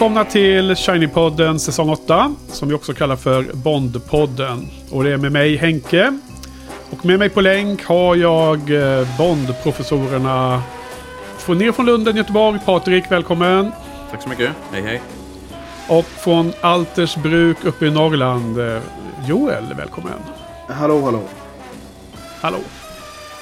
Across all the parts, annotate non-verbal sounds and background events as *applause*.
Välkomna till Shiny-podden säsong 8. Som vi också kallar för Bond-podden. Och det är med mig Henke. Och med mig på länk har jag eh, Bond-professorerna från ner från Lunden, Göteborg. Patrik, välkommen. Tack så mycket. Hej hej. Och från Altersbruk uppe i Norrland. eh, Joel, välkommen. Hallå, hallå. Hallå.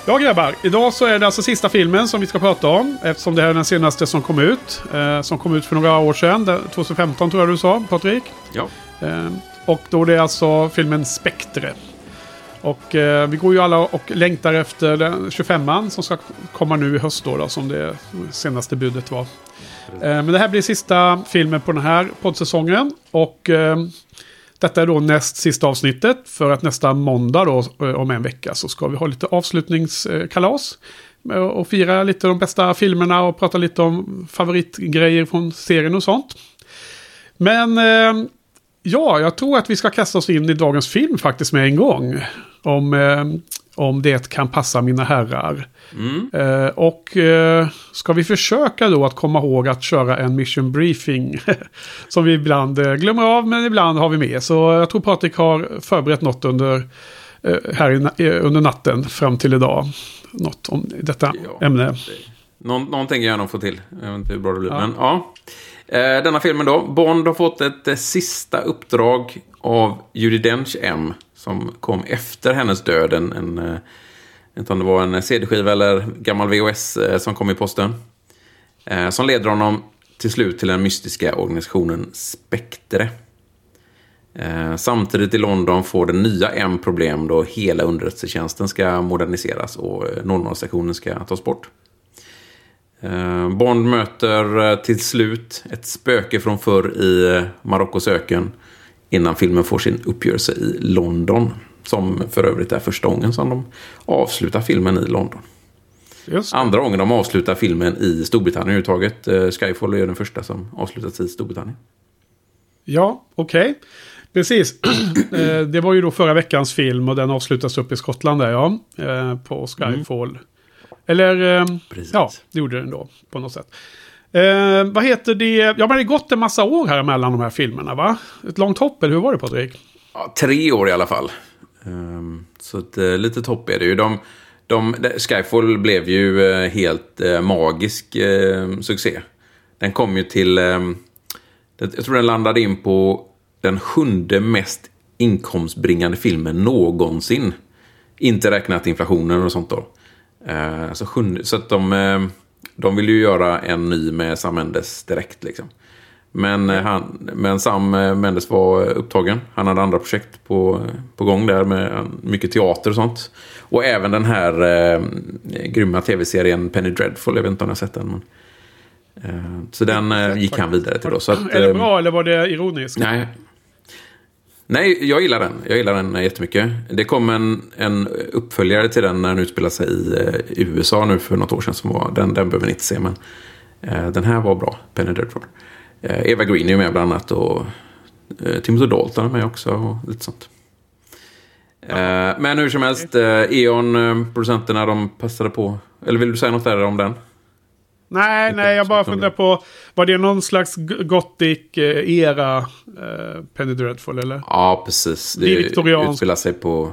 Ja grabbar, idag så är det alltså sista filmen som vi ska prata om. Eftersom det här är den senaste som kom ut. Eh, som kom ut för några år sedan. Det- 2015 tror jag du sa, Patrik. Ja. Eh, och då det är alltså filmen Spectre. Och eh, vi går ju alla och längtar efter den 25an som ska komma nu i höst då, då som det senaste budet var. Eh, men det här blir sista filmen på den här poddsäsongen. Och eh, detta är då näst sista avsnittet. För att nästa måndag då, eh, om en vecka, så ska vi ha lite avslutningskalas. Eh, och fira lite de bästa filmerna och prata lite om favoritgrejer från serien och sånt. Men eh, ja, jag tror att vi ska kasta oss in i dagens film faktiskt med en gång. Om, om det kan passa mina herrar. Mm. Eh, och eh, ska vi försöka då att komma ihåg att köra en mission briefing. *laughs* som vi ibland eh, glömmer av, men ibland har vi med. Så jag tror Patrik har förberett något under, eh, här i, eh, under natten fram till idag. Något om detta Ja. ämne. Någon, någon tänker jag gärna få till. Jag vet inte hur bra det blir. Ja. Men ja. Eh, denna filmen då. Bond har fått ett sista uppdrag av Judi Dench M. Som kom efter hennes död. En, en, jag vet inte om det var en CD-skiva eller gammal VHS eh, som kom i posten. Eh, som leder honom till slut till den mystiska organisationen Spektre. Samtidigt i London får den nya M problem då hela underrättelsetjänsten ska moderniseras och 00-sektionen ska tas bort. Bond möter till slut ett spöke från förr i Marockos öken innan filmen får sin uppgörelse i London. Som för övrigt är första gången som de avslutar filmen i London. Just. Andra gången de avslutar filmen i Storbritannien överhuvudtaget. Eh, Skyfall är den första som avslutats i Storbritannien. Ja, okej. Precis. *clears throat* Eh, det var ju då förra veckans film och den avslutas upp i Skottland där ja. Eh, På Skyfall. Eller, eh, Precis. ja, det gjorde den då på något sätt. Eh, vad heter det? Ja, men det har gått en massa år här mellan de här filmerna va? Ett långt hopp, eller hur var det Patrik? Ja, tre år i alla fall. Um, så ett uh, eh, litet hopp är det ju. De, de, Skyfall blev ju uh, helt uh, magisk uh, succé. Den kom ju till... Um, jag tror den landade in på den sjunde mest inkomstbringande filmen någonsin. Inte räknat inflationen och sånt då. Så, sjunde, så att de, de vill ju göra en ny med Sam Mendes direkt liksom. Men, eh, han, men Sam eh, Mendes var upptagen. Han hade andra projekt på, på gång där med eh, mycket teater och sånt. Och även den här eh, grymma tv-serien Penny Dreadful. Jag vet inte om ni har sett den. Men, eh, så den eh, gick han vidare till då. Så att, är det bra eller var det ironiskt? Nej. Nej, jag gillar den. Jag gillar den jättemycket. Det kom en, en uppföljare till den när den utspelade sig eh, i, USA nu för något år sedan. Som var, den, den behöver ni inte se, men eh, den här var bra. Penny Dreadful. Eh, Eva Green är med bland annat och eh, Timothy Dalton är med också och lite sånt. Eh, men hur som helst, eh, E.ON-producenterna eh, de passade på. Eller vill du säga något där om den? Nej, nej, jag bara som funderar på. Var det någon slags gothic-era eh, Penny Dreadful eller? Ja, precis. Det Viktoriansk. utspelar sig på...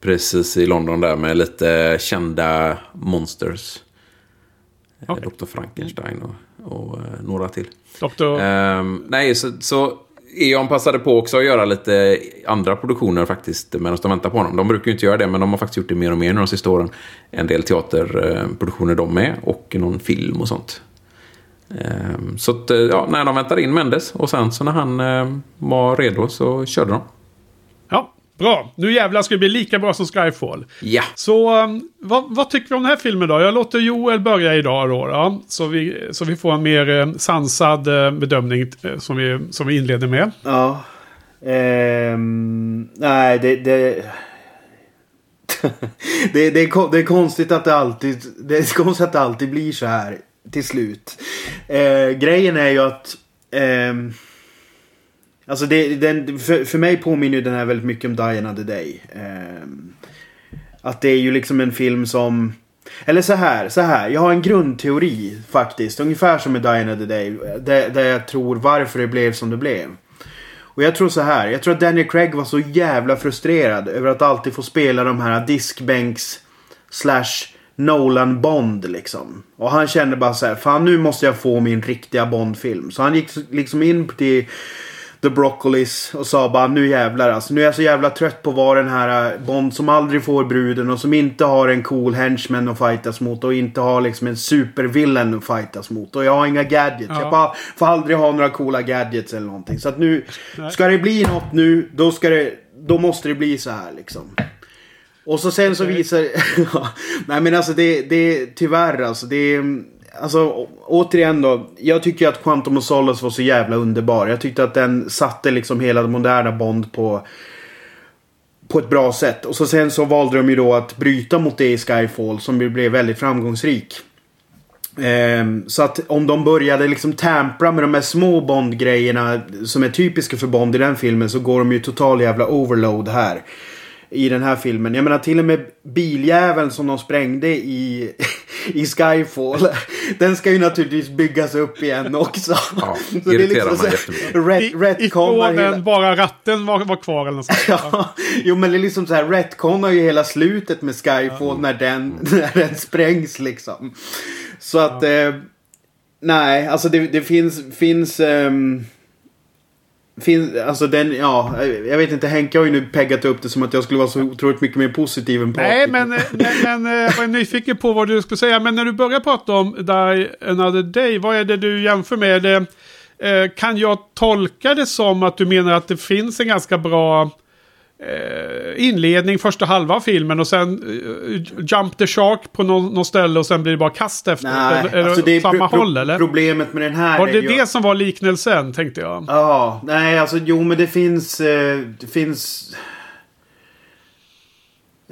Precis i London där med lite kända monsters. Eh, Okej. Dr. Frankenstein och, och eh, några till. Doktor... Ehm, nej, så, så E.ON passade på också att göra lite andra produktioner faktiskt medan de väntar på honom. De brukar ju inte göra det, men de har faktiskt gjort det mer och mer nu de sista åren. En del teaterproduktioner de med och någon film och sånt. Ehm, så att, eh, ja, när de väntade in Mendes och sen så när han eh, var redo så körde de. Bra. Nu jävlar ska det bli lika bra som Skyfall. Ja, Så um, vad, vad tycker vi om den här filmen då? Jag låter Joel börja idag då. då så, vi, så vi får en mer eh, sansad eh, bedömning eh, som, vi, som vi inleder med. Ja. Ehm, nej, det... Det, *laughs* det, det, är, det är konstigt att det alltid... Det är konstigt att det alltid blir så här till slut. Eh, grejen är ju att... ehm, alltså det, den, för, för mig påminner ju den här väldigt mycket om Die Another Day. Eh, att det är ju liksom en film som... Eller så här, så här. Jag har en grundteori faktiskt. Ungefär som med Die Another Day. Där, där jag tror varför det blev som det blev. Och jag tror så här. Jag tror att Daniel Craig var så jävla frustrerad över att alltid få spela de här diskbänks slash Nolan Bond liksom. Och han kände bara så här. Fan nu måste jag få min riktiga Bond-film. Så han gick liksom in till The Broccolis och sa bara nu jävlar alltså. Nu är jag så jävla trött på att vara den här äh, Bond som aldrig får bruden och som inte har en cool henchman att fightas mot och inte har liksom en supervillain att fightas mot. Och jag har inga gadgets. Ja. Jag bara får aldrig ha några coola gadgets eller någonting. Så att nu, ska det bli något nu, då ska det, då måste det bli så här liksom. Och så sen så visar... *laughs* Nej men alltså det, det tyvärr alltså det är... Alltså återigen då. Jag tycker att Quantum of Solace var så jävla underbar. Jag tyckte att den satte liksom hela moderna Bond på... På ett bra sätt. Och så sen så valde de ju då att bryta mot det i Skyfall som ju blev väldigt framgångsrik. Ehm, så att om de började liksom tampra med de här små Bond-grejerna som är typiska för Bond i den filmen så går de ju total jävla overload här. I den här filmen. Jag menar till och med biljäveln som de sprängde i, *laughs* i Skyfall. *laughs* Den ska ju naturligtvis byggas upp igen också. Ja, *laughs* Så det är liksom så- rätt, I, retconar hela- bara ratten var, var kvar eller något sånt. Ja, jo men det är liksom så här retconar ju hela slutet med Skyfall när, den, när den sprängs liksom. Så att... Eh, nej, alltså det, det finns... finns ehm, Finns, alltså den, ja, jag vet inte, Henke har ju nu peggat upp det som att jag skulle vara så otroligt mycket mer positiv än Nej, Patrik. Eh, men, men, men jag var nyfiken på vad du skulle säga. Men när du börjar prata om Die Another Day, vad är det du jämför med? Det, eh, kan jag tolka det som att du menar att det finns en ganska bra eh, inledning, första halva av filmen och sen eh, jump the shark på någon, någon ställe och sen blir det bara kast efter? Nej, eller, alltså det är samma pro- håll eller? Problemet med den här Var är det ju... det som var liknelsen, tänkte jag? Ja, nej alltså jo men det finns... Eh, det finns...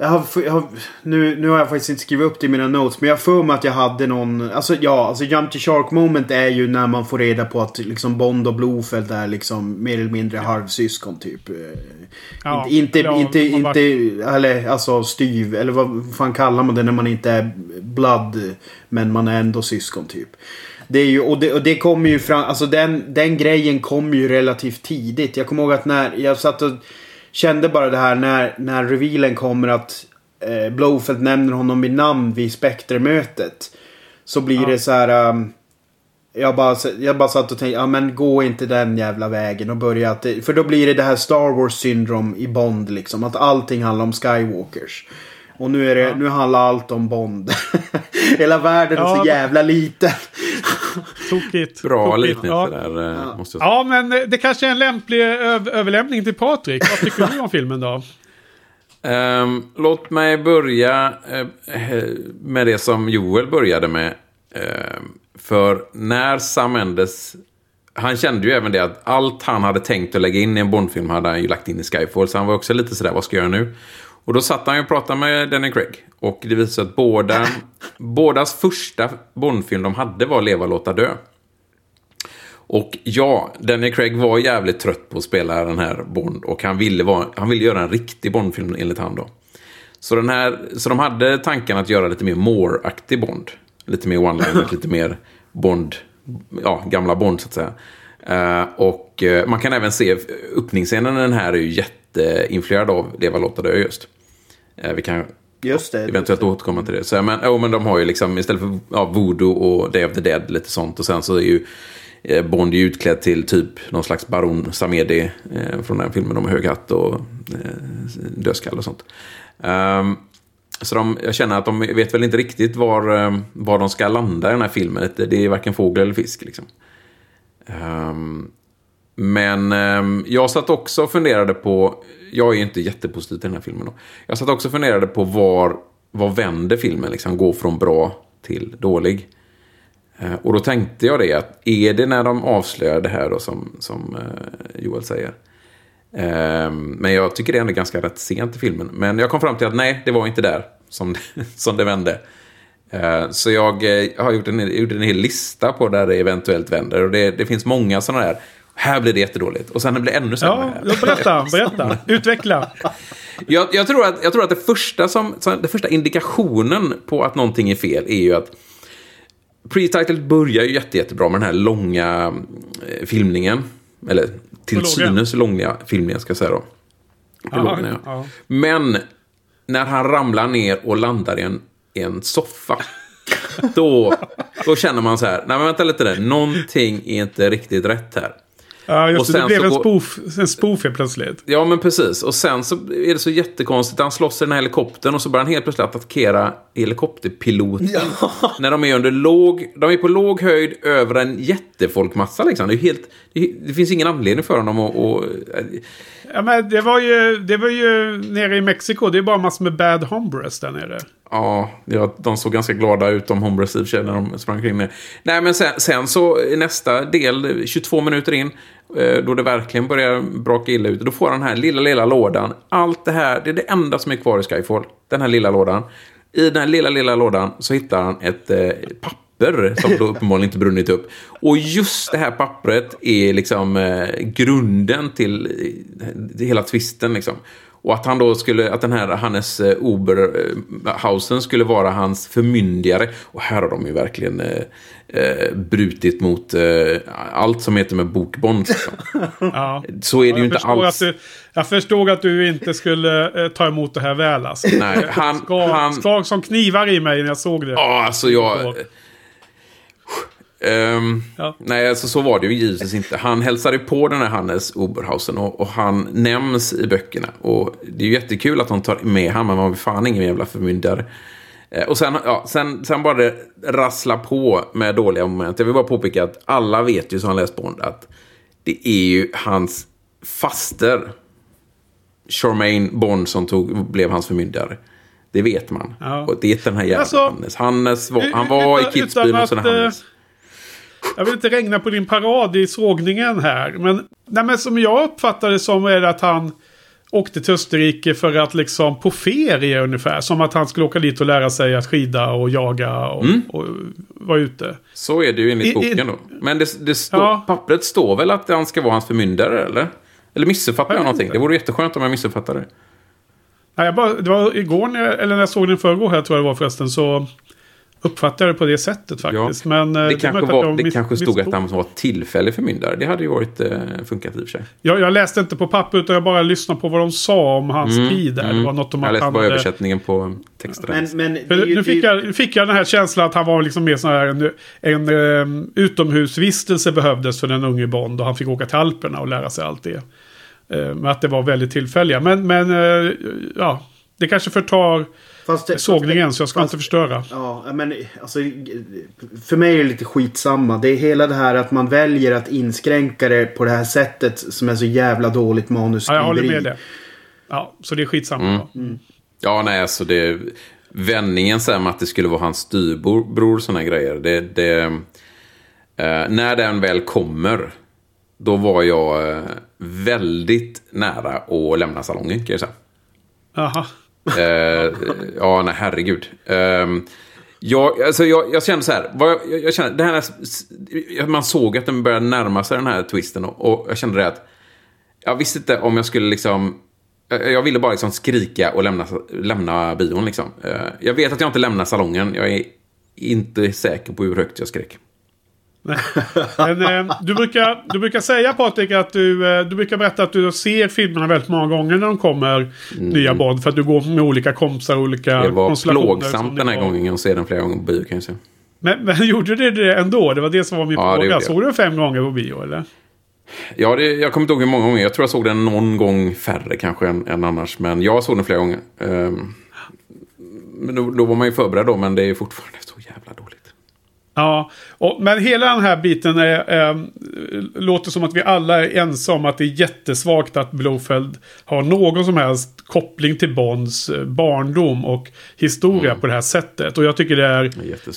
Jag har, jag har, nu, nu har jag faktiskt inte skrivit upp det i mina notes men jag för mig att jag hade någon... Alltså ja, alltså Jump to Shark moment är ju när man får reda på att liksom Bond och Blofeld är liksom mer eller mindre halvsyskon typ. Eh, Ja, inte, inte, inte, inte, eller alltså styv, eller vad fan kallar man det när man inte är blood men man är ändå syskon typ. Det är ju, och det, och det kommer ju fram, alltså den, den grejen kom ju relativt tidigt. Jag kommer ihåg att när jag satt och kände bara det här när, när revealen kommer att eh, Blowfelt nämner honom vid namn vid Spectre-mötet. Så blir Ja. det så här... Um, jag bara, jag bara satt och tänkte, ja men gå inte den jävla vägen och börja att För då blir det det här Star Wars syndrom i Bond liksom. Att allting handlar om Skywalkers. Och nu är det, nu handlar allt om Bond. *laughs* Hela världen är Ja. så jävla liten. *laughs* Tokigt. Bra Tokigt, liknelse ja. där, eh, måste jag säga. Ja, men eh, det kanske är en lämplig öv- överlämning till Patrik. Vad tycker du om *laughs* filmen då? Ehm, låt mig börja eh, med det som Joel började med. Ehm, för när Sam Mendes... Han kände ju även det att allt han hade tänkt att lägga in i en Bondfilm hade han ju lagt in i Skyfall. Så han var också lite sådär, vad ska jag göra nu? Och då satt han och pratade med Danny Craig. Och det visade sig att båda, *laughs* bådas första Bondfilm de hade var Leva, låta dö. Och ja, Daniel Craig var jävligt trött på att spela den här Bond och han ville, vara, han ville göra en riktig Bond-film enligt han då. Så, den här, så de hade tanken att göra lite mer Moore-aktig Bond. Lite mer one-liner, *laughs* lite mer Bond, ja, gamla Bond så att säga. Eh, och eh, man kan även se öppningsscenen i den här är ju jätteinfluerad av Leva, låta dö just. Eh, vi kan Just det. eventuellt återkomma till det. Så, men, oh, men de har ju liksom istället för ja, Voodoo och Day of the Dead lite sånt. Och sen så är ju eh, Bond ju utklädd till typ någon slags Baron Samedi eh, från den filmen. Har hög hatt och eh, dödskalle och sånt. Ehm, så de, jag känner att de vet väl inte riktigt var, eh, var de ska landa i den här filmen. Det, det är varken fågel eller fisk liksom. Ehm, men eh, jag satt också och funderade på, jag är ju inte jättepositiv till den här filmen då. Jag satt också och funderade på var, var vänder filmen, liksom går från bra till dålig. Eh, och då tänkte jag det, att är det när de avslöjar det här då som, som eh, Joel säger. Ehm, men jag tycker det är ändå ganska rätt sent i filmen. Men jag kom fram till att nej, det var inte där som, *laughs* som det vände. Eh, så jag eh, har gjort en, gjort en hel lista på där det eventuellt vänder. Och det, det finns många sådana där. Här blir det jättedåligt. Och sen blir det ännu sämre. Ja, berätta, *laughs* berätta. Utveckla. Jag, jag, tror att, jag tror att det första som, det första indikationen på att någonting är fel är ju att Pre-titled börjar ju jätte, jättebra med den här långa eh, filmningen. Eller till synes långa filmningen ska jag säga då. Prologen, ja. ja. Men när han ramlar ner och landar i en, i en soffa. Då, då känner man så här, nej men vänta lite där, någonting är inte riktigt rätt här. Ja, Och just det. sen Det blev så en spoof, en spoof helt plötsligt. Ja, men precis. Och sen så är det så jättekonstigt. Han slåss i den här helikoptern och så börjar han helt plötsligt attackera helikopterpiloten. När de är under låg... De är på låg höjd över en jättefolkmassa liksom. Det, är helt, det, det finns ingen anledning för honom att... att Ja, men det var ju, det var ju nere i Mexiko. Det är bara massor med bad hombres där nere ja, de såg ganska glada ut, de home receive när de sprang kring med. Nej, men sen, sen så i nästa del, 22 minuter in, eh, då det verkligen börjar braka illa ut, då får han den här lilla, lilla lådan. Allt det här, det är det enda som är kvar i Skyfall. Den här lilla lådan. I den här lilla, lilla lådan så hittar han ett eh, papper som då uppenbarligen inte brunnit upp. Och just det här pappret är liksom eh, grunden till, eh, till hela tvisten, liksom. Och att han då skulle, att den här Hannes eh, Oberhausen skulle vara hans förmyndigare. Och här har de ju verkligen eh, eh, brutit mot eh, allt som heter med bokbond. Liksom. *laughs* Ja. Så är det ju inte alls. Att du, jag förstod att du inte skulle eh, ta emot det här väl alltså. Nej, han- Skar, han- skar som knivar i mig när jag såg det. Ja, alltså jag... Ehm, Ja. Nej, alltså så var det ju givetvis inte. Han hälsade på den här Hannes Oberhausen och, och han nämns i böckerna. Och det är ju jättekul att de tar med honom, men man vill fan ingen jävla förmyndare. Eh, Och sen, ja, sen, sen bara det rassla på med dåliga moment. Jag vill bara påpeka att alla vet ju som har läst Bond att det är ju hans faster, Charmaine Bond, som tog, blev hans förmyndare. Det vet man. Ja. Och det är den här jävla Alltså, Hannes. Hannes var, han var i utan- Kitzbühel utan och sen att, eh, Hannes. Jag vill inte regna på din parad i sågningen här. Men, nej, men som jag uppfattar det som är det att han åkte till Österrike för att liksom på ferie ungefär. Som att han skulle åka dit och lära sig att skida och jaga och, Mm. och vara ute. Så är det ju enligt I- boken då. Men det, det står, Ja. pappret står väl att han ska vara hans förmyndare, eller? Eller missuppfattar jag Jag någonting? inte. Det vore jätteskönt om jag missuppfattade det. Nej, jag bara, det var igår, när jag, eller när jag såg den förrgår här tror jag det var förresten. Så uppfattade jag det på det sättet faktiskt. Men, eh, Det, kanske, var, det miss- kanske stod att han var tillfällig förmyndare. Det hade ju varit eh, funkat i och för sig. Jag, jag läste inte på papper utan jag bara lyssnade på vad de sa om hans tid där. Det var något om Mm, Jag att läste han bara hade- översättningen på texten. Men, men det ju- nu, fick det jag, nu fick jag den här känslan att han var liksom mer sån här en, en um, utomhusvistelse behövdes för den unge Bond. Och han fick åka till Alperna och lära sig allt det. Men att det var väldigt tillfälliga. Men, men eh, ja, det kanske förtar fast det- sågningen så jag ska fast- inte förstöra. Ja, men alltså, för mig är det lite skitsamma. Det är hela det här att man väljer att inskränka det på det här sättet som är så jävla dåligt Ja, manusskriveri. jag håller med det. Ja, så det är skitsamma. Mm. Ja, nej, alltså det... Vändningen sen att det skulle vara hans styvbror och sådana grejer. Det, det, eh, när den väl kommer, då var jag eh, väldigt nära att lämna salongen, kan jag säga. Aha. Eh, ja, nej, herregud. Um, jag, alltså, jag, jag kände så här. Vad jag, jag, kände, det här, man såg att den började närma sig den här twisten. Och, och jag kände det att jag visste inte om jag skulle liksom... jag- Jag ville bara liksom skrika och lämna, lämna bion. Liksom. Eh, jag vet att jag inte lämnar salongen. Jag är inte säker på hur högt jag skrek. Men, eh, du, brukar, du brukar säga Patrik att du, eh, du brukar berätta att du ser filmerna väldigt många gånger när de kommer. Nya Bond. För att du går med olika kompisar och olika Mm. Det var konstellationer plågsamt den här har. gången att se den flera gånger på bio kan jag säga. Men, men *laughs* gjorde du det ändå? Det var det som var min Ja, fråga. Såg du den fem gånger på bio eller? Ja, det, jag kommer inte ihåg hur många gånger. Jag tror jag såg den någon gång färre kanske än, än annars. Men jag såg den flera gånger. Ehm, men då, då var man ju förberedd då, men det är fortfarande så jävla dåligt. Ja, och, men hela den här biten är, eh, låter som att vi alla är ense om att det är jättesvagt att Blofeld har någon som helst koppling till Bonds eh, barndom och historia på det här sättet. Och jag tycker det är Det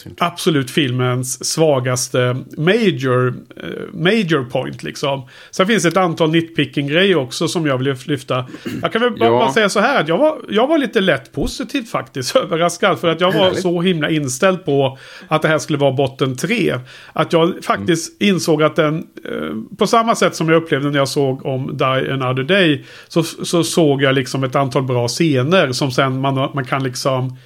är absolut filmens svagaste major, eh, major point liksom. Sen finns det ett antal nitpicking-grejer också som jag vill lyfta. Jag kan väl Ja. bara säga så här att jag var, jag var lite lätt positivt faktiskt *laughs* överraskad. För att jag var Härligt. så himla inställd på att det här skulle vara botten 3. Att jag faktiskt insåg att den på samma sätt som jag upplevde när jag såg om Die Another Day. Så, så såg jag liksom ett antal bra scener som sen man, man kan liksom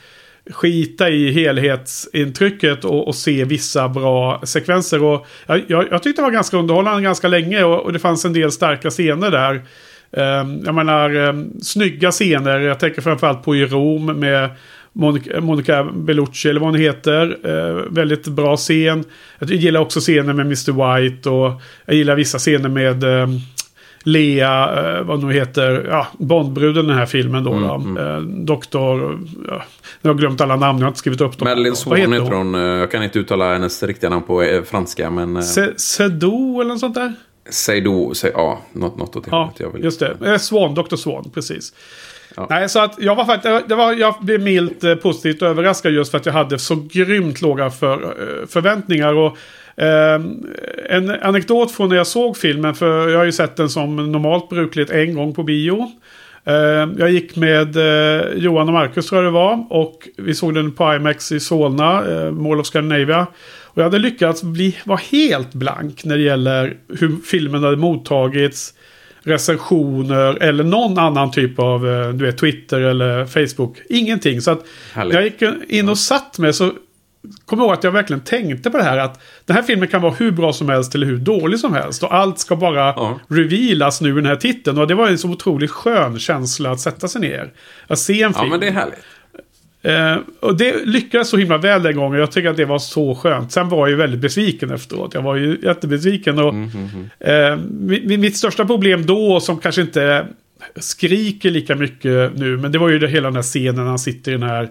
skita i helhetsintrycket och, och se vissa bra sekvenser. Och jag, jag, jag tyckte det var ganska underhållande ganska länge och, och det fanns en del starka scener där. Um, jag menar, um, snygga scener. Jag tänker framförallt på i Rom med Monica, Monica Bellucci eller vad hon heter. Uh, väldigt bra scen. Jag gillar också scener med Mr. White och jag gillar vissa scener med um, Lea, eh, vad nu heter, ja, Bondbruden den här filmen då. Mm, då. Mm. Eh, doktor, ja, jag har glömt alla namn, jag har inte skrivit upp dem. Madeleine Swan heter hon? hon? Eh, jag kan inte uttala hennes riktiga namn på eh, franska, men... Sedou eller något sånt där? Seydo, ja, något, något åt det Ja, vill. just det. Swan, Dr. Swan, precis. Ja. Nej, så att jag var faktiskt, det var, jag blev milt eh, positivt överraskad just för att jag hade så grymt låga för, eh, förväntningar. Och Eh, en anekdot från när jag såg filmen, för jag har ju sett den som normalt brukligt en gång på bio. Eh, jag gick med eh, Johan och Marcus tror jag det var. Och vi såg den på IMAX i Solna, eh, Mall of Scandinavia. Och jag hade lyckats bli, vara helt blank när det gäller hur filmen hade mottagits recensioner eller någon annan typ av eh, du vet, Twitter eller Facebook. Ingenting. Så att Härligt. jag gick in och satt med så kommer ihåg att jag verkligen tänkte på det här att den här filmen kan vara hur bra som helst eller hur dålig som helst. Och allt ska bara ja. revealas nu i den här titeln. Och det var en så otroligt skön känsla att sätta sig ner. Att se en film. Ja, men det är härligt. Eh, och det lyckades så himla väl den gången. Jag tycker att det var så skönt. Sen var jag ju väldigt besviken efteråt. Jag var ju jättebesviken. Och, mm, mm, mm. Eh, mitt, mitt största problem då, som kanske inte skriker lika mycket nu, men det var ju det, hela den här scenen när han sitter i den här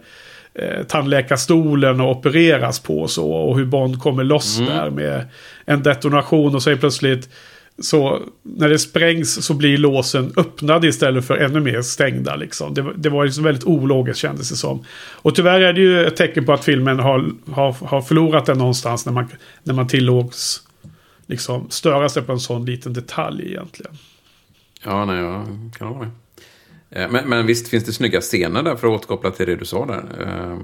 eh, tandläkarstolen och opereras på så. Och hur Bond kommer loss mm. där med en detonation och så är plötsligt så när det sprängs så blir låsen öppnade istället för ännu mer stängda. Liksom. Det, det var liksom väldigt ologiskt kändes det som. Och tyvärr är det ju ett tecken på att filmen har, har, har förlorat den någonstans när man, när man tillåts liksom, störa sig på en sån liten detalj egentligen. Ja, nej, jag kan hålla med. Eh, men, men, visst finns det snygga scener där för att återkoppla till det du sa där. Eh,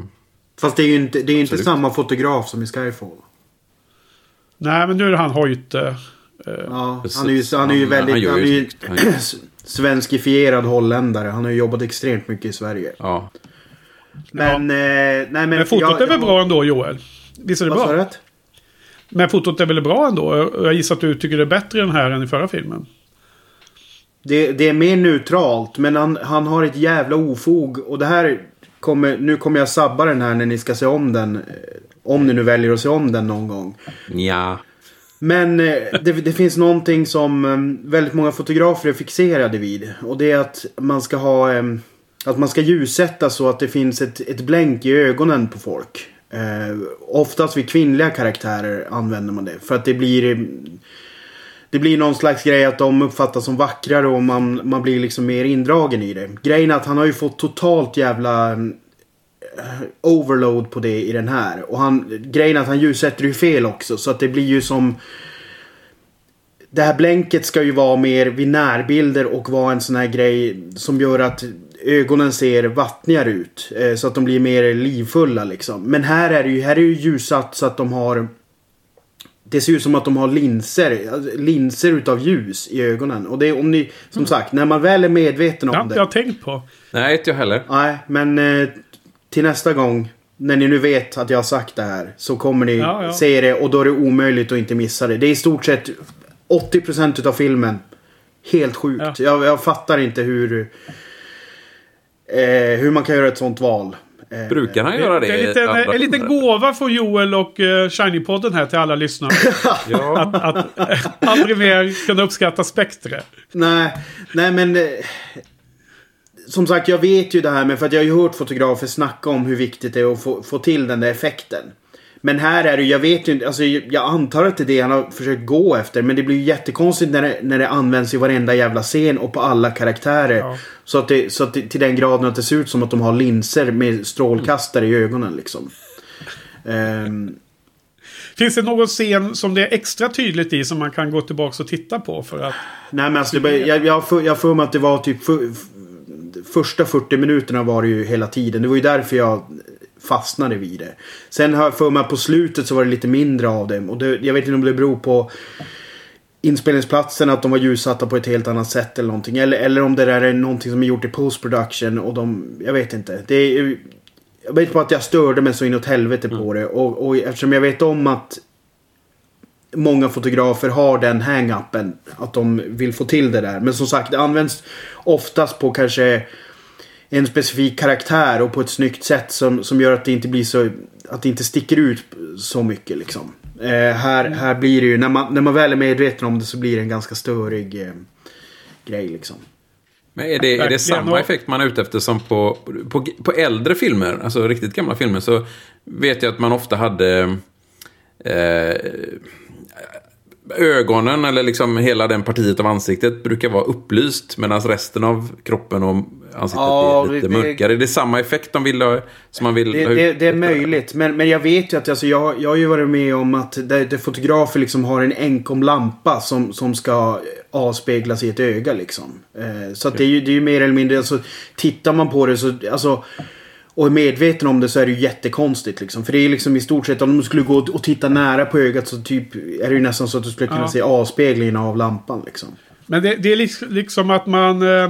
Fast det är ju inte, det är inte samma fotograf som i Skyfall. Nej, men nu är det han Hoyte. Eh, ja, han är ju, han är ju väldigt... Han, han är *clears throat* ju svenskifierad holländare. Han har ju jobbat extremt mycket i Sverige. Ja. Men, ja. Eh, nej, men, men fotot jag, är väl bra ändå Joel? Visst är det bra? Rätt? Men fotot är väl bra ändå? Jag gissar att du tycker det är bättre den här än i förra filmen. Det, det är mer neutralt men han, han har ett jävla ofog. Och det här kommer, nu kommer jag sabba den här när ni ska se om den. Om ni nu väljer att se om den någon gång. Ja. Men eh, det, det, finns någonting som eh, väldigt många fotografer är fixerade vid. Och det är att man ska ha... Eh, att man ska ljussätta så att det finns ett, ett blänk i ögonen på folk. Eh, oftast vid kvinnliga karaktärer använder man det. För att det blir det blir någon slags grej att de uppfattas som vackrare och man, man blir liksom mer indragen i det. Grejen är att han har ju fått totalt jävla overload på det i den här. Och han, grejen är att han ljussätter ju fel också så att det blir ju som... Det här blänket ska ju vara mer vid närbilder och vara en sån här grej som gör att ögonen ser vattnigare ut. Eh, så att de blir mer livfulla liksom. Men här är det ju, här är ju ljussatt så att de har det ser ut som att de har linser, linser utav ljus i ögonen. Och det är om ni, som mm. sagt, när man väl är medveten om ja, det. jag har tänkt på. Nej, inte jag heller. Nej, men eh, till nästa gång. När ni nu vet att jag har sagt det här. Så kommer ni ja, ja. se det och då är det omöjligt att inte missa det. Det är i stort sett 80% utav filmen. Helt sjukt. Ja. Jag, jag fattar inte hur... Eh, hur man kan göra ett sånt val. Eh, Brukar han göra det? det är lite, en, en liten gåva från Joel och uh, Shiny-podden här till alla lyssnare. *laughs* ja. Att, att *laughs* aldrig mer kunna uppskatta Spectre. Nej, nej men... Som sagt, jag vet ju det här med för att jag har ju hört fotografer snacka om hur viktigt det är att få, få till den där effekten. Men här är det jag vet ju inte, alltså jag antar att det är det han har försökt gå efter. Men det blir ju jättekonstigt när det, när det används i varenda jävla scen och på alla karaktärer. Ja. Så att det, så att det, till den graden att det ser ut som att de har linser med strålkastare i ögonen liksom. Um, Finns det någon scen som det är extra tydligt i som man kan gå tillbaka och titta på för att... Nej men alltså, det, jag, jag, får, jag får mig att det var typ... För, första 40 minuterna var det ju hela tiden. Det var ju därför jag fastnade vid det. Sen har jag för mig på slutet så var det lite mindre av det. Och det, jag vet inte om det beror på inspelningsplatsen att de var ljussatta på ett helt annat sätt eller någonting. Eller, eller om det där är någonting som är gjort i post production och de... Jag vet inte. Det är, jag vet bara att jag störde mig så inåt helvete Mm. på det. Och, och eftersom jag vet om att många fotografer har den hang-upen. Att de vill få till det där. Men som sagt, det används oftast på kanske en specifik karaktär och på ett snyggt sätt som, som gör att det inte blir så... Att det inte sticker ut så mycket liksom. Eh, här, här blir det ju, när man, när man väl är medveten om det så blir det en ganska störig eh, grej liksom. Men är det, är det samma effekt man är ute efter som på, på, på äldre filmer, alltså riktigt gamla filmer, så vet jag att man ofta hade eh, ögonen eller liksom hela den partiet av ansiktet brukar vara upplyst medan resten av kroppen och ansiktet Ja, är lite det- mörkare. Är det samma effekt de vill ha, som man vill Det, det, det är möjligt. Men, men jag vet ju att alltså, jag, jag har ju varit med om att det, det fotografer liksom har en enkom lampa som, som ska avspeglas i ett öga liksom. Eh, så att det är ju det är mer eller mindre, alltså, tittar man på det så, alltså och är medveten om det så är det ju jättekonstigt liksom. För det är liksom i stort sett om du skulle gå och titta nära på ögat så typ är det ju nästan så att du skulle kunna Ja. se avspeglingen av lampan liksom. Men det, det är liks- liksom att man eh,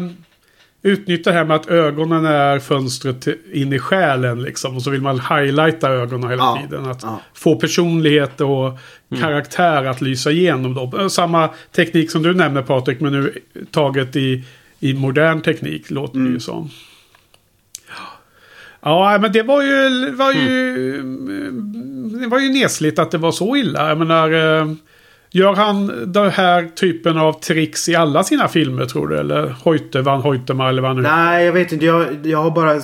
utnyttjar det här med att ögonen är fönstret in i själen. Liksom, och så vill man highlighta ögonen hela Ja, tiden. Att ja. få personlighet och karaktär att lysa igenom. Då. Eh, Samma teknik som du nämner Patrik, men nu taget i, i modern teknik låter det ju som. Ja, men det var ju, var ju, mm, det var ju nesligt att det var så illa. Jag menar, eh, gör han den här typen av tricks i alla sina filmer tror du? Eller Hoyte, Van Hoytema eller vad nu Nej, jag vet inte. Jag, jag har bara...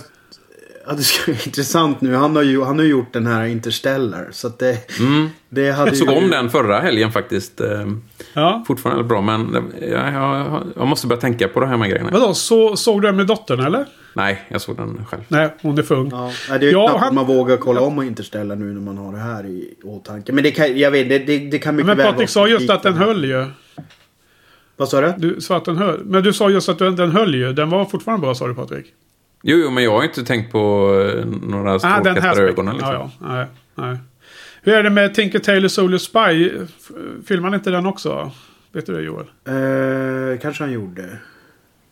Ja, det ska bli *laughs* intressant nu. Han har ju han har gjort den här Interstellar. Så att det... Mm. det hade Jag såg ju... om den förra helgen faktiskt. Eh, Ja. Fortfarande bra, men jag, jag, jag måste börja tänka på det här med grejerna. Vadå, så, såg du den med dottern eller? Nej, jag såg den själv. Nej, hon är för ung. Ja, det är ju Ja, knappt han- att man vågar kolla om Interstellar nu när man har det här i åtanke. Men det kan, jag vet, det, det, det kan mycket Men väl Patrik sa just att den höll ju. Vad sa du? Du sa att den höll. Men du sa just att den, den höll ju. Den var fortfarande bra sa du Patrik. Jo, jo, men jag har inte tänkt på eh, några Ah, strålkastarögonen. aspekten. Liksom. Ja, ja. Nej, nej. Hur är det med Tinker Tailor Soldier Spy? F- Filmar han inte den också? Vet du det Joel? Eh, kanske han gjorde.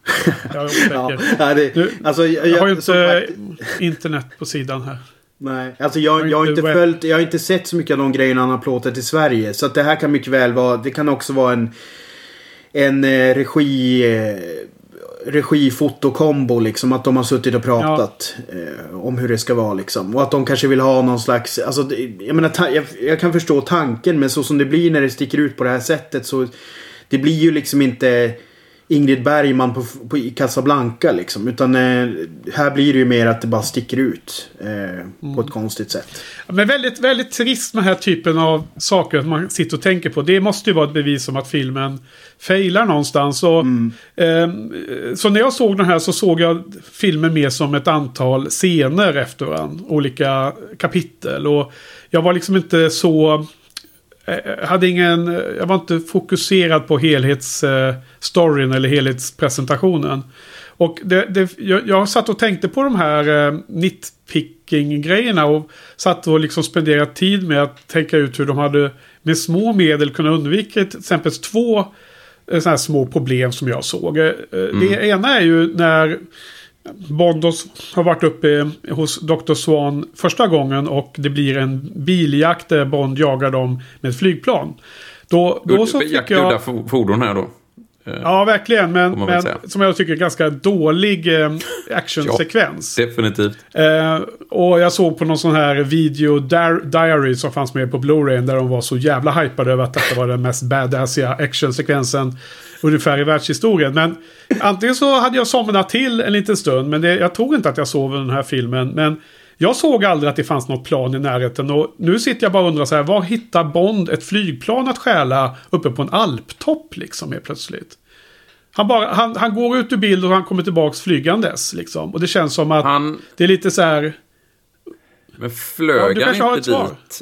*laughs* Jag är osäker. Ja, nej, det, Du, alltså, jag, Jag har ju inte sagt- internet på sidan här. Nej, alltså jag, jag har inte följt, jag har inte sett så mycket av de grejerna han har plåtat i Sverige. Så att det här kan mycket väl vara, det kan också vara en, en eh, regi, eh, regifotokombo liksom. Att de har suttit och pratat eh, om hur det ska vara liksom. Och att de kanske vill ha någon slags, alltså jag menar, jag, jag kan förstå tanken men så som det blir när det sticker ut på det här sättet så det blir ju liksom inte Ingrid Bergman på, på, Casablanca liksom. Utan eh, här blir det ju mer att det bara sticker ut. Eh, På ett konstigt sätt. Men väldigt, väldigt trist med den här typen av saker att man sitter och tänker på. Det måste ju vara ett bevis om att filmen failar någonstans. Och, ehm, så när jag såg den här så såg jag filmen mer som ett antal scener efter varandra. Olika kapitel. Och jag var liksom inte så... eh, hade ingen, jag var inte fokuserad på helhetsstoryn eller helhetspresentationen. Och det, det, jag, jag satt och tänkte på de här eh, nitpicking-grejerna och satt och liksom spenderat tid med att tänka ut hur de hade med små medel kunnat undvika till exempel två eh, sådana här små problem som jag såg. Eh, eh, Det ena är ju när Bond har varit uppe hos Dr. Swan första gången och det blir en biljakt där Bond jagar dem med ett flygplan. Då, då så Jaktudda jag... fo- fordon här då. Eh, Ja, verkligen. Men, men som jag tycker ganska dålig eh, actionsekvens. Definitivt. Eh, och jag såg på någon sån här video di- diary som fanns med på Blu-ray där de var så jävla hypade över att detta var den mest badassiga actionsekvensen ungefär i världshistorien. Men antingen så hade jag somnat till en liten stund, men det, jag tror inte att jag sov i den här filmen. Men jag såg aldrig att det fanns något plan i närheten och nu sitter jag bara och undrar så här, var hittar Bond ett flygplan att stjäla uppe på en alptopp liksom helt plötsligt? Han, bara, han, han går ut ur bild och han kommer tillbaks flygandes liksom. Och det känns som att Han, det är lite så här... men Ja, flög du han inte svar. dit?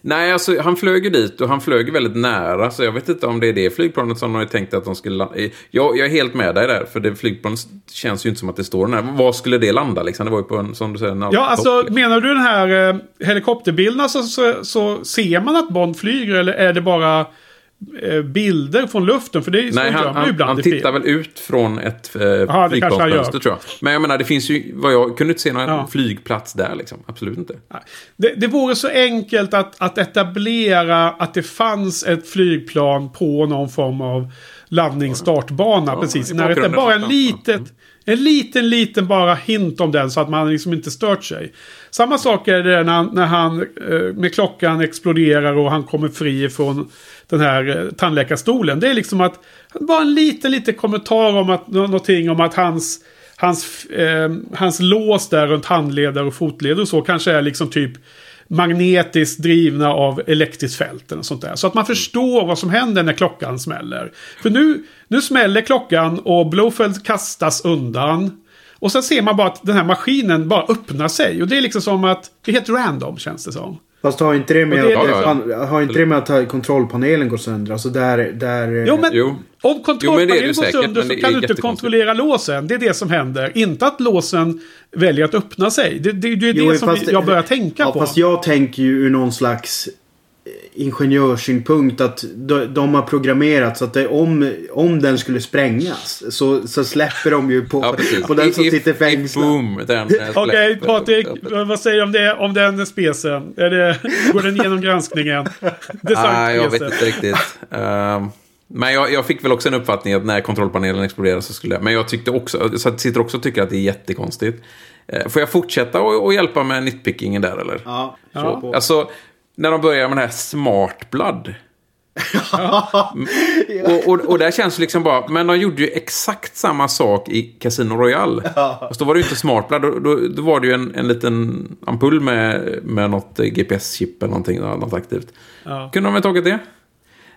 Nej, alltså han flög ju dit och han flög väldigt nära. Så jag vet inte om det är det flygplanet som de har tänkt att de skulle landa i. Jag, jag är helt med dig där, för det flygplanet känns ju inte som att det står där. Var skulle det landa liksom? Det var ju på en, som du säger, en Ja, alltså liksom. menar du den här eh, helikopterbilden så, så, så ser man att Bond flyger eller är det bara eh, bilder från luften. För det är så Nej, gör han, man han, ibland han tittar väl ut från ett eh, flygplansfönster gör. tror jag. Men jag menar, det finns ju, vad jag kunde inte se någon Ja. flygplats där liksom. Absolut inte. Det, det vore så enkelt att, att etablera att det fanns ett flygplan på någon form av laddningsstartbana Ja, precis närheten. bakgrunden Bara en litet, en liten, liten bara hint om den så att man liksom inte stört sig. Samma sak är det när han, när han eh, med klockan exploderar och han kommer fri från den här eh, tandläkarstolen. Det är liksom att, bara en liten, liten kommentar om att, någonting om att hans Hans, eh, hans lås där runt handleder och fotleder och så kanske är liksom typ magnetiskt drivna av elektriskt fält eller sånt där. Så att man förstår vad som händer när klockan smäller. För nu, nu smäller klockan och Blowfeld kastas undan. Och sen ser man bara att den här maskinen bara öppnar sig. Och det är liksom som att det är helt random känns det som. Fast har inte det med, det- att, Ja, han- har inte det med att kontrollpanelen går sönder? Alltså där... där Jo men Jo. om Jo, men det är kontrollpanelen det går säkert, sönder så kan du inte kontrollera låsen. Det är det som händer. Inte att låsen väljer att öppna sig. Det, det, det är Jo, det som fast- jag börjar tänka ja, på. Fast jag tänker ju ur någon slags ingenjörssynpunkt att de, har programmerat så att det, om, om den skulle sprängas så, så släpper de ju på, Ja, på den som If- sitter fängslad. *laughs* Okej, släpper. Patrik. Vad säger du om, det, om den specen? Är det, går den igenom granskningen? Nej, jag vet inte riktigt. Ehm, men jag, jag fick väl också en uppfattning att när kontrollpanelen exploderade så skulle jag... Men jag tyckte också, så jag sitter också och tycker att det är jättekonstigt. Eh, får jag fortsätta och, och hjälpa med nitpickingen där eller? Ja, kör Ja. på. Alltså, när de börjar med det här smart blood. Mm. och, och, och där känns det liksom bara, men de gjorde ju exakt samma sak i Casino Royale. Fast då var det ju inte smart blood, då, då, då var det ju en, en liten ampull med, med något GPS-chip eller någonting, något aktivt. Ja. Kunde de väl tagit det?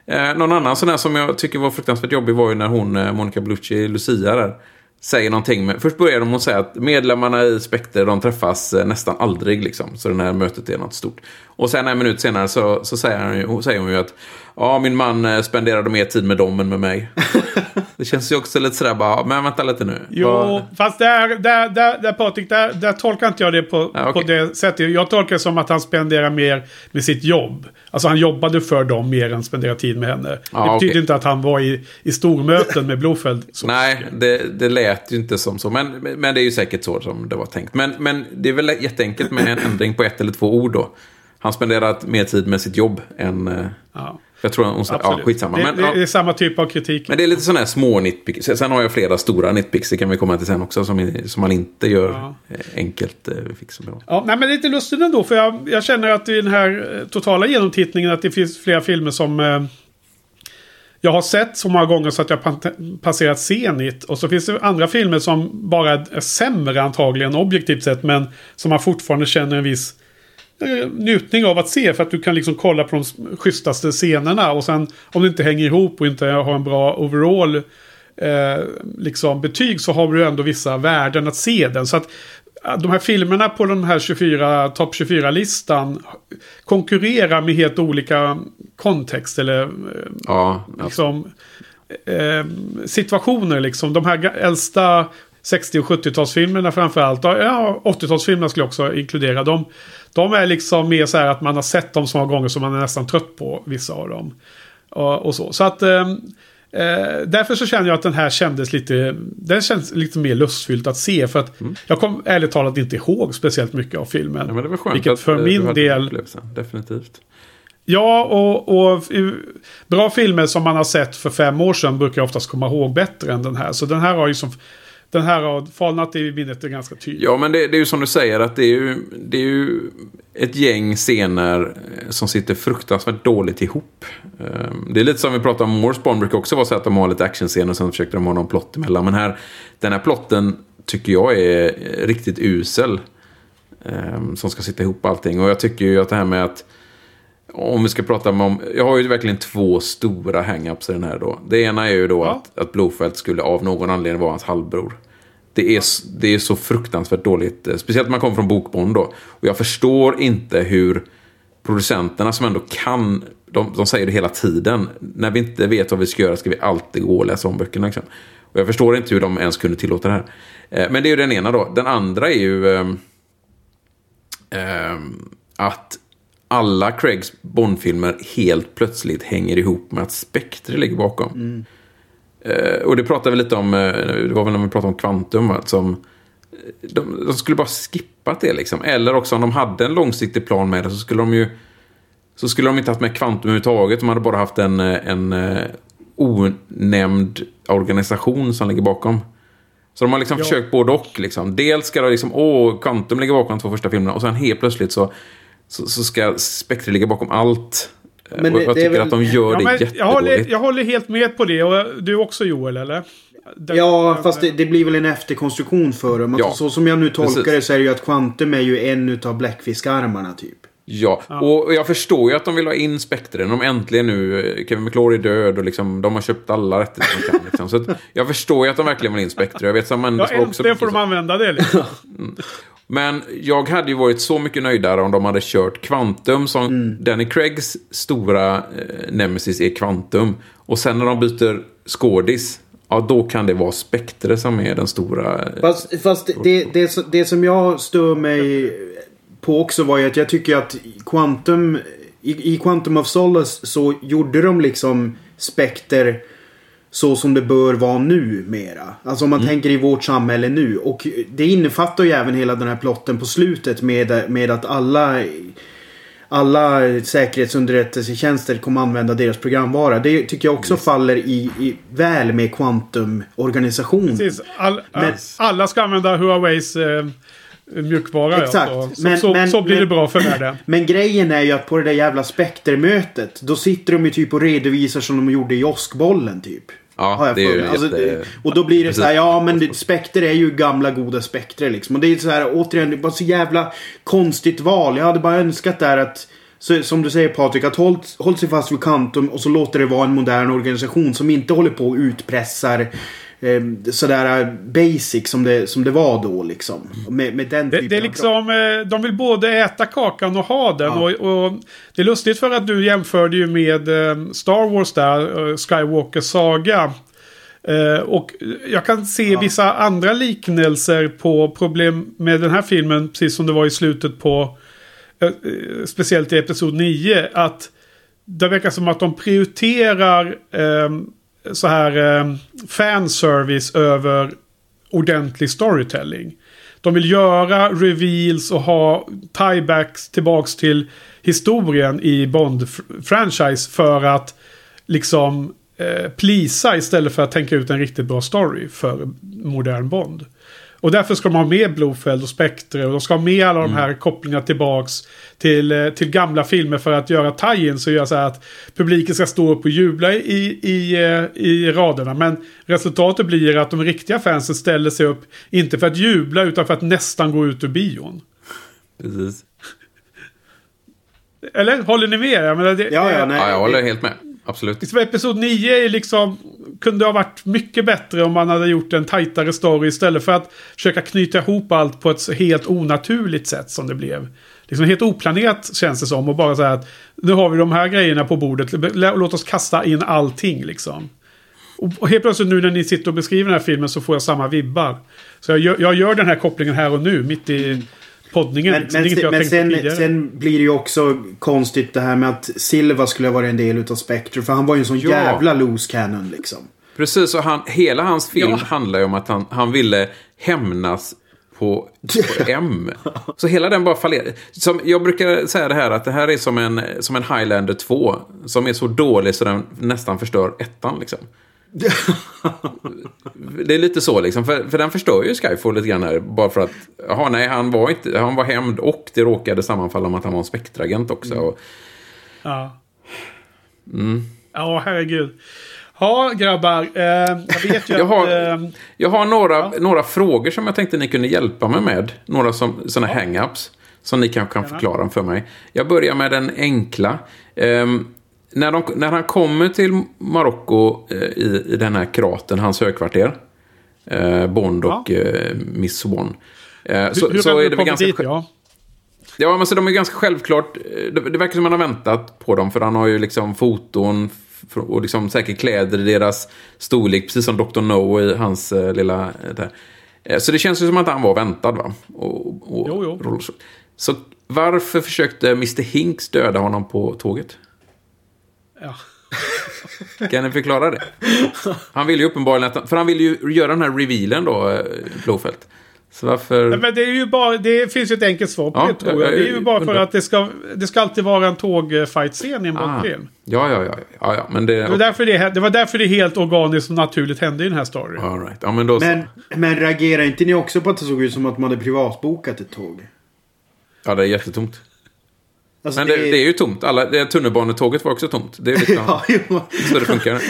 Eh, någon annan sån här som jag tycker var fruktansvärt jobbig var ju när hon, eh, Monica Bellucci, Lucia där, säger någonting. Men först börjar de med att säga att medlemmarna i Spekter, de träffas eh, nästan aldrig liksom. Så det här mötet är något stort. Och sen en minut senare så, så säger, hon ju, säger hon ju att ja, min man eh, spenderade mer tid med dem än med mig. *laughs* det känns ju också lite sådär bara, men vänta lite nu. Jo, Vad- fast där, där, där, där Patrik, där, där tolkar inte jag det på, Ja, okej. på det sättet. Jag tolkar det som att han spenderar mer med sitt jobb. Alltså han jobbade för dem mer än spenderar tid med henne. Ja, det betyder okej. inte att han var i, i stormöten med Blofeld. *laughs* Nej, det, det lät ju inte som så. Men, men det är ju säkert så som det var tänkt. Men, men det är väl jätteenkelt med en ändring på ett eller två ord då. Han spenderat mer tid med sitt jobb än... eh, Ja, Jag tror hon sa... Ja, skitsamma. det, Men, det, ja, det är samma typ av kritik. men det är lite sådana här små nitpicks. Sen har jag flera stora nitpicks. Det kan vi komma till sen också. Som, som man inte gör Ja. eh, enkelt eh, fix. Ja, nej, men det är lite lustigt ändå. För jag, jag känner att i den här eh, totala genomtittningen att det finns flera filmer som eh, jag har sett så många gånger så att jag passerat Zenit. Och så finns det andra filmer som bara är sämre antagligen objektivt sett. Men som man fortfarande känner en viss njutning av att se. För att du kan liksom kolla på de schysstaste scenerna. Och sen om det inte hänger ihop och inte har en bra overall eh, liksom betyg så har du ändå vissa värden att se den. Så att eh, de här filmerna på den här 24, topp 24-listan konkurrerar med helt olika kontext eller eh, Ja, liksom, eh, situationer. Liksom. De här äldsta 60 och 70-talsfilmerna framförallt. Ja, 80-talsfilmerna skulle jag också inkludera. De, de är liksom mer så här att man har sett dem så många gånger så man är nästan trött på vissa av dem. Och, och så. Så att... Eh, Eh, därför så känner jag att den här kändes lite... Den känns lite mer lustfyllt att se. För att jag kom ärligt talat inte ihåg speciellt mycket av filmen. Mm. ja, men det var skönt Vilket för eh, min del... Definitivt. Ja, och, och bra filmer som man har sett för fem år sedan brukar jag oftast komma ihåg bättre än den här. Så den här har ju som... Den här har falnat i minnet är ganska tydligt. Ja, men det, det är ju som du säger att det är ju, det är ju ett gäng scener eh, som sitter fruktansvärt dåligt ihop. Ehm, det är lite som vi pratade om Morse Bond brukar också vara så att de har lite actionscener och sen försöker de ha någon plott emellan. Men här, den här plotten tycker jag är riktigt usel. Ehm, som ska sitta ihop allting. Och jag tycker ju att det här med att om vi ska prata om... Jag har ju verkligen två stora hang-ups i den här då. Det ena är ju då Ja. att, att Blofeld skulle av någon anledning vara hans halvbror. Det är, det är så fruktansvärt dåligt. eh, Speciellt när man kommer från Bokbond då. Och jag förstår inte hur producenterna som ändå kan... De, de säger det hela tiden. När vi inte vet vad vi ska göra ska vi alltid gå och läsa om böckerna. Liksom. Och jag förstår inte hur de ens kunde tillåta det här. Eh, Men det är ju den ena då. Den andra är ju... ehm, att alla Craigs Bond-filmer helt plötsligt hänger ihop med att Spectre ligger bakom. Mm. Eh, och det pratade vi lite om, eh, det var väl när vi pratade om Quantum, va, som eh, de, de skulle bara skippat det liksom. Eller också om de hade en långsiktig plan med det så skulle de ju så skulle de inte haft med Quantum överhuvudtaget. De hade bara haft en, eh, en onämnd organisation som ligger bakom. Så de har liksom Ja. försökt både och. Liksom. Dels ska det liksom, åh, Quantum ligger bakom de två första filmerna. Och sen helt plötsligt så, så, så ska Spectre ligga bakom allt. Eh, Men och det- jag tycker väl- att de gör Ja, det men jag, håller, jättedåligt. jag håller helt med på det. Och du också Joel, eller? Den- Ja, den- fast det, det blir väl en efterkonstruktion för dem. Ja, så som jag nu tolkar precis. det så är det ju att Quantum är ju en utav Blackfisk-armarna typ. Ja, och jag förstår ju att de vill ha in Spectre. De äntligen nu, eh, Kevin McClory är död och liksom, de har köpt alla rättigheter de kan. Liksom. Så att jag förstår ju att de verkligen vill in Spectre. Jag vet Sam Ja, Mendes var också... får de använda det. Liksom. Men jag hade ju varit så mycket nöjdare om de hade kört Quantum som Mm. Danny Craigs stora eh, nemesis är Quantum. Och sen när de byter skådis, ja då kan det vara Spectre som är den stora... eh, Fast, fast det, det, det som jag stör mig på också var ju att jag tycker att Quantum... I, i Quantum of Solace så gjorde de liksom Spectre så som det bör vara nu mera. Alltså om man tänker i vårt samhälle nu. Och det innefattar ju även hela den här plotten på slutet med, med att alla alla säkerhetsunderrättelsetjänster kommer använda deras programvara. Det tycker jag också faller i, i väl med Quantum-organisationen. Precis. All, Men- alla ska använda Huaweis eh, mjukvara. Exakt. Ja, så, Men- så, men- så blir men- det bra för världen. *clears throat* Men grejen är ju att på det där jävla spektermötet Då sitter de ju typ och redovisar som de gjorde i åskbollen typ. Ja, Har jag det är ju. Alltså, jätte- Och då blir det så här, ja men det- Spectre är ju gamla goda Spectre liksom. Och det är så här, återigen, det bara så jävla konstigt val. Jag hade bara önskat där att så, som du säger Patrik, att håll, håll sig fast vid Quantum och så låter det vara en modern organisation som inte håller på och utpressar eh, sådär basic som det, som det var då liksom. Med, med den Det, typen det är av- liksom, eh, de vill både äta kakan och ha den. Ja. Och, och det är lustigt för att du jämförde ju med eh, Star Wars där, eh, Skywalker Saga. Eh, och jag kan se Ja. vissa andra liknelser på problem med den här filmen, precis som det var i slutet på, eh, eh, speciellt i Episod 9, att det verkar som att de prioriterar eh, så här eh, fanservice över ordentlig storytelling. De vill göra reveals och ha tiebacks tillbaks till historien i Bond-franchise för att liksom eh, plisa istället för att tänka ut en riktigt bra story för modern Bond. Och därför ska de ha med Blofeld och Spectre och de ska ha med alla de här kopplingarna tillbaks till, eh, till gamla filmer för att göra tie-ins och göra så här att publiken ska stå upp och jubla i, i, eh, i raderna. Men resultatet blir att de riktiga fansen ställer sig upp, inte för att jubla utan för att nästan gå ut ur bion. Precis. Eller? Håller ni med? Jag menar, det, Ja, ja, nej. Ja, jag håller helt med. Absolut. Liksom episod 9 är liksom, kunde ha varit mycket bättre om man hade gjort en tajtare story istället för att försöka knyta ihop allt på ett helt onaturligt sätt som det blev. Liksom helt oplanerat känns det som och bara så här att nu har vi de här grejerna på bordet, låt oss kasta in allting liksom. Och och helt plötsligt nu när ni sitter och beskriver den här filmen så får jag samma vibbar. Så jag gör, jag gör den här kopplingen här och nu, mitt i poddningen. Men, liksom. men, jag men sen, sen blir det ju också konstigt det här med att Silva skulle ha varit en del utav Spectre. För han var ju en sån Ja. jävla loose cannon liksom. Precis, och han, hela hans film Ja. handlar ju om att han, han ville hämnas på, på *laughs* M. Så hela den bara fallerar. Som, jag brukar säga det här att det här är som en, som en Highlander 2. Som är så dålig så den nästan förstör ettan liksom. Det är lite så liksom, för, för den förstör ju Skyfall lite grann här. Bara för att, jaha nej, han var inte, han var hämnd och det råkade sammanfalla med att han var en spektragent också. Och, Ja. Mm. Ja, herregud. Ja, grabbar. Eh, jag vet ju *laughs* Jag har- att... Eh, Jag har några, några frågor som jag tänkte ni kunde hjälpa mig med. Några sådana hang-ups. Som ni kanske kan förklara för mig. Jag börjar med den enkla. Ehm, när, de, när han kommer till Marocko eh, i, i den här kraten, hans högkvarter. Eh, Bond och eh, Miss Swan. Eh, så, hur hur så har är det väl ganska... dit? Ja. Ja, men så de är ganska självklart... eh, Det, det verkar som att man har väntat på dem, för han har ju liksom foton och liksom säkert kläder i deras storlek, precis som Dr. No i hans eh, lilla... eh, Där. Så det känns ju som att han var väntad, va? Och, och, Jo, jo. Så Varför försökte Mr Hinks döda honom på tåget? Ja. *laughs* Kan ni förklara det? Han vill ju uppenbarligen att... För han vill ju göra den här revealen då, eh, Blåfält. Så varför... Men det, är ju bara, det finns ju ett enkelt svar på Ja, det tror jag. Det är ju bara för att det ska, det ska alltid vara en tågfight-scen i en Ah. Bondfilm. Ja, ja, ja, ja, ja, men det... Det, var därför det, det var därför det helt organiskt och naturligt hände i den här storyn. All right. Ja, men då. Men, men reagerar inte ni också på att det såg ut som att man hade privatbokat ett tåg? Ja, det är jättetomt. Alltså, Men det, det är ju tomt. Alla, det, tunnelbanetåget var också tomt. Det är liksom *laughs* Ja, jo. så det funkar. *laughs*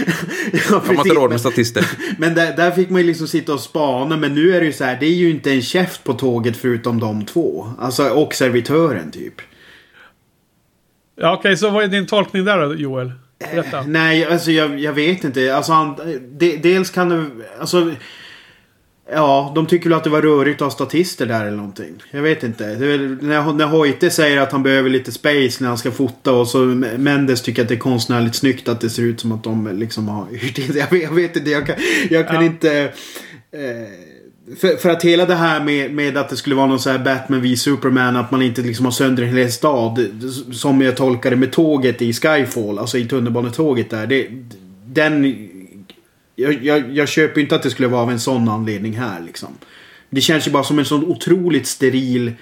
ja, De har inte råd med statister. *laughs* Men där, där fick man ju liksom sitta och spana. Men nu är det ju så här. Det är ju inte en käft på tåget förutom de två. Alltså och servitören typ. Ja, Okej, så vad är din tolkning där då, Joel? Berätta. Nej, alltså jag, jag vet inte. Alltså han, de, dels kan det... Alltså... Ja, de tycker väl att det var rörigt att ha statister där eller någonting. Jag vet inte. När, när Hoyte säger att han behöver lite space när han ska fota och så Mendes tycker att det är konstnärligt snyggt att det ser ut som att de liksom har *laughs* hyrt in jag vet, jag vet inte, jag kan, jag kan Ja. inte... Eh, för, för att hela det här med, med att det skulle vara någon så här Batman v Superman, att man inte liksom har sönder en hel stad. Som jag tolkar det med tåget i Skyfall, alltså i tunnelbanetåget där. Det, den... Jag, jag, jag köper inte att det skulle vara av en sån anledning här liksom. Det känns ju bara som en sån otroligt steril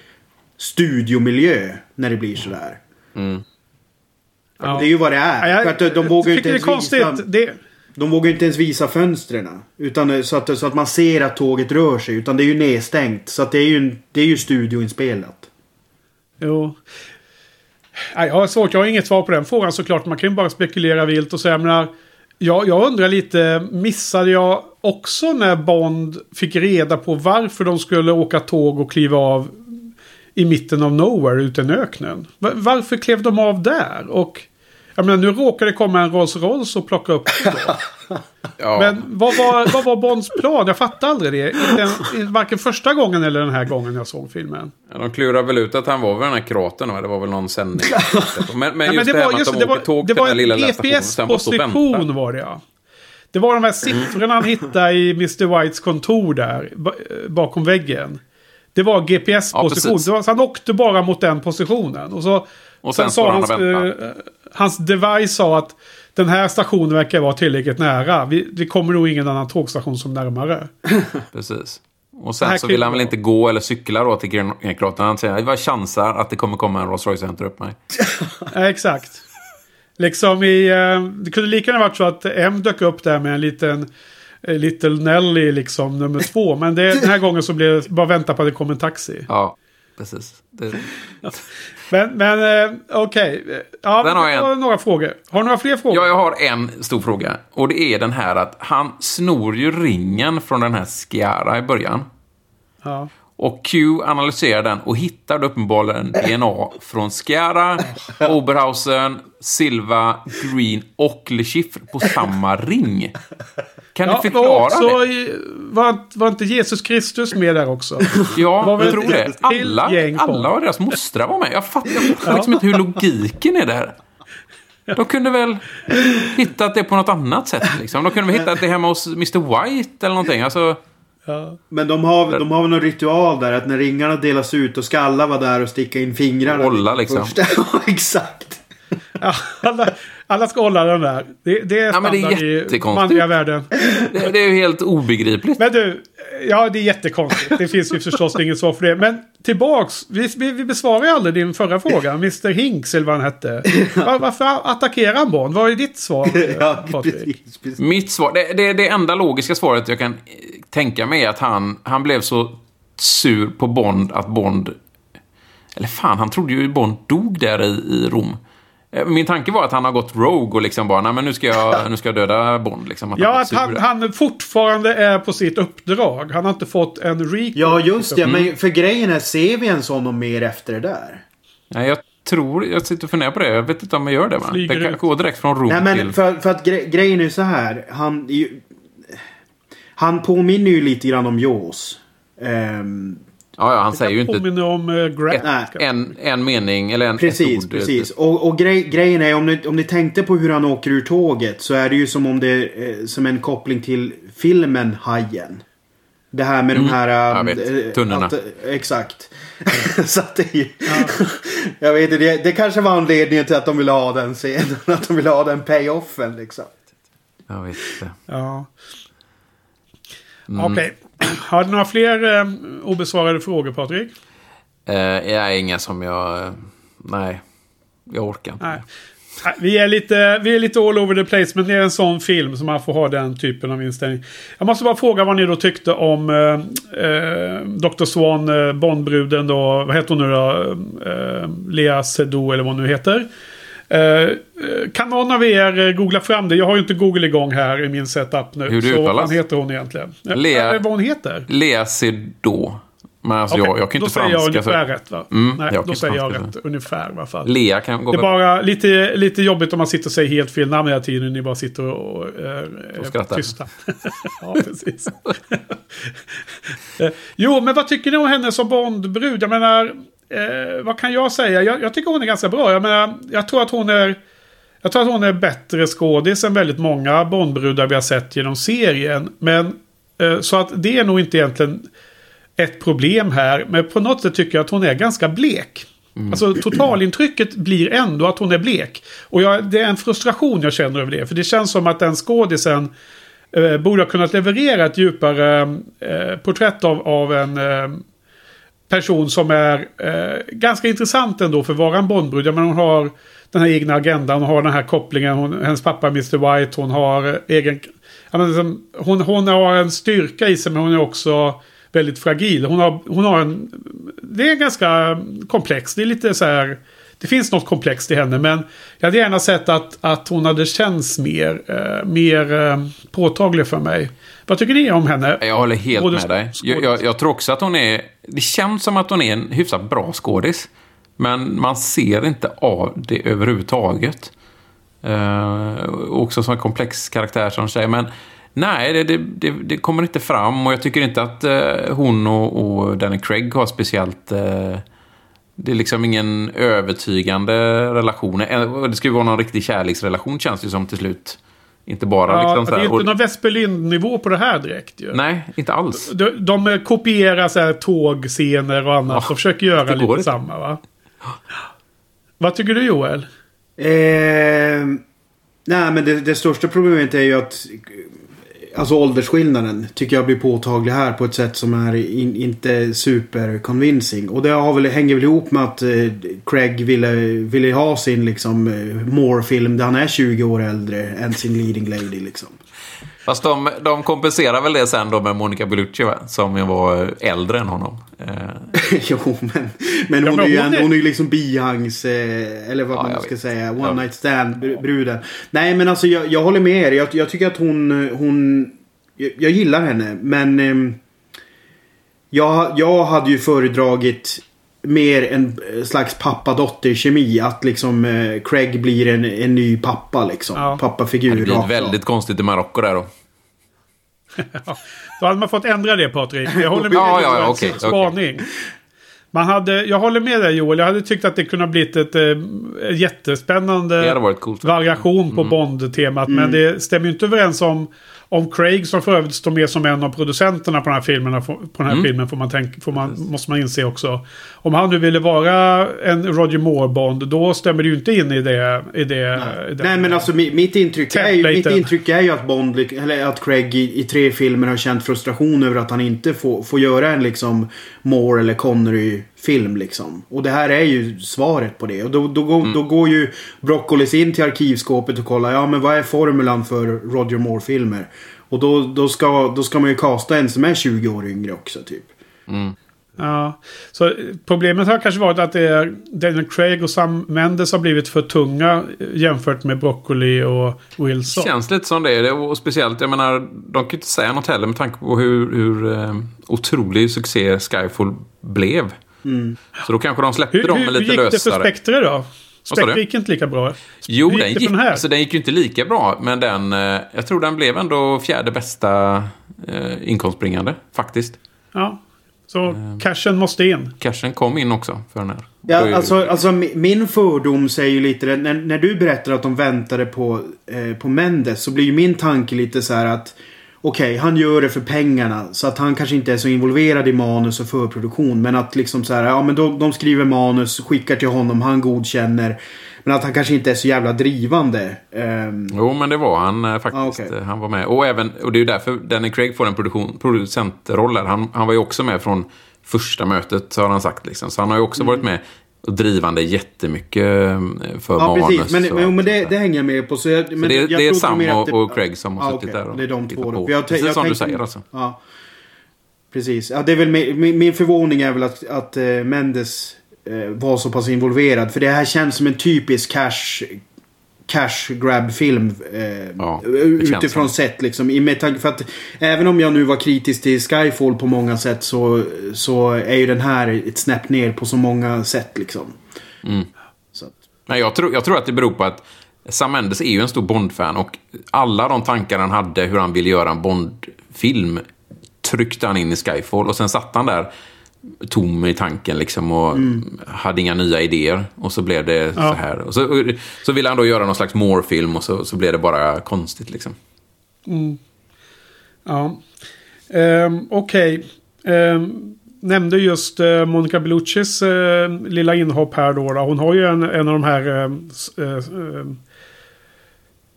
studiomiljö när det blir sådär. Ja. Det är ju vad det är. Ja, jag för att de, vågar ju inte ens visa... Det, De vågar inte ens visa fönstren. Utan eh, så att, så att man ser att tåget rör sig. Utan det är ju nedstängt. Så att det är ju, det är ju studioinspelat. Jo. Nej, jag har svårt, jag har inget svar på den frågan såklart. Man kan ju bara spekulera vilt och säga, jag menar, jag, jag undrar lite, missade jag också när Bond fick reda på varför de skulle åka tåg och kliva av i mitten av nowhere ute i öknen? Varför klev de av där? Och jag menar, nu råkar det komma en Rolls Royce och plocka upp dem. *laughs* *laughs* Ja. Men vad var, vad var Bonds plan? Jag fattar aldrig det. Den, varken första gången eller den här gången jag såg filmen. Ja, de klurar väl ut att han var vid den här kraten. va? Det var väl någon sändning. Men, men Ja, just men det, här var, med att de det åker var, tåg det till den här lilla GPS-position var det ja. Det var de här siffrorna han hittade i Mr. Whites kontor där. eh, Bakom väggen. Det var Ja, GPS-position. det var, så han åkte bara mot den positionen. Och, så, Och sen står han hans, eh, hans device sa att den här stationen verkar vara tillräckligt nära. Vi, vi kommer nog ingen annan tågstation som närmare. *laughs* Precis. Och Det sen så vill han väl inte gå eller cykla då till Gren- kraten. Han säger jag chansar att det kommer komma en Rolls Royce och hämtar upp mig. *laughs* Exakt. Liksom i... eh, Det kunde lika gärna varit så att M dök upp där med en liten... eh, Little Nelly liksom nummer två. Men det, den här gången så blev det bara vänta på att det kom en taxi. Ja, precis. Det, *laughs* Men, men eh, okej. Ja, Den har jag jag har några frågor. Har du några fler frågor? Ja, jag har en stor fråga. Och det är den här att han snor ju ringen från den här Skiara i början. Ja. Och Q analyserar den och hittar uppenbarligen DNA från Skiara, Oberhausen, Silva, Green och Le Chiffre på samma ring. Kan Ja, ni förklara också, det? var, var inte Jesus Kristus med där också? var Ja, väl jag tror det. Alla, alla och deras mostrar var med. Jag fattar, jag fattar liksom inte hur logiken är där. De kunde väl hittat det på något annat sätt. Liksom. De kunde väl hittat det hemma hos Mr White eller någonting. Alltså, Ja. Men de har, de har väl någon ritual där att när ringarna delas ut då ska alla vara där och sticka in fingrarna. Hålla, liksom. *laughs* Ja, exakt. Ja, alla, alla ska hålla den där. Det, det är Ja, men det är standard i manliga världen. det, det är ju helt obegripligt. Men du, ja det är jättekonstigt. Det finns ju förstås inget svar för det. Men tillbaks, vi, vi, vi besvarar ju aldrig din förra fråga. Mr Hinks eller vad han hette. Var, varför attackerar han Bond? Vad är ditt svar, *laughs* Ja, Patrik? precis, precis. Mitt svar, det, det, det enda logiska svaret jag kan eh, tänka mig är att han, han blev så sur på Bond att Bond... Eller fan, han trodde ju Bond dog där i, i Rom. Eh, Min tanke var att han har gått rogue och liksom bara, nej men nu ska jag, *laughs* nu ska jag döda Bond. Liksom, att Ja, han att han, han fortfarande är på sitt uppdrag. Han har inte fått en recall. Ja, just det. Mm. Men för grejen är, ser vi ens honom mer efter det där? Nej, jag tror, jag sitter och funderar på det. Jag vet inte om jag gör det va? Det kan gå direkt från Rom Nej, men till... för, för att gre grejen är ju så här. Han, ju- han påminner ju lite grann om Jaws. Ehm, Ja, ja, han säger ju inte om uh, Grant. Nej. en, en mening eller en Precis, ett ord. precis. Och, och grej, grejen är om ni, om ni tänkte på hur han åker ur tåget så är det ju som om det är eh, som en koppling till filmen Hajen. Det här med de här... Jag ähm, vet. eh, Tunnorna. att- Exakt. *laughs* så att det ju... *laughs* jag vet inte, det, det kanske var anledningen till att de ville ha den scenen. *laughs* Att de ville ha den payoffen liksom. Jag vet inte. Ja. Mm. Okej. *clears throat* Har du några fler eh, obesvarade frågor Patrik? Eh, jag är inga som jag... eh, Nej, jag orkar inte. Nej. Vi är, lite, vi är lite all over the place, men det är en sån film som man får ha den typen av inställning. Jag måste bara fråga vad ni då tyckte om eh, eh, Dr. Swan, eh, Bondbruden då, vad heter hon nu då? Eh, Lea Seydoux eller vad hon nu heter. Eh, eh, kan någon av er eh, googla fram det? Jag har ju inte Google igång här i min setup nu. Hur det så uttalas? vad heter hon egentligen? Lea- Eh, vad hon heter? Läser då. Men alltså, Okej, jag, jag kan då inte säger jag franska. ungefär Så... rätt va? Mm, Nej, då säger jag franska, rätt ungefär i alla fall. Lea kan gå Det är bara lite, lite jobbigt om man sitter och säger helt fel namn hela tiden. Ni bara sitter och, och eh, är skrattar. tysta. *laughs* ja, precis. *laughs* Jo, men vad tycker ni om henne som Bondbrud? Jag menar, eh, vad kan jag säga? Jag, jag tycker hon är ganska bra. Jag menar, jag tror att hon är... Jag tror att hon är bättre skådis än väldigt många Bondbrudar vi har sett genom serien. Men eh, så att det är nog inte egentligen ett problem här. Men på något sätt tycker jag att hon är ganska blek. Alltså totalintrycket blir ändå att hon är blek. Och jag, det är en frustration jag känner över det. För det känns som att den skådisen eh, borde ha kunnat leverera ett djupare eh, porträtt av, av en eh, person som är eh, ganska intressant ändå för att vara en Bondbrud. Menar, hon har den här egna agendan, hon har den här kopplingen, hon, hennes pappa Mr White, hon har eh, egen... Menar, liksom, hon, hon har en styrka i sig men hon är också väldigt fragil. Hon har, hon har en... Det är ganska komplext, det är lite så här... Det finns något komplext i henne men jag hade gärna sett att, att hon hade känts mer, eh, mer eh, påtaglig för mig. Vad tycker ni om henne? Jag håller helt Både med dig. Jag, jag, jag tror också att hon är... Det känns som att hon är en hyfsat bra skådis. Men man ser inte av det överhuvudtaget. Uh, också som en komplex karaktär som säger. Men nej, det, det, det, det kommer inte fram. Och jag tycker inte att eh, hon och, och Danny Craig har speciellt... eh, det är liksom ingen övertygande relation. Eh, det ska ju vara någon riktig kärleksrelation känns det som till slut. Inte bara Ja, liksom det så är här, inte och, någon Vesperlind-nivå på det här direkt ju. Nej, inte alls. De, de kopierar så här tågscener och annat Ja, och försöker göra det lite inte. samma va? Vad tycker du Joel? Eh, nej, men det, det största problemet är ju att Alltså åldersskillnaden tycker jag blir påtaglig här på ett sätt som är in, inte super convincing. Och det har väl, hänger väl ihop med att eh, Craig ville, ville ha sin liksom eh, Moore-film där han är 20 år äldre än sin leading lady liksom. Fast de, de kompenserar väl det sen då med Monica Bellucci va? Som ju var äldre än honom. Eh, *laughs* jo, men, men Ja, hon, men är ju hon är- hon är ju liksom bihangs, eh, eller vad Ja, man jag ska vet. säga, one Ja. night stand br- bruden. Nej, men alltså jag, jag håller med er. Jag, jag tycker att hon, hon jag, jag gillar henne, men ehm, jag, jag hade ju föredragit mer en eh, slags pappa-dotter-kemi. Att liksom eh, Craig blir en, en ny pappa liksom. Ja. Pappafigur. det blir väldigt konstigt i Marocko där då. *laughs* Då hade man fått ändra det Patrik. Jag håller med Ja, dig ja, ja, okej, okej. Spaning. Man hade, jag håller med dig Joel. Jag hade tyckt att det kunde ha blivit ett eh, jättespännande hade varit coolt. variation på Bond-temat. Men det stämmer ju inte överens om, om Craig som för övrigt står med som en av producenterna på den här filmen. På den här filmen får man tänka, får man, måste man inse också. Om han nu ville vara en Roger Moore-Bond, då stämmer det ju inte in i det. I det i den- Nej men alltså mi- mitt intryck, är ju, mitt intryck är ju att Bond, eller att Craig i, i tre filmer har känt frustration över att han inte får, får göra en liksom Moore eller Connery film liksom. Och det här är ju svaret på det. Och då, då, går, då går ju Broccolis in till arkivskåpet och kollar, ja men vad är formulan för Roger Moore-filmer? Och då, då, ska, då ska man ju kasta en som är 20 år yngre också typ. Ja, så problemet har kanske varit att det är Daniel Craig och Sam Mendes har blivit för tunga eh, jämfört med Broccoli och Wilson. Känns lite som det. det. Och speciellt, jag menar, de kan ju inte säga något heller med tanke på hur, hur eh, otrolig succé Skyfall blev. Så då kanske de släppte Hur, dem hur, med hur lite gick det för lösare. Spectre då? Spectre gick inte lika bra. Jo, Hur den gick det gick, den här? alltså, den gick ju inte lika bra. Men den, eh, jag tror den blev ändå fjärde bästa eh, inkomstbringande, faktiskt. Ja, så Ehm. cashen måste in. Cashen kom in också för den här. Ja, alltså, alltså mi- min fördom säger ju lite det. När, när du berättar att de väntade på, eh, på Mendes så blir ju min tanke lite så här att Okej, okay, han gör det för pengarna. Så att han kanske inte är så involverad i manus och förproduktion. Men att liksom så här, ja men de, de skriver manus, skickar till honom, han godkänner. Men att han kanske inte är så jävla drivande. Um... Jo, men det var han eh, faktiskt. Ah, okay. Han var med. Och, även, och det är ju därför Danny Craig får en produktion, producentroll här. Han, han var ju också med från första mötet, har han sagt. Liksom. Så han har ju också mm. varit med och drivande jättemycket eh, för ja, manus. Precis. Men, men, men det, det, hänger jag med på. Så, jag, men så det, jag det är Sam och, och, Craig som har ah, suttit okay. där och Det är de två. På. Jag, Precis jag, som du säger alltså. Ja. Precis. Ja, det är väl min, min förvåning är väl att, att uh, Mendes var så pass involverad. För det här känns som en typisk cash cash grab film. Eh, ja, utifrån sett liksom. I med för att även om jag nu var kritisk till Skyfall på många sätt så, så är ju den här ett snäpp ner på så många sätt liksom. Mm. Så. Nej, jag, tror, jag tror att det beror på att Sam Mendes är ju en stor Bond-fan och alla de tankar han hade hur han ville göra en Bond-film tryckte han in i Skyfall och sen satt han där tom i tanken liksom och mm. hade inga nya idéer. Och så blev det ja. så här. Och så, så ville han då göra någon slags more-film och så, så blev det bara konstigt liksom. Mm. Ja. Um, Okej. Okay. Um, ehm, nämnde just uh, Monica Belluccis uh, lilla inhopp här då, då. Hon har ju en, en av de här uh,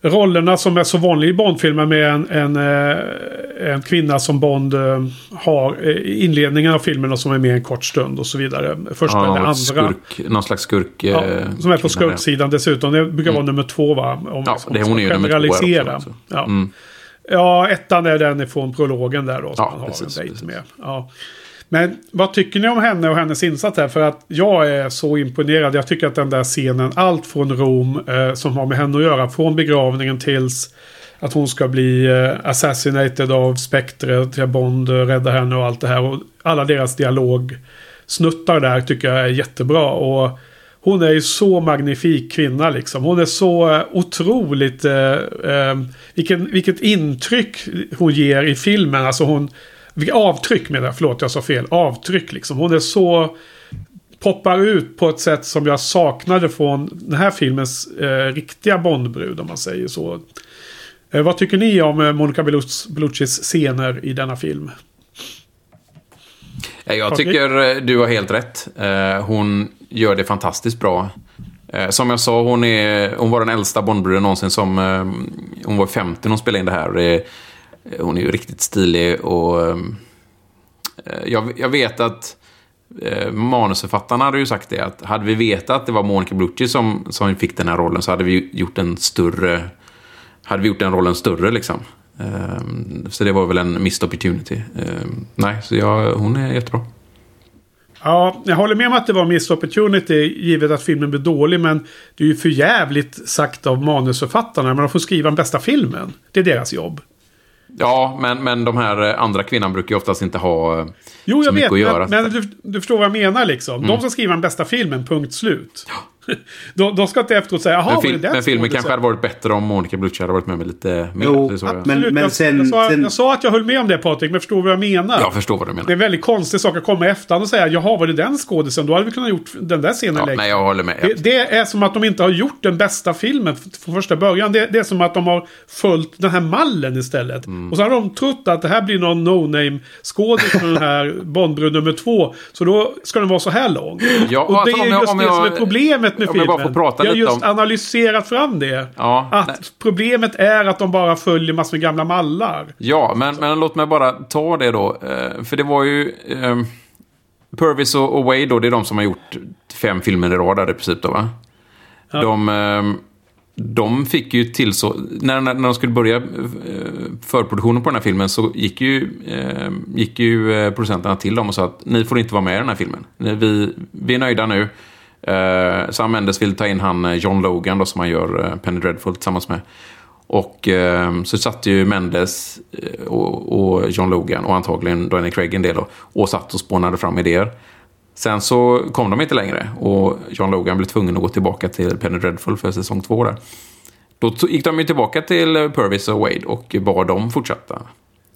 rollerna som är så vanliga i Bondfilmer med en, en, eh, en kvinna som Bond eh, har i inledningen av filmen och som är med en kort stund och så vidare. Första ja, eller andra. Skurk, någon slags skurk. Ja, eh, som är på skurksidan dessutom. Det brukar vara mm. nummer två va? Om ja, det, hon är ju nummer två också. Alltså. Ja. Mm. ja, ettan är den ifrån prologen där då. Som ja, man har precis, en dejt med. Ja. Men vad tycker ni om henne och hennes insats här? För att jag är så imponerad. Jag tycker att den där scenen, allt från Rom eh, som har med henne att göra, från begravningen tills att hon ska bli eh, assassinated av Spectre till Bond eh, rädda henne och allt det här. Och alla deras dialogsnuttar där tycker jag är jättebra. Och hon är ju så magnifik kvinna liksom. Hon är så eh, otroligt... Eh, eh, vilken, vilket intryck hon ger i filmen. Alltså hon vilka avtryck menar jag, förlåt jag sa fel. Avtryck liksom. Hon är så... Poppar ut på ett sätt som jag saknade från den här filmens eh, riktiga Bondbrud om man säger så. Eh, vad tycker ni om eh, Monica Belluccis scener i denna film? Jag tycker eh, du har helt rätt. Eh, hon gör det fantastiskt bra. Som jag sa, hon, är, hon var den äldsta Bondbruden någonsin som... Hon var 50 när hon spelade in det här. Eh, hon är ju riktigt stilig och ehm, eh, jag, jag vet att eh, manusförfattarna hade ju sagt det att hade vi vetat att det var Monica Bellucci som, som fick den här rollen så hade vi gjort en större hade vi gjort den rollen större liksom. Um, så det var väl en missed opportunity. Um, nej, så jag, hon är jättebra. Ja, jag håller med om att det var missed opportunity givet att filmen blev dålig. Men det är ju för jävligt sagt av manusförfattarna. Men de får skriva den bästa filmen. Det är deras jobb. Ja, men, men de här eh, andra kvinnorna brukar ju oftast inte ha eh, jo, så mycket vet, att göra. Men, men du, du, förstår vad jag menar liksom. Mm. De som skriver den bästa filmen, punkt slut. Ja. *laughs* de, de ska inte efteråt säga, jaha, men, fil men filmen kanske hade varit bättre om Monica Bellucci hade varit med, med lite mer. Jo, jag. men, men sen, jag, sa, sen... jag sa att jag höll med om det Patrik, men förstår vad jag menar? Jag förstår vad du menar. Det är en väldigt konstig sak att komma i efterhand och säga, jaha, var det den skådisen? Då hade vi kunnat gjort den där scenen ja, längre. Nej, jag håller med. Det, det, är som att de inte har gjort den bästa filmen från första början. Det, det, är som att de har följt den här mallen istället. Mm. Och så har de trott att det här blir någon no-name skådis från den här *laughs* Bondbrud nummer två. Så då ska den vara så här lång. Ja, och det är just det som är problemet filmen prata lite om... Jag har just analyserat fram det. Ja, att nej. problemet är att de bara följer massor med gamla mallar. Ja, men, men låt mig bara ta det då. Eh, för det var ju... Eh, Purvis och, och Wade då, det är de som har gjort fem filmer i rad i princip då va? Ja. De... Eh, de fick ju till så... När, när, när de skulle börja eh, förproduktionen på den här filmen så gick ju, eh, gick ju eh, producenterna till dem och sa att ni får inte vara med i den här filmen. Vi, vi är nöjda nu. Uh, Sam Mendes vill ta in han eh, John Logan då, som han gör uh, Penny Dreadful tillsammans med. Och uh, så satt ju Mendes och, och, John Logan och antagligen Daniel Craig en del då, och satt och spånade fram idéer. Sen så kom de inte längre och John Logan blev tvungen att gå tillbaka till Penny Dreadful för säsong två där. Då gick de ju tillbaka till Purvis och Wade och bad dem fortsätta.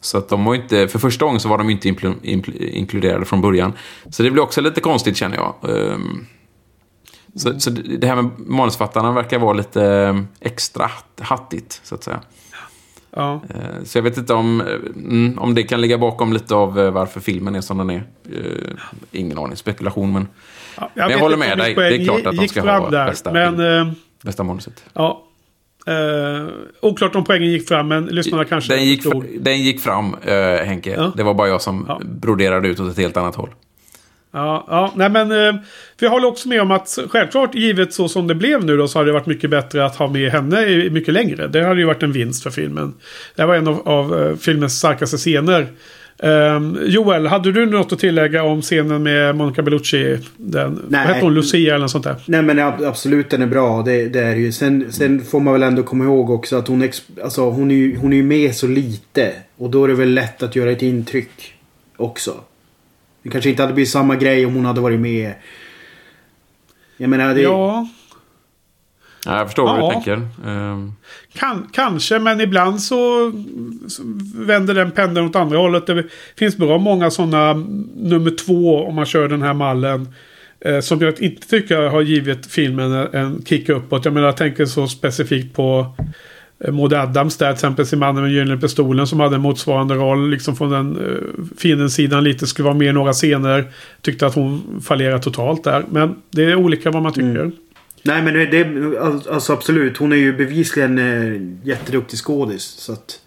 Så att de var inte, för första gången så var de inte impl, impl, inkluderade från början. Så det blir också lite konstigt känner jag. Um, så, så det här med manusförfattarna verkar vara lite eh, extra hattigt, så att säga. Ja. Eh, Så jag vet inte om, mm, om det kan ligga bakom lite av eh, varför filmen är som den är. Ingen aning, spekulation, men Ja, jag vet håller inte med dig. Det är klart att de ska ha där, bästa Men, film. bästa manuset. ja. Eh, oklart om poängen gick fram, men lyssnarna kanske Den gick, den gick fram, eh, Henke. Ja. Det var bara jag som broderade ut åt ett helt annat håll. Ja, ja, nej men... eh, För jag håller också med om att självklart, givet så som det blev nu då, så hade det varit mycket bättre att ha med henne mycket längre. Det hade ju varit en vinst för filmen. Det var en av, av eh, filmens starkaste scener. Ehm, Joel, hade du något att tillägga om scenen med Monica Bellucci? Den, Nej. Vad hette hon? Lucia eller något sånt där? Nej men ab- absolut den är bra. Det, det är ju. Sen, sen får man väl ändå komma ihåg också att hon, alltså, hon, är hon är med så lite. Och då är det väl lätt att göra ett intryck också. Det kanske inte hade blivit samma grej om hon hade varit med. Jag menar det... Ja, Ja, jag förstår vad Ja. du tänker. Eh, kan, kanske, men ibland så, så vänder den pendeln åt andra hållet. Det finns bra många sådana nummer två om man kör den här mallen. Eh, som jag inte tycker har givit filmen en- en kick uppåt. Jag menar, jag tänker så specifikt på eh, Maud Adams där, till exempel i Mannen med gyllene pistolen som hade en motsvarande roll. Liksom från den uh, fiendens sidan lite, skulle vara med i några scener. Tyckte att hon fallerade totalt där. Men det är olika vad man tycker. Nej men det, det, alltså absolut. Hon är ju bevisligen eh, jätteduktig skådis. Så att...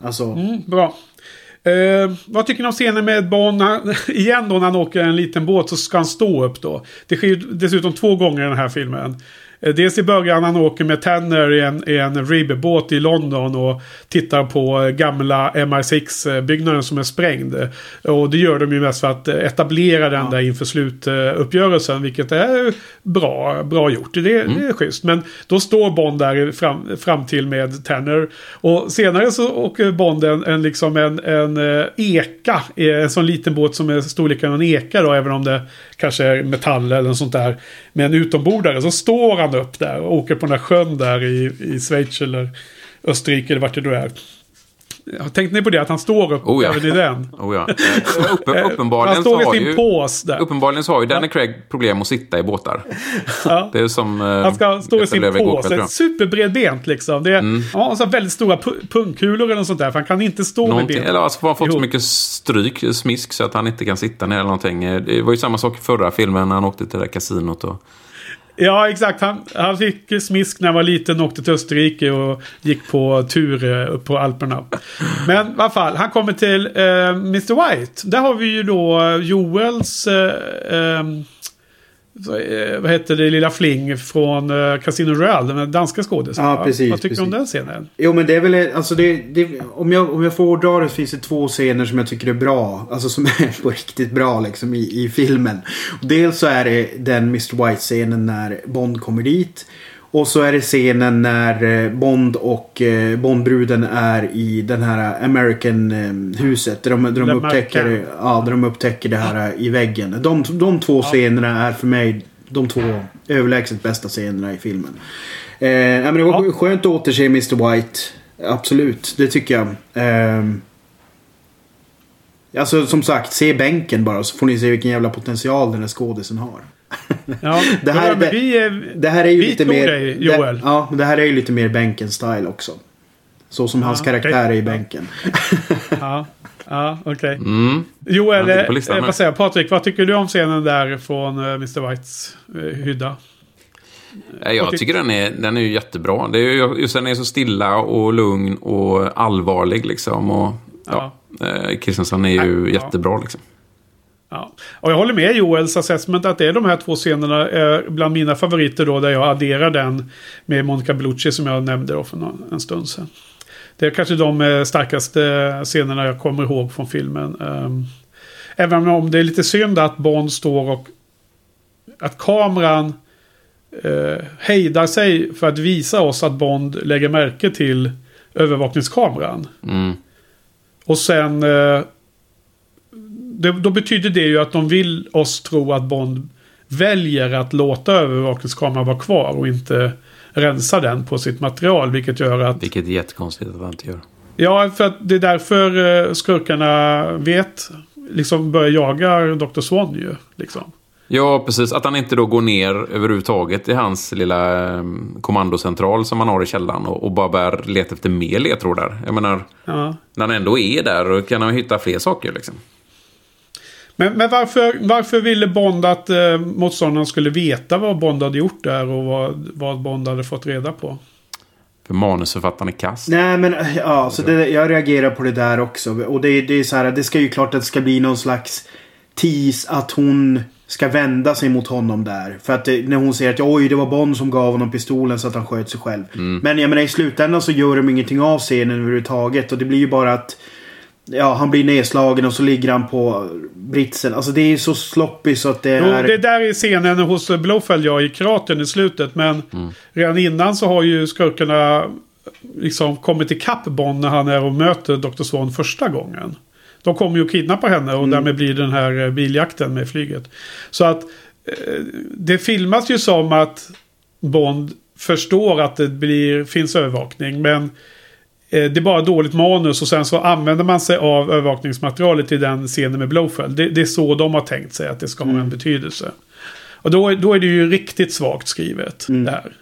Alltså... Mm, bra. Eh, vad tycker ni om scenen med Bond? *laughs* Igen då när han åker en liten båt så ska han stå upp då. Det sker ju dessutom två gånger i den här filmen. Eh, dels i början han åker med Tanner i en, i en ribbåt i London och tittar på eh, gamla MI6-byggnaden som är sprängd. Och det gör de ju mest för att eh, etablera den där inför slutuppgörelsen. Vilket är bra, bra gjort. Det, det är schysst. Men då står Bond där fram, fram till med Tanner. Och senare så åker Bond en, en, liksom en, en eka. En sån liten båt som är storleken av en eka då. Även om det kanske metall eller något sånt där. Med en utombordare. Så står han upp där och åker på den här sjön där i, i Schweiz eller Österrike eller vart det då är. Tänkte ni på det? Att han står upp Oh ja. även i den? oh ja. Eh, Uppen, Eh, uppenbarligen, han står i har sin ju, pås där. uppenbarligen så har ju Danny Craig problem att sitta i båtar. Ja. Det är som... eh, Han ska stå i sin jag. Superbredbent liksom. Det är Mm. ja, så väldigt stora pu- pungkulor eller sånt där. För han kan inte stå med Någonting, benen. eller alltså har han fått så mycket stryk, smisk, så att han inte kan sitta ner eller någonting. Det var ju samma sak i förra filmen när han åkte till det där kasinot. Och... Ja, exakt. Han, han fick smisk när han var liten och åkte till Österrike och gick på tur upp på Alperna. Men i alla fall, han kommer till eh, Mr. White. Där har vi ju då Joels... Eh, eh, så, eh, vad heter det? Lilla Fling från eh, Casino Royale. Den danska skådisen. Ja, precis, Vad tycker du om precis. den scenen? Jo men det är väl, alltså det, det om, jag, om jag får dra det så finns det två scener som jag tycker är bra. Alltså som är *laughs* på riktigt bra liksom i, i filmen. Dels så är det den Mr. White-scenen när Bond kommer dit. Och så är det scenen när eh, Bond och eh, Bondbruden är i den här American-huset. Där de, där de, upptäcker, ja, där de upptäcker det här i väggen. De, de två scenerna är för mig de två överlägset bästa scenerna i filmen. Eh, men det var Ja. skönt att återse Mr. White. Absolut, det tycker jag. Ehm, alltså som sagt, se bänken bara så får ni se vilken jävla potential den här skådisen har. *laughs* Ja, Det här- men det- vi, är- Det här är ju Vi lite mer... dig, Joel. Det, ja, det här är ju lite mer bänken-style också. Så som hans Ja, karaktär okej. är i bänken. *laughs* Ja, ja okej. Mm. Joel, eh, vad säger? Patrik, vad tycker du om scenen där från eh, Mr. Whites eh, hydda? Eh, Jag tycker den är, den är ju jättebra. Det är ju, just den är så stilla och lugn och allvarlig liksom. Och, ja. Eh, Kristiansson är ju Ja. jättebra liksom. Ja. Och jag håller med Joels assessment att det är de här två scenerna är bland mina favoriter då. Där jag adderar den med Monica Bellucci som jag nämnde då för någon, en stund sedan. Det är kanske de eh, starkaste scenerna jag kommer ihåg från filmen. Ehm, även om det är lite synd att Bond står och... Att kameran eh, hejdar sig för att visa oss att Bond lägger märke till övervakningskameran. Mm. Och sen... Eh, det, då betyder det ju att de vill oss tro att Bond väljer att låta övervakningskameran vara kvar och inte rensa den på sitt material. Vilket gör att... Vilket är jättekonstigt att han inte gör. Ja, för att det är därför eh, skurkarna vet... Liksom börjar jaga Dr. Swan ju. Liksom. Ja, precis. Att han inte då går ner överhuvudtaget i hans lilla eh, kommandocentral som han har i källaren och, och bara börjar leta efter mer ledtrådar. Jag menar, Ja. när han ändå är där och kan han hitta fler saker liksom. Men, men varför, varför ville Bond att eh, motståndaren skulle veta vad Bond hade gjort där och vad, vad Bond hade fått reda på? För manusförfattaren är kass. Nej men ja, så det, jag reagerar på det där också. Och det, det är så här, det ska ju klart att det ska bli någon slags tease att hon ska vända sig mot honom där. För att det, när hon säger att oj det var Bond som gav honom pistolen så att han sköt sig själv. Men jag menar i slutändan så gör de ingenting av scenen överhuvudtaget. Och det blir ju bara att Ja, han blir nedslagen och så ligger han på britsen. Alltså det är ju så sloppy så att det Jo, är... det där är scenen hos Blowfell, ja, i kratern i slutet. Men redan innan så har ju skurkarna liksom kommit ikapp Bond när han är och möter Dr. Swan första gången. De kommer ju att kidnappa henne och därmed blir den här eh, biljakten med flyget. Så att eh, det filmas ju som att Bond förstår att det blir, finns övervakning. Men det är bara dåligt manus och sen så använder man sig av övervakningsmaterialet i den scenen med Blowfell. Det, det är så de har tänkt sig att det ska ha en betydelse. Och då, då är det ju riktigt svagt skrivet. Det här.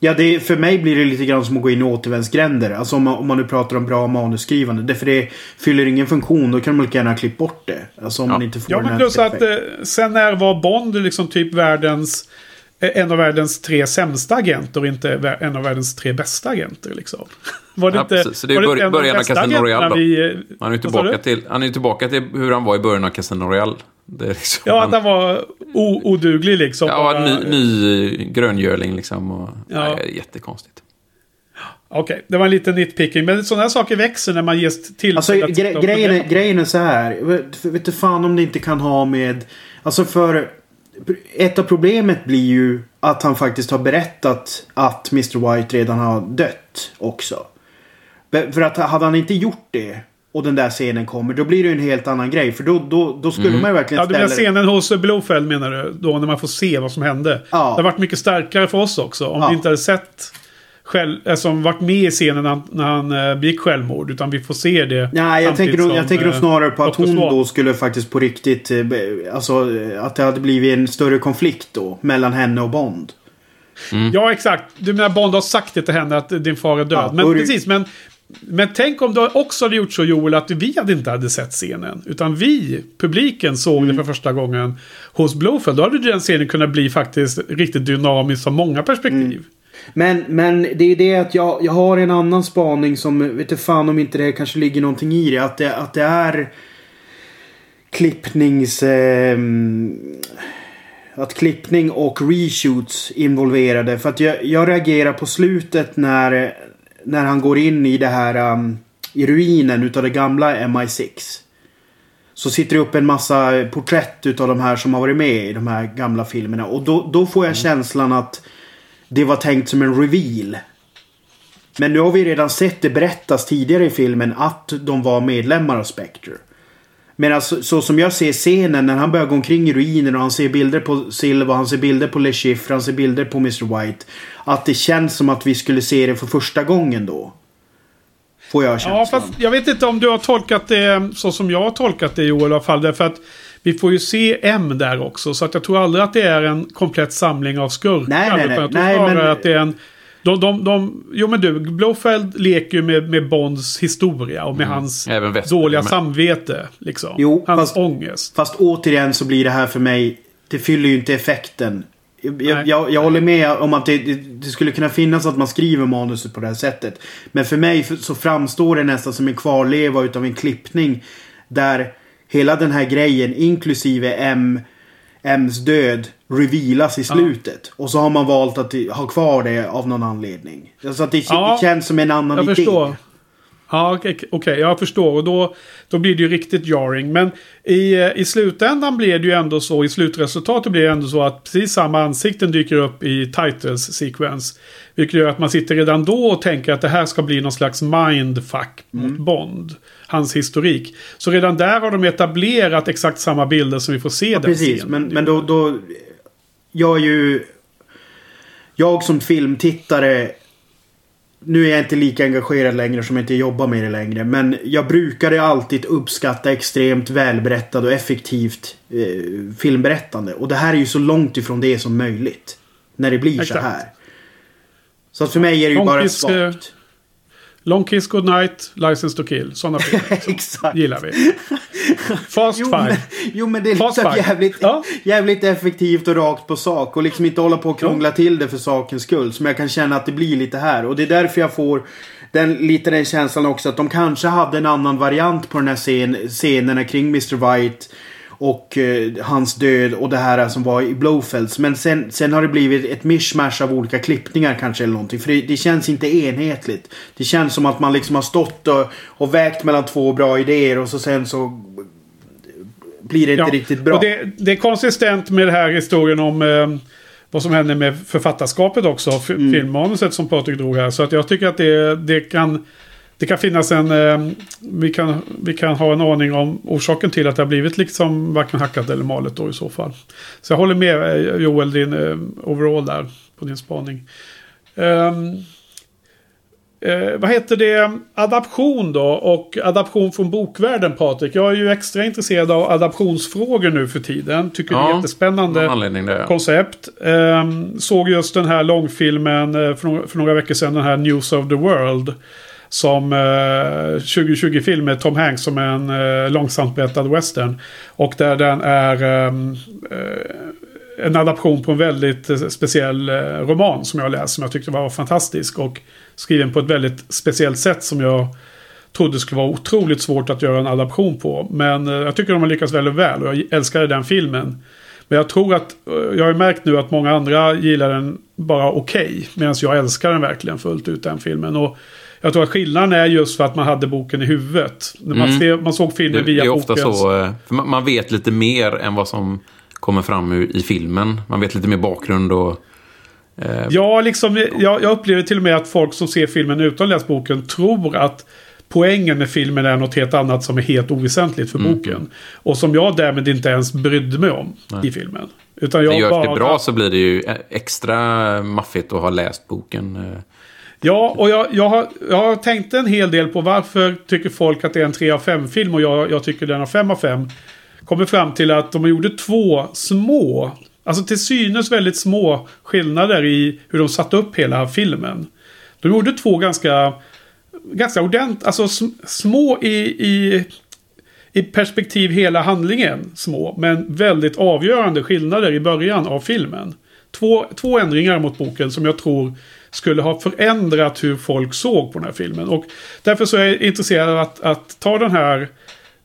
Ja, det, för mig blir det lite grann som att gå in i återvändsgränder. Alltså om man, om man nu pratar om bra manusskrivande. Därför det fyller ingen funktion. Då kan man lika gärna klippa bort det. Alltså om Ja. man inte får Ja, den men här plus att eh, sen när var Bond liksom typ världens... eh, En av världens tre sämsta agenter och inte en av världens tre bästa agenter liksom. *laughs* Var det Ja, inte... precis. Så det är var bör- inte en av de början av bästa Casino Royale vi, eh, Han är tillbaka till, han är tillbaka till hur han var i början av Casino Royale. Det är liksom, Ja, att han var o- oduglig liksom. ja, Bara- ny, ny gröngöling liksom. Och, Ja. nej, jättekonstigt. Okej, det var en liten nitpicking. Men sådana här saker växer när man ges till Alltså gre grejen, är, grejen är så här. Vet, vet du fan om det inte kan ha med... Alltså för... Ett av problemet blir ju att han faktiskt har berättat att Mr White redan har dött också. För att hade han inte gjort det och den där scenen kommer då blir det en helt annan grej. För då, då, då skulle man ju verkligen Ja, du menar ställa... scenen hos Blowfell menar du? Då när man får se vad som hände. Ja. Det har varit mycket starkare för oss också. Om Ja. vi inte hade sett... Själv, alltså varit med i scenen när han, när han eh, begick självmord. Utan vi får se det. Nej, jag tänker, nog, jag som, tänker nog eh, snarare på att hon då skulle faktiskt på riktigt... eh, Alltså eh, att det hade blivit en större konflikt då. Mellan henne och Bond. Ja, exakt. Du menar Bond har sagt det till henne att din far är död. Ja, men då är det- precis, men... Men tänk om du också hade gjort så Joel att vi hade inte hade sett scenen. Utan vi, publiken, såg Mm. det för första gången hos Blowfell. Då hade den scenen kunnat bli faktiskt riktigt dynamisk från många perspektiv. Mm. Men, men det är det att jag, jag har en annan spaning som, vet du fan om inte det kanske ligger någonting i det. Att det, att det är klippnings... ehm, att klippning och reshoots involverade. För att jag, jag reagerar på slutet när, när han går in i det här um, i ruinen utav det gamla MI6. Så sitter det upp en massa porträtt utav de här som har varit med i de här gamla filmerna. Och då, då får jag känslan att det var tänkt som en reveal. Men nu har vi redan sett det berättas tidigare i filmen att de var medlemmar av Spectre. Men alltså, så som jag ser scenen när han börjar gå omkring i ruinen och han ser bilder på Silva, han ser bilder på Le Chiffre, han ser bilder på Mr White. Att det känns som att vi skulle se det för första gången då. Får jag känslan. Ja, fast jag vet inte om du har tolkat det så som jag har tolkat det Joel i alla fall. Därför att vi får ju se M där också. Så att jag tror aldrig att det är en komplett samling av skurkar. Nej, nej, nej. utan Jag tror Nej, snarare men- att det är en... De, de, de, jo men du, Blowfeld leker ju med, med Bonds historia och med hans Även Vesper dåliga med. samvete. Liksom. Jo, hans fast- ångest. Fast återigen så blir det här för mig. Det fyller ju inte effekten. Jag, Nej. jag, jag håller med om att det, det, det skulle kunna finnas att man skriver manuset på det här sättet. Men för mig så framstår det nästan som en kvarleva utav en klippning. Där hela den här grejen inklusive M, M's död revealas i slutet. Och så har man valt att ha kvar det av någon anledning. Så att det, Ja, känns som en annan Jag idé. förstår. Ja, okej, okej, jag förstår. Och då, då blir det ju riktigt jarring. Men i, eh, i slutändan blir det ju ändå så, i slutresultatet blir det ändå så att precis samma ansikten dyker upp i titles sequence. Vilket gör att man sitter redan då och tänker att det här ska bli någon slags mindfuck Mm. mot Bond. Hans historik. Så redan där har de etablerat exakt samma bilder som vi får se den Precis, scenen. men, men då, då... Jag är ju... Jag som filmtittare nu är jag inte lika engagerad längre som jag inte jobbar med det längre. Men jag brukade alltid uppskatta extremt välberättad och effektivt eh, filmberättande. Och det här är ju så långt ifrån det som möjligt. När det blir Exakt. så här. Så att för mig är det ju bara svagt. Long Kiss Goodnight, License to Kill. Sådana filmer. *laughs* Exakt. gillar vi. Fast *laughs* Jo Five. men, jo men det är Fast liksom jävligt, Ja. jävligt effektivt och rakt på sak. Och liksom inte hålla på och krångla till det för sakens skull. Som jag kan känna att det blir lite här. Och det är därför jag får den, lite den känslan också att de kanske hade en annan variant på den här scen, scenerna kring Mr. White. Och eh, hans död och det här som var i Blowfelds. Men sen, sen har det blivit ett mishmash av olika klippningar kanske eller någonting. För det, det känns inte enhetligt. Det känns som att man liksom har stått och, och vägt mellan två bra idéer och så sen så blir det inte riktigt bra. Det, det är konsistent med den här historien om eh, vad som händer med författarskapet också. Mm. Filmmanuset som Patrik drog här. Så att jag tycker att det, det kan... Det kan finnas en... Eh, vi, kan, vi kan ha en aning om orsaken till att det har blivit liksom varken hackat eller malet då i så fall. Så jag håller med eh, Joel, din eh, overall där på din spaning. Ehm, Eh, vad heter det? Adaption då och adaption från bokvärlden Patrik. Jag är ju extra intresserad av adaptionsfrågor nu för tiden. Tycker det är Ja, jättespännande ja. koncept. Ehm, såg just den här långfilmen eh, för, några, för några veckor sedan. Den här News of the World. Som eh, 2020-film med Tom Hanks som en eh, långsamt berättad western. Och där den är ehm, eh, en adaption på en väldigt eh, speciell eh, roman som jag läst. Som jag tyckte var fantastisk. Och skriven på ett väldigt speciellt sätt som jag trodde skulle vara otroligt svårt att göra en adaption på. Men eh, jag tycker de har lyckats väldigt väl och jag älskade den filmen. Men jag tror att, eh, jag har ju märkt nu att många andra gillar den bara okej. medan jag älskar den verkligen fullt ut den filmen. Och jag tror att skillnaden är just för att man hade boken i huvudet. När man, Mm. ser, man såg Det, filmen det via är ofta boken. så. eh, man vet lite mer än vad som kommer fram i filmen. Man vet lite mer bakgrund och... Eh, Ja, liksom, jag, jag upplever till och med att folk som ser filmen utan att läst boken tror att poängen med filmen är något helt annat som är helt oväsentligt för boken. Och som jag därmed inte ens brydde mig om i filmen. Utan jag men görs bara... det bra så blir det ju eh, extra maffigt att ha läst boken. Ja, och jag, jag, har, jag har tänkt en hel del på varför tycker folk att det är en 3 av 5 film och jag, jag tycker den har 5 av 5. Kommer fram till att de gjorde två små, alltså till synes väldigt små skillnader i hur de satte upp hela filmen. De gjorde två ganska, ganska ordentligt, alltså små i, i, i perspektiv hela handlingen små, men väldigt avgörande skillnader i början av filmen. Två, två ändringar mot boken som jag tror skulle ha förändrat hur folk såg på den här filmen. Och därför så är jag intresserad av att, att ta den här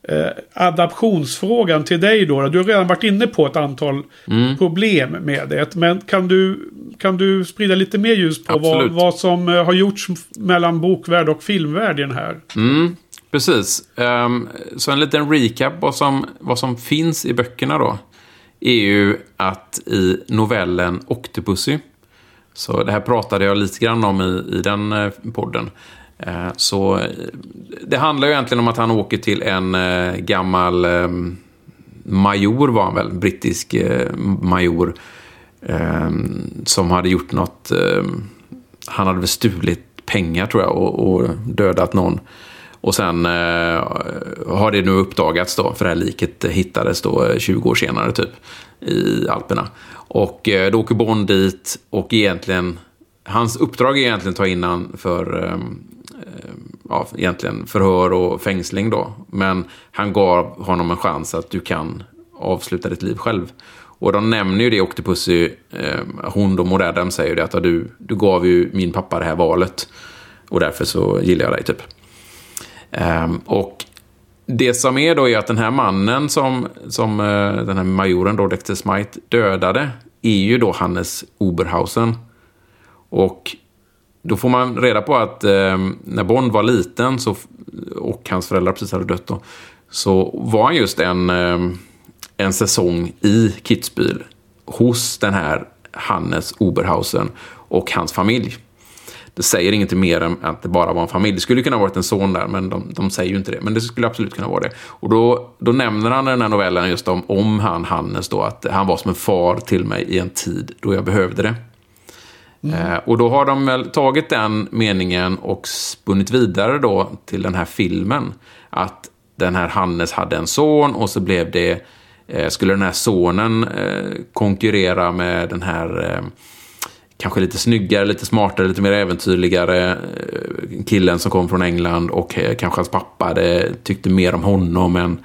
eh, adaptionsfrågan till dig då. Du har redan varit inne på ett antal problem med det. Men kan du, kan du sprida lite mer ljus på vad, vad som eh, har gjorts mellan bokvärld och filmvärld i den här? Mm, precis. Ehm, så en liten recap vad som, vad som finns i böckerna då. Är ju att i novellen Octopussy. Så det här pratade jag lite grann om i, i den eh, podden. Eh, så eh, det handlar ju egentligen om att han åker till en gammal ehm, major var han väl, brittisk major. Ehm, som hade gjort något, ehm, han hade väl stulit pengar tror jag och, och dödat någon. Och sen eh, har det nu uppdagats då, för det här liket hittades då 20 år senare typ i Alperna. Och eh, då åker Bond dit och egentligen, hans uppdrag är egentligen att ta innan för eh, ja, egentligen förhör och fängsling då. Men han gav honom en chans att du kan avsluta ditt liv själv. Och de nämner ju det Octopussy, eh, hon då, Moradam, säger ju det att du, du gav ju min pappa det här valet. Och därför så gillar jag dig typ. Eh, och det som är då är att den här mannen som, som eh, den här majoren då, Dexter Smite, dödade är ju då Hannes Oberhausen. Och då får man reda på att eh, när Bond var liten så, och hans föräldrar precis hade dött då, så var han just en, eh, en säsong i Kitzbühel hos den här Hannes Oberhausen och hans familj. Det säger inget mer än att det bara var en familj. Det skulle kunna ha varit en son där, men de, de säger ju inte det. Men det skulle absolut kunna vara det. Och då, då nämner han i den här novellen just om, om han, Hannes då, att han var som en far till mig i en tid då jag behövde det. Eh, och då har de väl tagit den meningen och spunnit vidare då till den här filmen. Att den här Hannes hade en son och så blev det, eh, skulle den här sonen eh, konkurrera med den här eh, kanske lite snyggare, lite smartare, lite mer äventyrligare eh, killen som kom från England och eh, kanske hans pappa det, tyckte mer om honom än,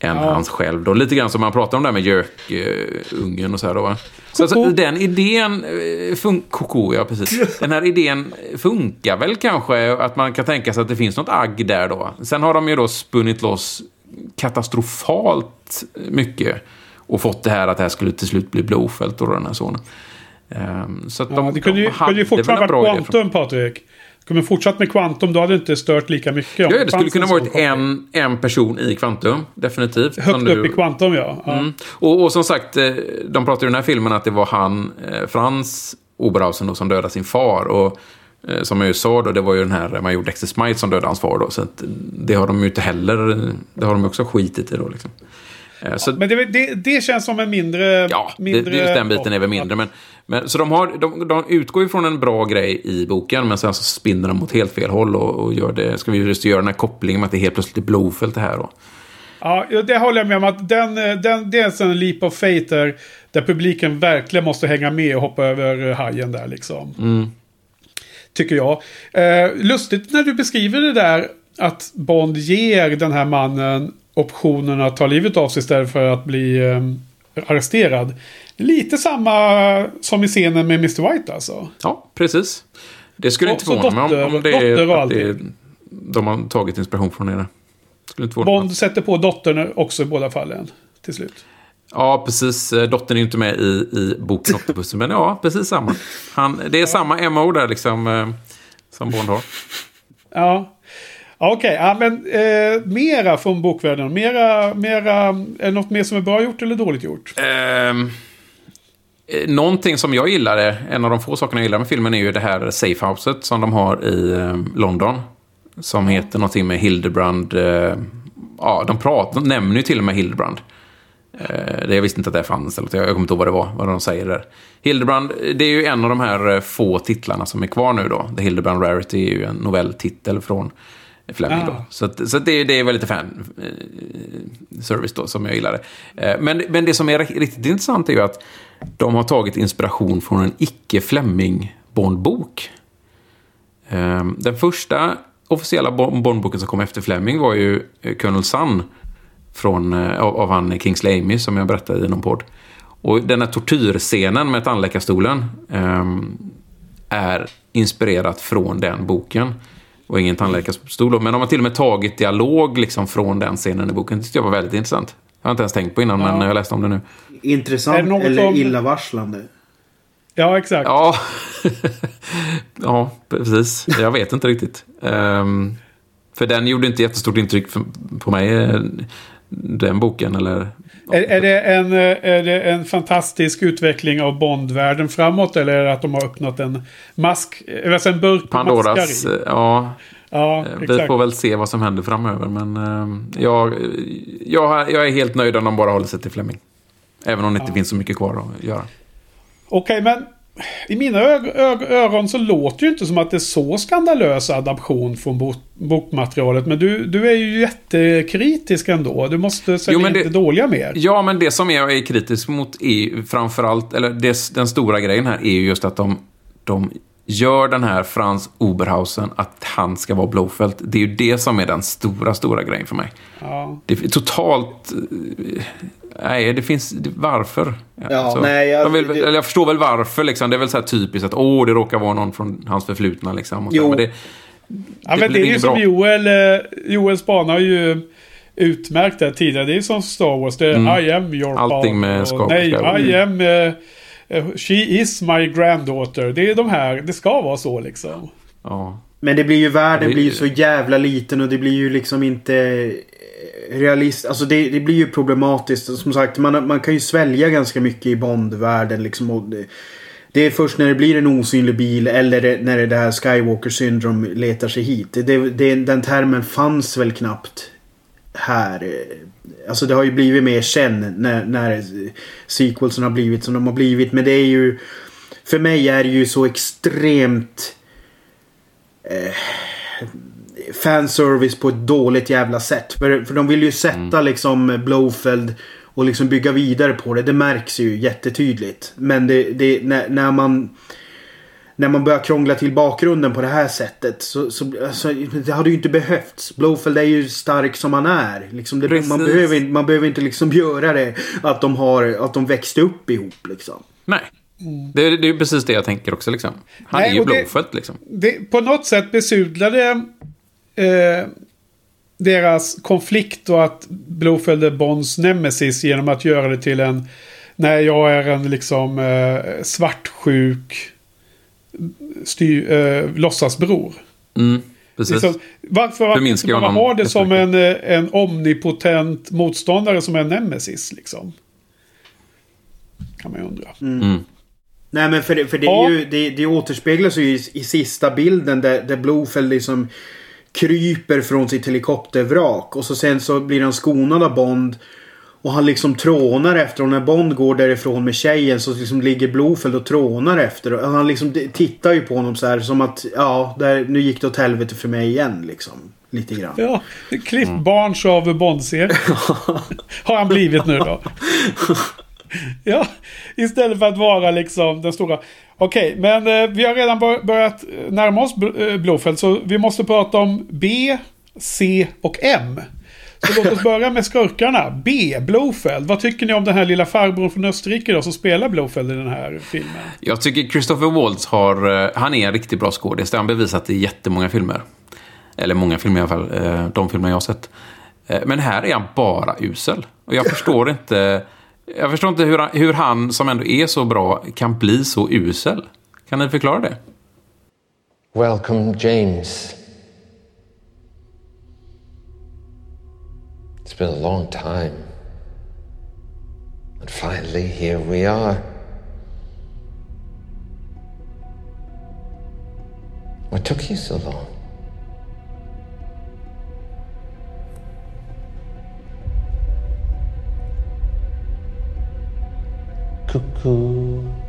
än Ja. hans själv. Då, lite grann som man pratar om där med gökungen och så här då. va? Så alltså, den idén, eh, fun- koko ja precis. Den här idén funkar väl kanske, att man kan tänka sig att det finns något agg där då. Sen har de ju då spunnit loss katastrofalt mycket och fått det här att det här skulle till slut bli Blowfelt och den här sonen. Ehm, Så att Ja, de, det kunde ju, de kunde ju fortfarande varit Quantum, Patrik. Kunde fortsatt med Quantum, då hade det inte stört lika mycket. Ja, det skulle kunna varit en, en person i Quantum, definitivt. Högt du- upp i Quantum, ja. ja. Mm. Och, och som sagt, eh, de pratar i den här filmen att det var han, eh, Frans Oberhausen, då, som dödade sin far. Och eh, som jag ju sa då, det var ju den här major Dexter Smite som dödade hans far då. Så det har de ju inte heller, det har de också skitit i då liksom. Så, Men det, det, det känns som en mindre... Ja, det, mindre just den biten är väl mindre. Men, men, så de, har, de, de utgår ju från en bra grej i boken, men sen så spinner de åt helt fel håll och, och gör det. Ska vi just göra den här kopplingen med att det helt plötsligt är Blowfelt det här då. Ja, det håller jag med om. Att den, eh, den, det är en leap of faith där, där publiken verkligen måste hänga med och hoppa över hajen där liksom. Mm. Tycker jag. Eh, lustigt när du beskriver det där att Bond ger den här mannen optionen att ta livet av sig istället för att bli eh, arresterad. Lite samma som i scenen med Mr. White alltså. Ja, precis. Det skulle Och inte förvåna mig om, om det är, det de har tagit inspiration från det. Skulle inte mig. Bond sätter på dottern också i båda fallen. Till slut. Ja, precis. Eh, Dottern är ju inte med i, i boken Octopussen, men ja, precis samma. Han, det är samma MO där liksom, eh, som Bond har. Ja. Ja, Okej, ja, men eh, mera från bokvärlden. Mera, mera, är det något mer som är bra gjort eller dåligt gjort? Eh, någonting som jag gillade, en av de få sakerna jag gillar med filmen är ju det här safehouset som de har i eh, London. Som heter någonting med Hildebrand. Eh, ja, de, pratar, de nämner ju till och med Hildebrand. Eh, det, jag visste inte att det fanns, eller jag, kommer inte ihåg vad det var, vad de säger där. Hildebrand, det är ju en av de här eh, få titlarna som är kvar nu då. The Hildebrand Rarity är ju en novelltitel från Fleming Ah. Så, att, så att det, det är väl lite fan eh, service då som jag gillade. Eh, men, men det som är riktigt intressant är ju att de har tagit inspiration från en icke-Fleming Bond-bok. Eh, den första officiella Bond- Bond-boken som kom efter Fleming var ju eh, Colonel Sun från, eh, av, av han Kingsley Amy som jag berättade i någon podd. Och den här tortyrscenen med tandläkarstolen ehm, är inspirerat från den boken. Och ingen tandläkarstol men de har till och med tagit dialog liksom från den scenen i boken. Det tyckte jag var väldigt intressant. Jag har inte ens tänkt på innan, Ja. men jag läste om det nu. Är det Intressant något eller om- illavarslande? Ja, exakt. Ja, *laughs* ja precis. Jag vet inte riktigt. Ehm, för den gjorde inte jättestort intryck på mig, eh, den boken. Eller, Är, är, det en, eh, är det en fantastisk utveckling av Bondvärlden framåt eller är det att de har öppnat en mask, alltså en burk Pandoras, maskar i? eh, ja, Ja, vi exakt. får väl se vad som händer framöver. Men jag, jag, jag är helt nöjd om de bara håller sig till Fleming. Även om det inte finns så mycket kvar att göra. Okej, men i mina ö- ö- öron så låter det ju inte som att det är så skandalös adaption från bok bokmaterialet. Men du, du är ju jättekritisk ändå. Du måste sälja Jo, det- det dåliga mer. Ja, men det som jag är kritisk mot är ju framförallt, eller det, den stora grejen här är ju just att de, de gör den här Frans Oberhausen att han ska vara Blowfelt. Det är ju det som är den stora, stora grejen för mig. Ja. Det är totalt... eh, Nej, det finns... Varför? Ja, nej, jag- de vill, det- jag förstår väl varför. Liksom. Det är väl så här typiskt att åh, det råkar vara någon från hans förflutna. Liksom, så. Men det, Ja, det men det är ju som. Joel, eh, Joel Spana har ju utmärkt det tidigare. Det är som Star Wars. Det är Mm. I am your Allting med och Nej, I am... eh, she is my granddaughter. Det är de här. Det ska vara så liksom. ja. Men det blir ju världen Det- blir ju så jävla liten och det blir ju liksom inte eh, realist. Alltså det, det blir ju problematiskt. Som sagt, man, man kan ju svälja ganska mycket i Bondvärlden liksom. Och det, det är först när det blir en osynlig bil eller det, när det där Skywalker syndrom letar sig hit. Det, det, det, den termen fanns väl knappt här. Alltså det har ju blivit mer känd när, när sequelsen har blivit som de har blivit. Men det är ju... för mig är det ju så extremt eh, fanservice på ett dåligt jävla sätt. För, för de vill ju sätta mm. liksom Blowfeld och liksom bygga vidare på det. Det märks ju jättetydligt. Men det, det, när, när man när man börjar krångla till bakgrunden på det här sättet så, så alltså, det hade ju inte behövts. Blowfeld är ju stark som han är. Liksom det, man, behöver, man behöver inte liksom *laughs* göra det att de, har, att de växte upp ihop. Liksom. Nej. Det, det är precis det jag tänker också. Liksom. Han Nej, är ju Blowfeld. Liksom. Det, på något sätt besudlade eh, deras konflikt och att Blowfeld är Bonds nemesis genom att göra det till en... Nej, jag är en liksom eh, svartsjuk styr, eh, låtsasbror. Mm, precis. Liksom, varför att man man ha det som en, eh, en omnipotent motståndare som är nemesis liksom? Kan man ju undra. Mm. Mm. Nej men för, det, för det, är ju, det, det återspeglas ju i, i sista bilden där, där Blofeld liksom kryper från sitt helikoptervrak. Och så sen så blir han skonad av Bond. Och han liksom trånar efter och när Bond går därifrån med tjejen så liksom ligger Blofeld och trånar efter. Och han liksom tittar ju på honom så här som att ja, där, nu gick det åt helvete för mig igen liksom. Lite grann. Ja, Cliff Barnes av Bond-serien. *laughs* Har han blivit nu då. ja, istället för att vara liksom den stora. Okej, men eh, vi har redan börjat närma oss eh, Blofeld så vi måste prata om B, C och M. Så låt oss börja med skurkarna. B. Blofeld. Vad tycker ni om den här lilla farbrorn från Österrike då som spelar Blofeld i den här filmen? Jag tycker Christopher Waltz har... Eh, han är en riktigt bra skådis. Det har han bevisat i jättemånga filmer. Eller många filmer i alla fall. Eh, de filmer jag har sett. Eh, men här är han bara usel. Och jag förstår *laughs* inte... Jag förstår inte hur han, hur han, som ändå är så bra, kan bli så usel. Kan ni förklara det? Welcome James. It's been a long time. And finally, here we are. What took you so long? Cuckoo.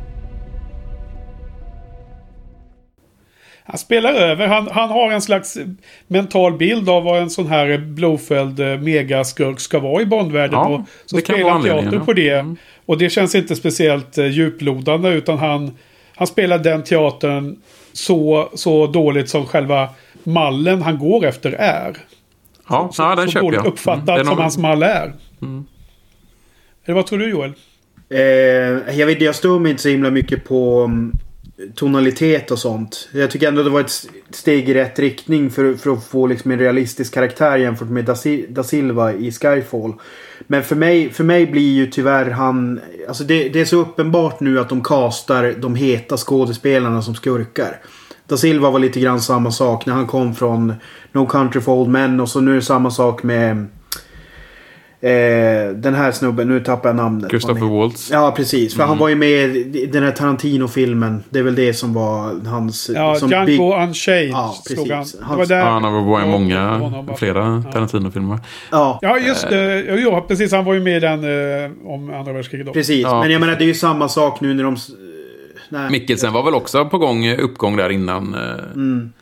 Han spelar över. Han, han har en slags mental bild av vad en sån här Blofeld eh, megaskurk ska vara i Bondvärlden. Ja, och så spelar teater på det. Mm. Och det känns inte speciellt djuplodande utan han, han spelar den teatern så, så dåligt som själva mallen han går efter är. Ja, så, ja den så köper dåligt jag. uppfattat mm. som hans mall är. Mm. Eller vad tror du Joel? Eh, jag vet jag stör mig inte så himla mycket på mm, tonalitet och sånt. Jag tycker ändå det var ett steg i rätt riktning för, för att få liksom en realistisk karaktär jämfört med da, da Silva i Skyfall. Men för mig, för mig blir ju tyvärr han... Alltså det, det är så uppenbart nu att de kastar de heta skådespelarna som skurkar. Da Silva var lite grann samma sak när han kom från No Country for Old Men och så nu är det samma sak med Eh, den här snubben, nu tappar jag namnet. Christopher Waltz. Ja, precis. För mm. han var ju med i den här Tarantino-filmen. Det är väl det som var hans... Ja, som Django big... Unchained. Ja, precis. Han. Hans... Det var där... Ja, han har varit i många, flera Tarantino-filmer. Ja. ja, just det. Uh, ja, precis. Han var ju med i den uh, om andra världskriget. Precis, ja. men jag menar det är ju samma sak nu när de... Nej. Mikkelsen var väl också på gång, uppgång där innan. Mm.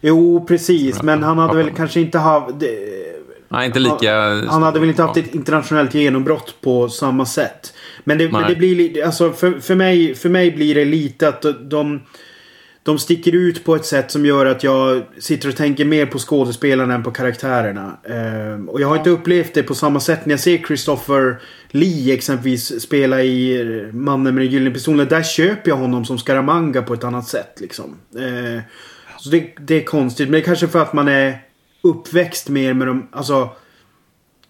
Jo, precis. Men han hade väl kanske inte haft... Nej, inte lika... Han, han hade väl inte haft ett internationellt genombrott på samma sätt. Men det, men det blir alltså för, för, mig, för mig blir det lite att de... De sticker ut på ett sätt som gör att jag sitter och tänker mer på skådespelarna än på karaktärerna. Eh, och jag har inte upplevt det på samma sätt när jag ser Christopher Lee exempelvis spela i Mannen med den gyllene pistolen. Där köper jag honom som Scaramanga på ett annat sätt. Liksom. Eh, så det, det är konstigt. Men det är kanske för att man är uppväxt mer med de, alltså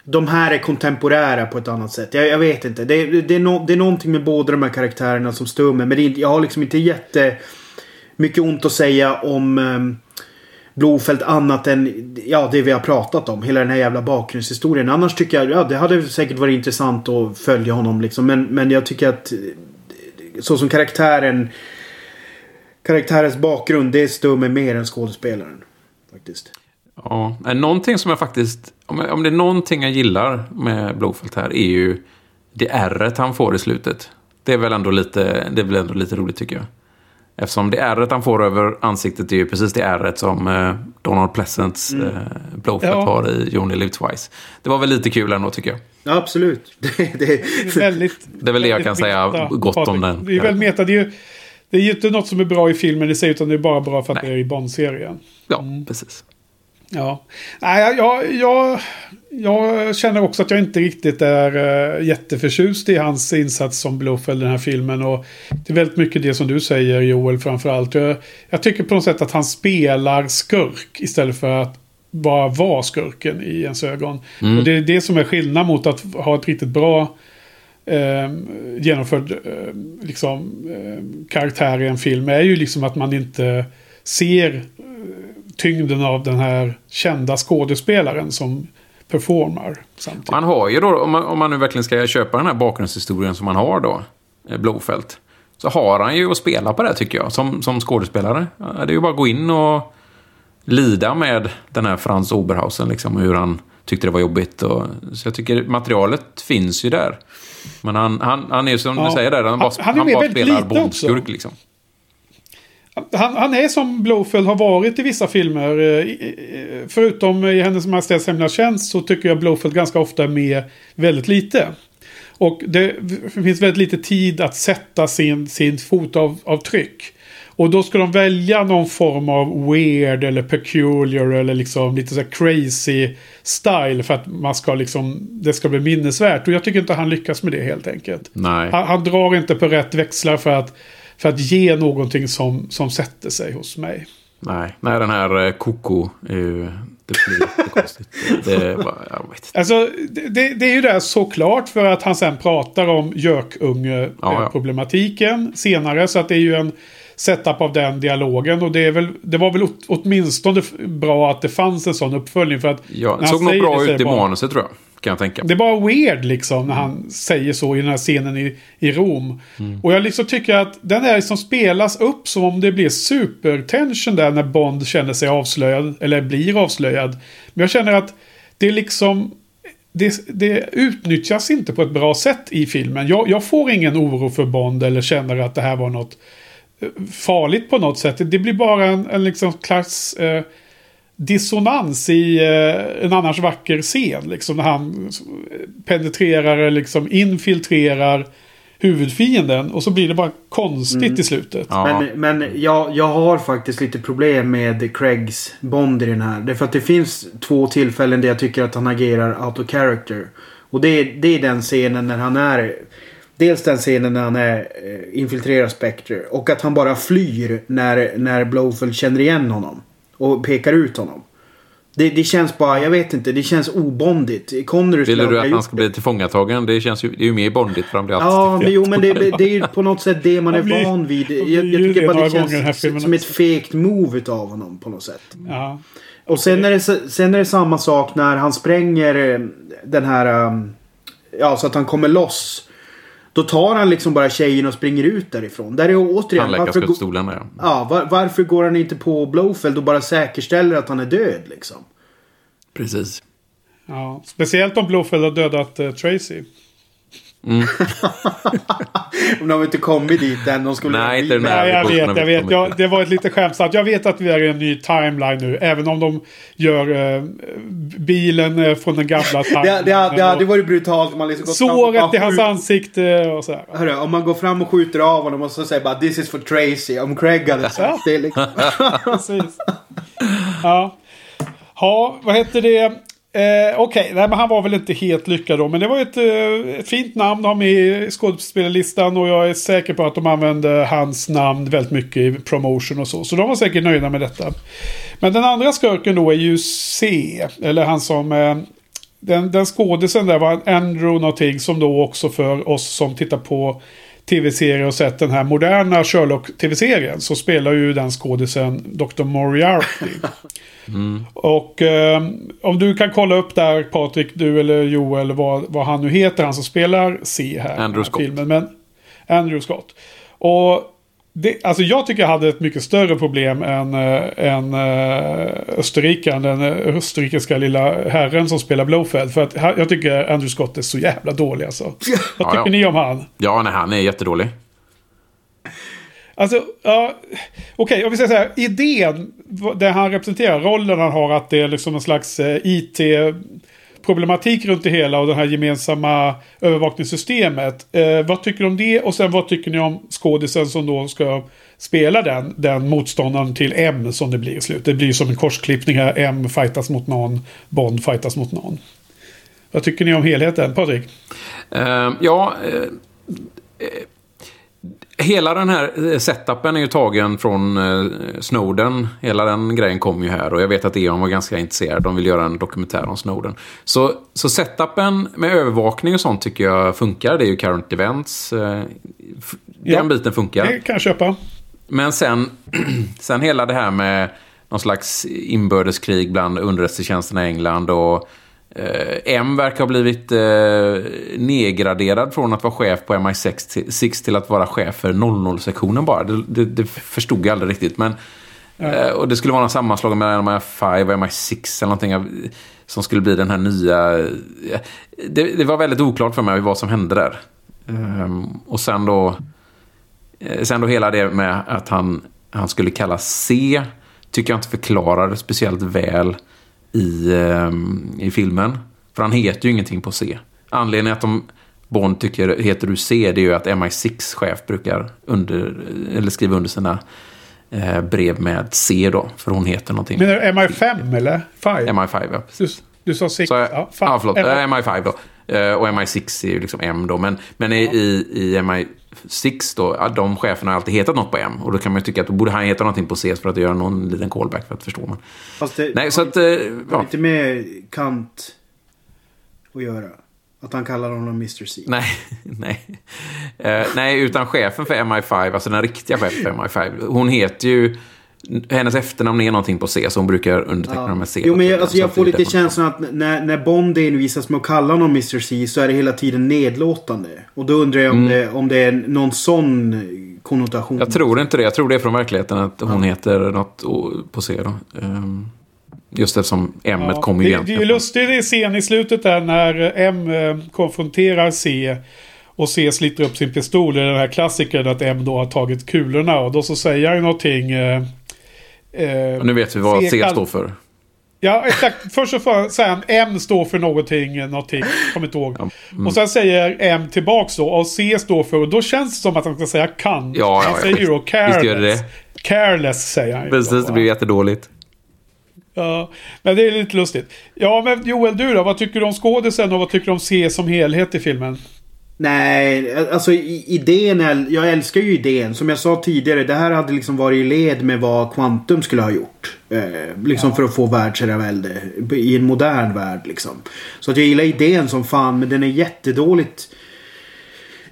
de här är kontemporära på ett annat sätt. Jag, jag vet inte. Det, det, är no, det är någonting med båda de här karaktärerna som stör mig. Men det är jag har liksom inte jätte mycket ont att säga om ehm, um, Blofeld annat än ja, det vi har pratat om. Hela den här jävla bakgrundshistorien. Annars tycker jag, ja det hade säkert varit intressant att följa honom liksom. Men, men jag tycker att så som karaktären karaktärens bakgrund, det stör mig mer än skådespelaren. Faktiskt. Ja, någonting som jag faktiskt... Om, det är någonting jag gillar med Blofeld här är ju det ärret han får i slutet. Det är väl ändå lite, det är väl ändå lite roligt tycker jag. Eftersom det ärret han får över ansiktet är ju precis det ärret som eh, Donald Pleasants mm. eh, Blowfett ja. har i Only Live Twice. Det var väl lite kul ändå tycker jag. Ja, absolut. *laughs* Det, det, väldigt, det är väl det jag kan säga meta, gott Patrik. om den. Det är väl meta. Det är ju det är ju inte något som är bra i filmen i sig utan det är bara bra för att Nej. det är i Bond-serien. Ja, mm. precis. Ja. Nej, jag, jag, jag känner också att jag inte riktigt är uh, jätteförtjust i hans insats som Blowfell i den här filmen. Och det är väldigt mycket det som du säger Joel framförallt. Jag, jag tycker på något sätt att han spelar skurk istället för att bara vara skurken i ens ögon. Mm. Och det är det som är skillnad mot att ha ett riktigt bra eh, genomförd eh, liksom, eh, karaktär i en film. är ju liksom att man inte ser tyngden av den här kända skådespelaren som performar. Samtidigt. Han har ju då, om man, om man nu verkligen ska köpa den här bakgrundshistorien som han har då, eh, Blåfält. Så har han ju att spela på det tycker jag, som, som skådespelare. Det är ju bara att gå in och lida med den här Frans Oberhausen, liksom, hur han tyckte det var jobbigt. Och, så jag tycker materialet finns ju där. Men han, han, han är ju som ja. du säger där, han bara, han, han, han bara spelar bondskurk liksom. Han, han, är som Blowfell har varit i vissa filmer. Eh, förutom i Hennes Majestäts Hemliga Tjänst så tycker jag Blowfell ganska ofta är med väldigt lite. Och det finns väldigt lite tid att sätta sin, sin fotavtryck. Och då ska de välja någon form av weird eller peculiar eller liksom lite så crazy style för att man ska liksom, det ska bli minnesvärt. Och jag tycker inte han lyckas med det helt enkelt. Nej. Han, han drar inte på rätt växlar för att för att ge någonting som, som sätter sig hos mig. Nej, nej den här eh, Koko är ju... Det blir jättekonstigt. *laughs* det, jag vet inte. Alltså, det, det är ju det såklart för att han sen pratar om gökunge-problematiken ja, ja. senare. Så att det är ju en setup av den dialogen. Och det, är väl, det var väl åtminstone bra att det fanns en sån uppföljning. För att ja, det såg nog bra ut i manuset tror jag. Kan jag tänka. Det är bara weird liksom när han säger så i den här scenen i, i Rom. Mm. Och jag liksom tycker att den här liksom spelas upp som om det blir supertension där när Bond känner sig avslöjad. Eller blir avslöjad. Men jag känner att det är liksom... Det, det utnyttjas inte på ett bra sätt i filmen. Jag, jag, får ingen oro för Bond eller känner att det här var något farligt på något sätt. Det blir bara en, en liksom klass... Eh, dissonans i eh, en annars vacker scen. Liksom när han penetrerar, liksom infiltrerar huvudfienden. Och så blir det bara konstigt mm. i slutet. Ja. Men, men jag, jag har faktiskt lite problem med Craigs Bond i den här. Därför att det finns två tillfällen där jag tycker att han agerar out of character. Och det är, det är den scenen när han är... Dels den scenen när han är, eh, infiltrerar Spectre. Och att han bara flyr när, när Blowfell känner igen honom. Och pekar ut honom. Det, det, känns bara, jag vet inte, det känns obondigt. Connery Vill du att han ska bli tillfångatagen? Det känns ju, det är ju mer bondigt för han blir Ja, men, jo men det, det, är ju på något sätt det man är blir, van vid. Jag, jag tycker bara det känns som ett fegt move av honom på något sätt. Ja. Och sen är, det, sen är det samma sak när han spränger eh, den här... Um, ja, så att han kommer loss. Då tar han liksom bara tjejen och springer ut därifrån. Där är återigen... Tandläkarskolan ja. ja var, varför går han inte på Blowfeld och bara säkerställer att han är död liksom? Precis. Ja, speciellt om Blowfeld har dödat uh, Tracy. Mm. *laughs* de har inte kommit dit än. De skulle Nej, inte Nej, jag vet. Jag vet. Jag, det var ett lite skämtsamt. Jag vet att vi är i en ny timeline nu. Även om de gör uh, bilen uh, från den gamla timelinen. *laughs* det, det, det hade varit brutalt om man liksom Såret i hans ansikte och så här. Hörru, om man går fram och skjuter av honom och så säger bara This is for Tracy. Om Craig hade sagt det liksom. *laughs* Precis. Ja. Ja, vad heter det? Eh, Okej, okay. han var väl inte helt lyckad då. Men det var ett, eh, ett fint namn att ha med i skådespelarlistan. Och jag är säker på att de använde hans namn väldigt mycket i promotion och så. Så de var säkert nöjda med detta. Men den andra skurken då är ju C. Eller han som... Eh, den, den skådisen där var Andrew någonting som då också för oss som tittar på tv-serier och sett den här moderna Sherlock-tv-serien så spelar ju den skådisen Dr. Moriarty. Mm. Och eh, om du kan kolla upp där Patrik, du eller Joel, vad, vad han nu heter, han som spelar C här. Andrew Scott. Filmen. Men, Andrew Scott. Och det, alltså jag tycker jag hade ett mycket större problem än, äh, än äh, österrikaren. Den österrikiska lilla herren som spelar Blowfeld. För att jag tycker Andrew Scott är så jävla dålig alltså. *laughs* Vad tycker ja, ja. ni om han? Ja, nej, han är jättedålig. Alltså, ja, okej, om vi säger så här. Idén, det han representerar, rollen han har, att det är liksom en slags eh, problematik runt det hela och det här gemensamma övervakningssystemet. Eh, vad tycker du om det? Och sen vad tycker ni om skådisen som då ska spela den, den motståndaren till M som det blir i slutet. Det blir som en korsklippning här. M fightas mot någon, Bond fightas mot någon. Vad tycker ni om helheten, Patrik? Uh, ja, uh, hela den här setupen är ju tagen från uh, Snowden. Hela den grejen kom ju här och jag vet att E.ON var ganska intresserad. De vill göra en dokumentär om Snowden. Så, så setupen med övervakning och sånt tycker jag funkar. Det är ju current events. den ja, biten funkar. Det kan jag köpa. Men sen, *clears throat* sen hela det här med någon slags inbördeskrig bland underrättelsetjänsterna i England och eh, M verkar ha blivit eh, nedgraderad från att vara chef på MI6 till, till att vara chef för 00-sektionen bara. Det, det, det, förstod jag aldrig riktigt. Men, eh, och det skulle vara en sammanslagning mellan MI5 och MI6 eller någonting som skulle bli den här nya... Det, det var väldigt oklart för mig vad som hände där. Ehm, och sen då... Eh, sen då hela det med att han, han skulle kallas C tycker jag inte förklarar speciellt väl i, um, i filmen. För han heter ju ingenting på C. Anledningen att de Bond tycker heter du C det är ju att MI6 chef brukar under, eller skriva under sina eh, brev med C då. För hon heter någonting. Menar du MI5 eller? 5? MI5 ja. Precis. Du, du sa 6? Ja, ja, förlåt. MI5 då. Eh, och MI6 är ju liksom M då. Men, men i, i MI6 då, de cheferna har alltid hetat något på M. Och då kan man ju tycka att då borde han heta någonting på C för att göra någon liten callback för att förstå man. Fast det Nej, så att, eh, ja. inte med Kant att göra. Att han kallar honom Mr C. *laughs* Nej, nej. Uh, nej, utan chefen för MI5, alltså den riktiga chefen för MI5. Hon heter ju hennes efternamn är någonting på C, så hon brukar underteckna ja. med C. Jo, men jag, alltså, jag får lite känslan att när, när Bond envisas med att kalla honom Mr C så är det hela tiden nedlåtande. Och då undrar jag om, mm. det, om det är någon sån konnotation. Jag tror inte det. Jag tror det är från verkligheten att hon ja. heter något på C. Då. Um, just eftersom M ja, kommer ju egentligen. Det är ju lustigt i scen i slutet där när M eh, konfronterar C. Och C sliter upp sin pistol. Är den här klassikern att M då har tagit kulorna. Och då så säger han någonting. Eh, Eh, nu vet vi vad C, C står för. Ja, exakt. Först så får säger han M står för någonting, någonting, kommer inte ihåg. Ja, mm. Och sen säger M tillbaks då, och C står för, och då känns det som att han ska säga kan. Ja, ja, han säger ju då careless. Careless säger han Precis, det blir jättedåligt. Ja, men det är lite lustigt. Ja, men Joel, du då? Vad tycker du om skådisen och vad tycker du om C som helhet i filmen? Nej, alltså idén, jag älskar ju idén. Som jag sa tidigare, det här hade liksom varit i led med vad Quantum skulle ha gjort. Eh, liksom ja. för att få världsherravälde i en modern värld liksom. Så att jag gillar idén som fan, men den är jättedåligt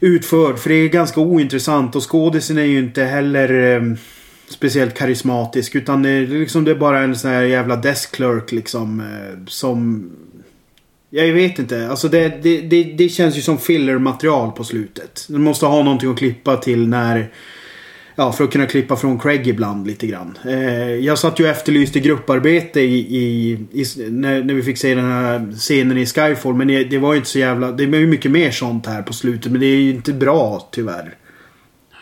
utförd. För det är ganska ointressant och skådisen är ju inte heller eh, speciellt karismatisk. Utan det är, liksom, det är bara en sån här jävla desk clerk liksom. Eh, som jag vet inte. Alltså det, det, det, det känns ju som filler-material på slutet. Du måste ha någonting att klippa till när... Ja, för att kunna klippa från Craig ibland lite grann. Eh, jag satt ju och efterlyste grupparbete i, i, i, när, när vi fick se den här scenen i Skyfall. Men det, det var ju inte så jävla... Det var ju mycket mer sånt här på slutet. Men det är ju inte bra tyvärr.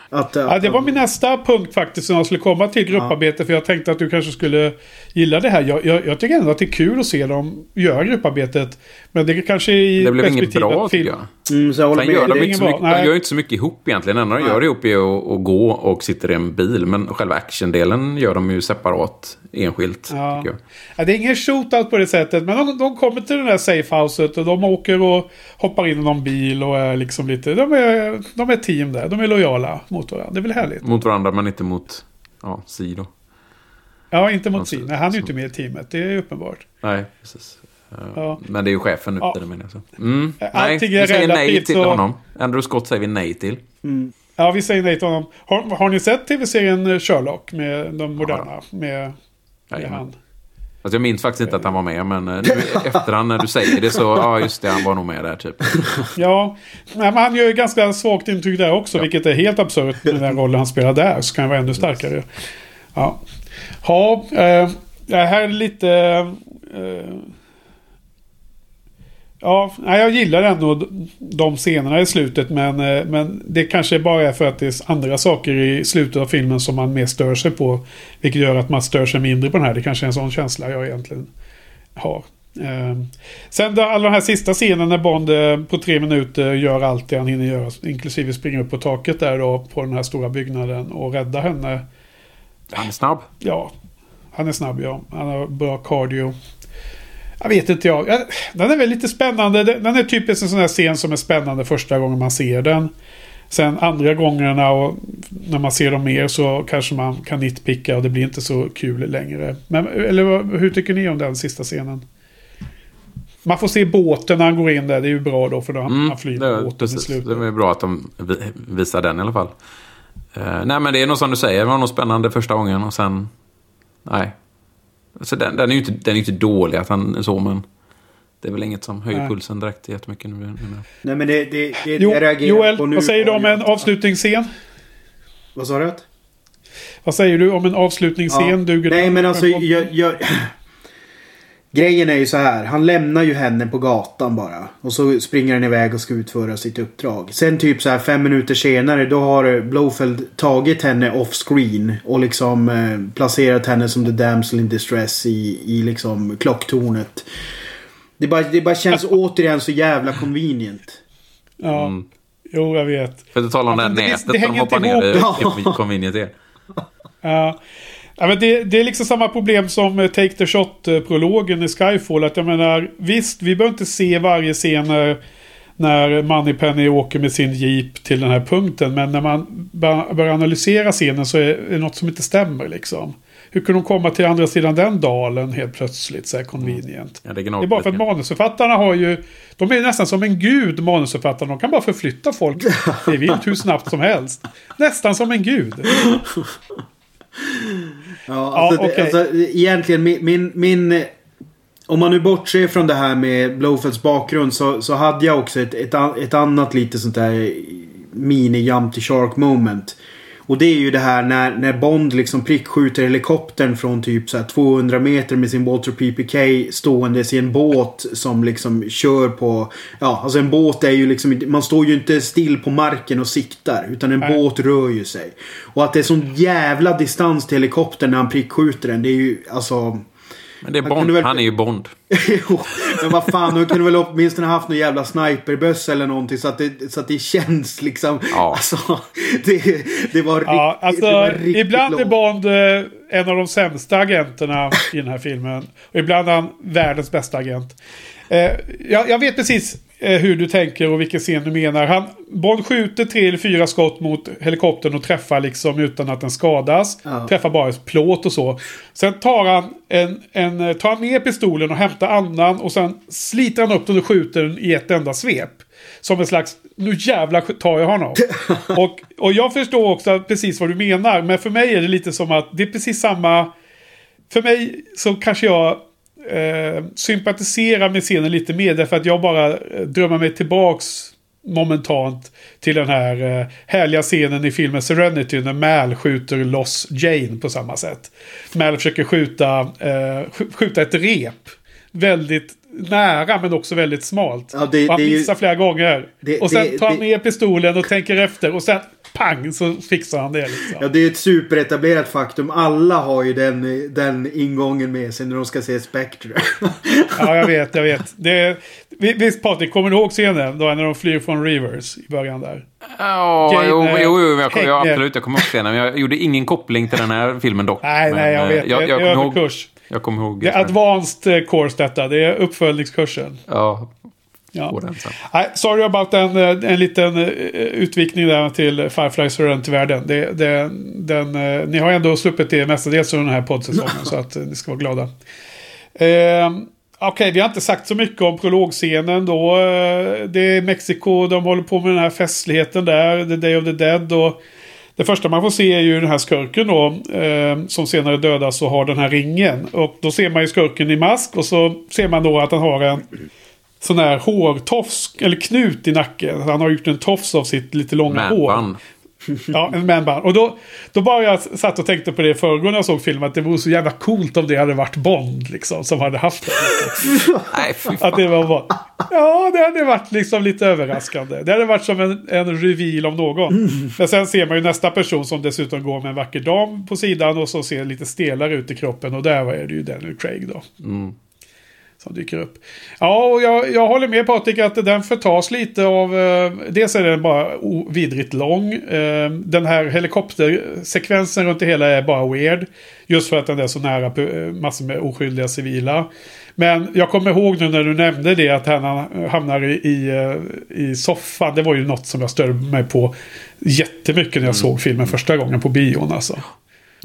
Att, ja, det var min nästa punkt faktiskt som jag skulle komma till grupparbete. Ja. För jag tänkte att du kanske skulle gilla det här. Jag, jag, jag, tycker ändå att det är kul att se dem göra grupparbetet. Men det kanske är i Det blev inget bra tycker jag. Mm, så jag Sen gör de, inte så mycket, de gör inte så mycket ihop egentligen. Det enda de gör ihop är att, att gå och sitter i en bil. Men själva actiondelen gör de ju separat, enskilt. Ja. ja det är ingen shootout på det sättet. Men de, de kommer till den här safehouset och de åker och hoppar in i någon bil och är liksom lite... De är, de är team där. De är lojala mot varandra. Det är väl härligt. Mot varandra men inte mot ja, Si då. Ja, inte mot Si. Nej, han är ju inte med i teamet. Det är uppenbart. Nej, precis. Ja. Men det är ju chefen nu, ja. det menar jag. Så. Mm. Nej, vi säger nej till så... honom. Andrew Scott säger vi nej till. Mm. Ja, vi säger nej till honom. Har, har ni sett tv-serien Sherlock med de moderna? Ja, med, med han? Alltså jag minns faktiskt inte att han var med, men eh, nu, *laughs* efterhand när du säger det så, ja just det, han var nog med där typ. *laughs* Ja, men han gör ju ganska svagt intryck där också, ja. vilket är helt absurt med den rollen han spelar där, så kan han vara ännu starkare. Ja, ja eh, det här är lite... Eh, Ja, jag gillar ändå de scenerna i slutet men, eh, men det kanske bara är för att det är andra saker i slutet av filmen som man mer stör sig på. Vilket gör att man stör sig mindre på den här. Det kanske är en sån känsla jag egentligen har. Eh, sen då, alla de här sista scenerna när Bond eh, på tre minuter gör allt det han hinner göra. Inklusive springa upp på taket där då på den här stora byggnaden och rädda henne. Han är snabb. Ja, han är snabb ja. Han har bra cardio. Jag vet inte jag. Den är väl lite spännande. Den är typiskt en sån här scen som är spännande första gången man ser den. Sen andra gångerna och när man ser dem mer så kanske man kan nitpicka och det blir inte så kul längre. Men, eller hur tycker ni om den sista scenen? Man får se båten när han går in där. Det är ju bra då för då Mm, han flyger det, båten i precis. slutet. det är bra att de vi- visar den i alla fall. Eh, nej, men det är nog som du säger. Det var nog spännande första gången och sen... Nej. Alltså, den, den är ju inte, den är inte dålig att han är så, men... Det är väl inget som höjer Nej. pulsen direkt jättemycket nu. nu. Nej men det, det, det Jo, jag reagerar Joel, på nu vad säger du om en avslutningsscen? Vad sa du? Vad säger du om en avslutningsscen? Duger Nej men alltså jag, jag... *clears throat* Grejen är ju så här. Han lämnar ju henne på gatan bara. Och så springer han iväg och ska utföra sitt uppdrag. Sen typ så här fem minuter senare då har Blowfeld tagit henne off screen. Och liksom eh, placerat henne som the damsel in distress i, i liksom klocktornet. Det bara, det bara känns *laughs* återigen så jävla convenient. Ja, Mm. jo jag vet. För att tala om Alltså, det det- här det nätet som hänger hoppar inte ner i convenient är. Ja. Ja, men det, det är liksom samma problem som eh, Take the Shot-prologen i Skyfall. Att jag menar, visst, vi behöver inte se varje scen när, när Moneypenny åker med sin jeep till den här punkten. Men när man bör- börjar analysera scenen så är det något som inte stämmer liksom. Hur kunde de komma till andra sidan den dalen helt plötsligt så här convenient? Ja, det, Det är bara för att manusförfattarna har ju... De är nästan som en gud, manusförfattarna. De kan bara förflytta folk *laughs* det vilt hur snabbt som helst. Nästan som en gud. *laughs* Ja, alltså, Ja, okej. alltså egentligen min, min, min... Om man nu bortser från det här med Blowfelds bakgrund så, så hade jag också ett, ett, ett annat lite sånt där mini jump to shark moment. Och det är ju det här när, när Bond liksom prickskjuter helikoptern från typ så här 200 meter med sin Walter PPK ståendes i en båt som liksom kör på... Ja, alltså en båt är ju liksom Man står ju inte still på marken och siktar. Utan en Nej. båt rör ju sig. Och att det är sån jävla distans till helikoptern när han prickskjuter den. Det är ju alltså... Men det är Han Bond. kunde väl- Han är ju Bond. *laughs* Jo, men vad fan, de kunde väl åtminstone haft någon jävla sniperbössa eller någonting så att det, så att det känns liksom... Ja. Alltså, det, det var riktigt... Ja, alltså det var riktigt ibland är långt. Bond eh, en av de sämsta agenterna i den här filmen. Och ibland är han världens bästa agent. Eh, jag, jag vet precis hur du tänker och vilken scen du menar. Han, Bond skjuter tre eller fyra skott mot helikoptern och träffar liksom utan att den skadas. Ja. Träffar bara ett plåt och så. Sen tar han, en, en, eh, tar han ner pistolen och hämtar andan och sen sliter han upp den och skjuter den i ett enda svep. Som en slags, nu jävlar tar jag honom. *laughs* och, och jag förstår också precis vad du menar. Men för mig är det lite som att det är precis samma... För mig så kanske jag eh, sympatiserar med scenen lite mer. Därför att jag bara eh, drömmer mig tillbaks momentant till den här eh, härliga scenen i filmen Serenity när Mal skjuter loss Jane på samma sätt. Mal försöker skjuta, eh, sk- skjuta ett rep. Väldigt nära men också väldigt smalt. Ja, det- han det är ju- missar flera gånger. det- och sen det- tar han ner pistolen och tänker efter och sen pang så fixar han det. Liksom. Ja, det är ett superetablerat faktum. Alla har ju den, den ingången med sig när de ska se Spectre. *laughs* Ja, jag vet, jag vet. Det, vi- visst Patrik, kommer du ihåg scenen då när de flyr från Rivers i början där? Ja, Jane, jo, eh, jo, jo jag, kom, jag, hänger. absolut. Jag kommer ihåg scenen. Men jag gjorde ingen koppling till den här filmen dock. Nej, men, nej, jag eh, vet. Jag, det jag, är kommer ihåg, jag kommer ihåg... Det är advanced eh, course detta. Det är uppföljningskursen. Ja, Ja. Nej, sorry about en, eh, en liten eh, utvikning där till Fireflies runt i världen. Det, det, den, eh, ni har ändå sluppit det mestadels under den här poddsäsongen *laughs* så att ni ska vara glada. Eh, Okej, vi har inte sagt så mycket om prologscenen då. Det är Mexiko, de håller på med den här festligheten där, The Day of the Dead. Och det första man får se är ju den här skurken då. Eh, som senare dödas och har den här ringen. Och då ser man ju skurken i mask och så ser man då att han har en sån här hårtofs, eller knut i nacken. Han har gjort en tofs av sitt lite långa hår. Manband. Ja, en manbun. Och då, då bara jag satt och tänkte på det föregående jag såg filmen. Att det vore så jävla coolt om det hade varit Bond. Liksom, som hade haft det. *laughs* Nej, fy Att det var bara, ja, det hade varit liksom lite överraskande. Det hade varit som en, en reveal om någon. Men sen ser man ju nästa person som dessutom går med en vacker dam på sidan och så ser lite stelare ut i kroppen. Och där är det ju Daniel Craig då. Som dyker upp. Ja, och jag, jag håller med Patrik att den förtas lite av... Eh, dels är den bara vidrigt lång. Eh, den här helikoptersekvensen runt det hela är bara weird. Just för att den är så nära eh, massor med oskyldiga civila. Men jag kommer ihåg nu när du nämnde det att han hamnar i, i, eh, i soffan. Det var ju något som jag störde mig på jättemycket när jag såg filmen första gången på bion alltså.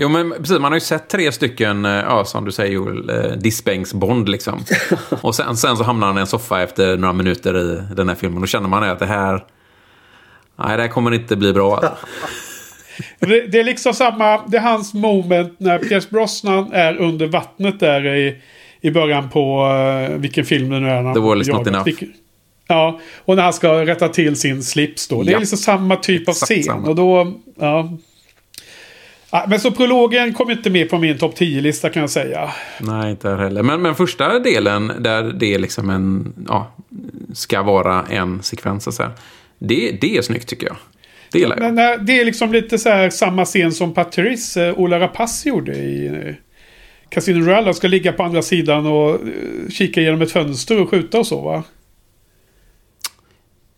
Jo, men precis. Man har ju sett tre stycken, eh, ja, som du säger Joel, eh, Dispengs Bond liksom. *laughs* Och sen, sen så hamnar han i en soffa efter några minuter i den här filmen. Då känner man att det här... Nej, det här kommer inte bli bra. *laughs* Det, det är liksom samma, det är hans moment när Pierce Brosnan är under vattnet där i, i början på uh, vilken film det nu är. The Wall is not enough. Ja, och när han ska rätta till sin slips då. Det är Ja. liksom samma typ av Exakt scen. samma. Och då, ja. Men så prologen kom inte med på min topp 10-lista kan jag säga. Nej, inte här heller. Men, men första delen, där det liksom en... Ja, ska vara en sekvens, så säga. Det, det är snyggt, tycker jag. Det gillar jag. Men det är liksom lite så här samma scen som Patrice, eh, Ola Rapace gjorde i eh, Casino Royale. Han ska ligga på andra sidan och eh, kika genom ett fönster och skjuta och så va?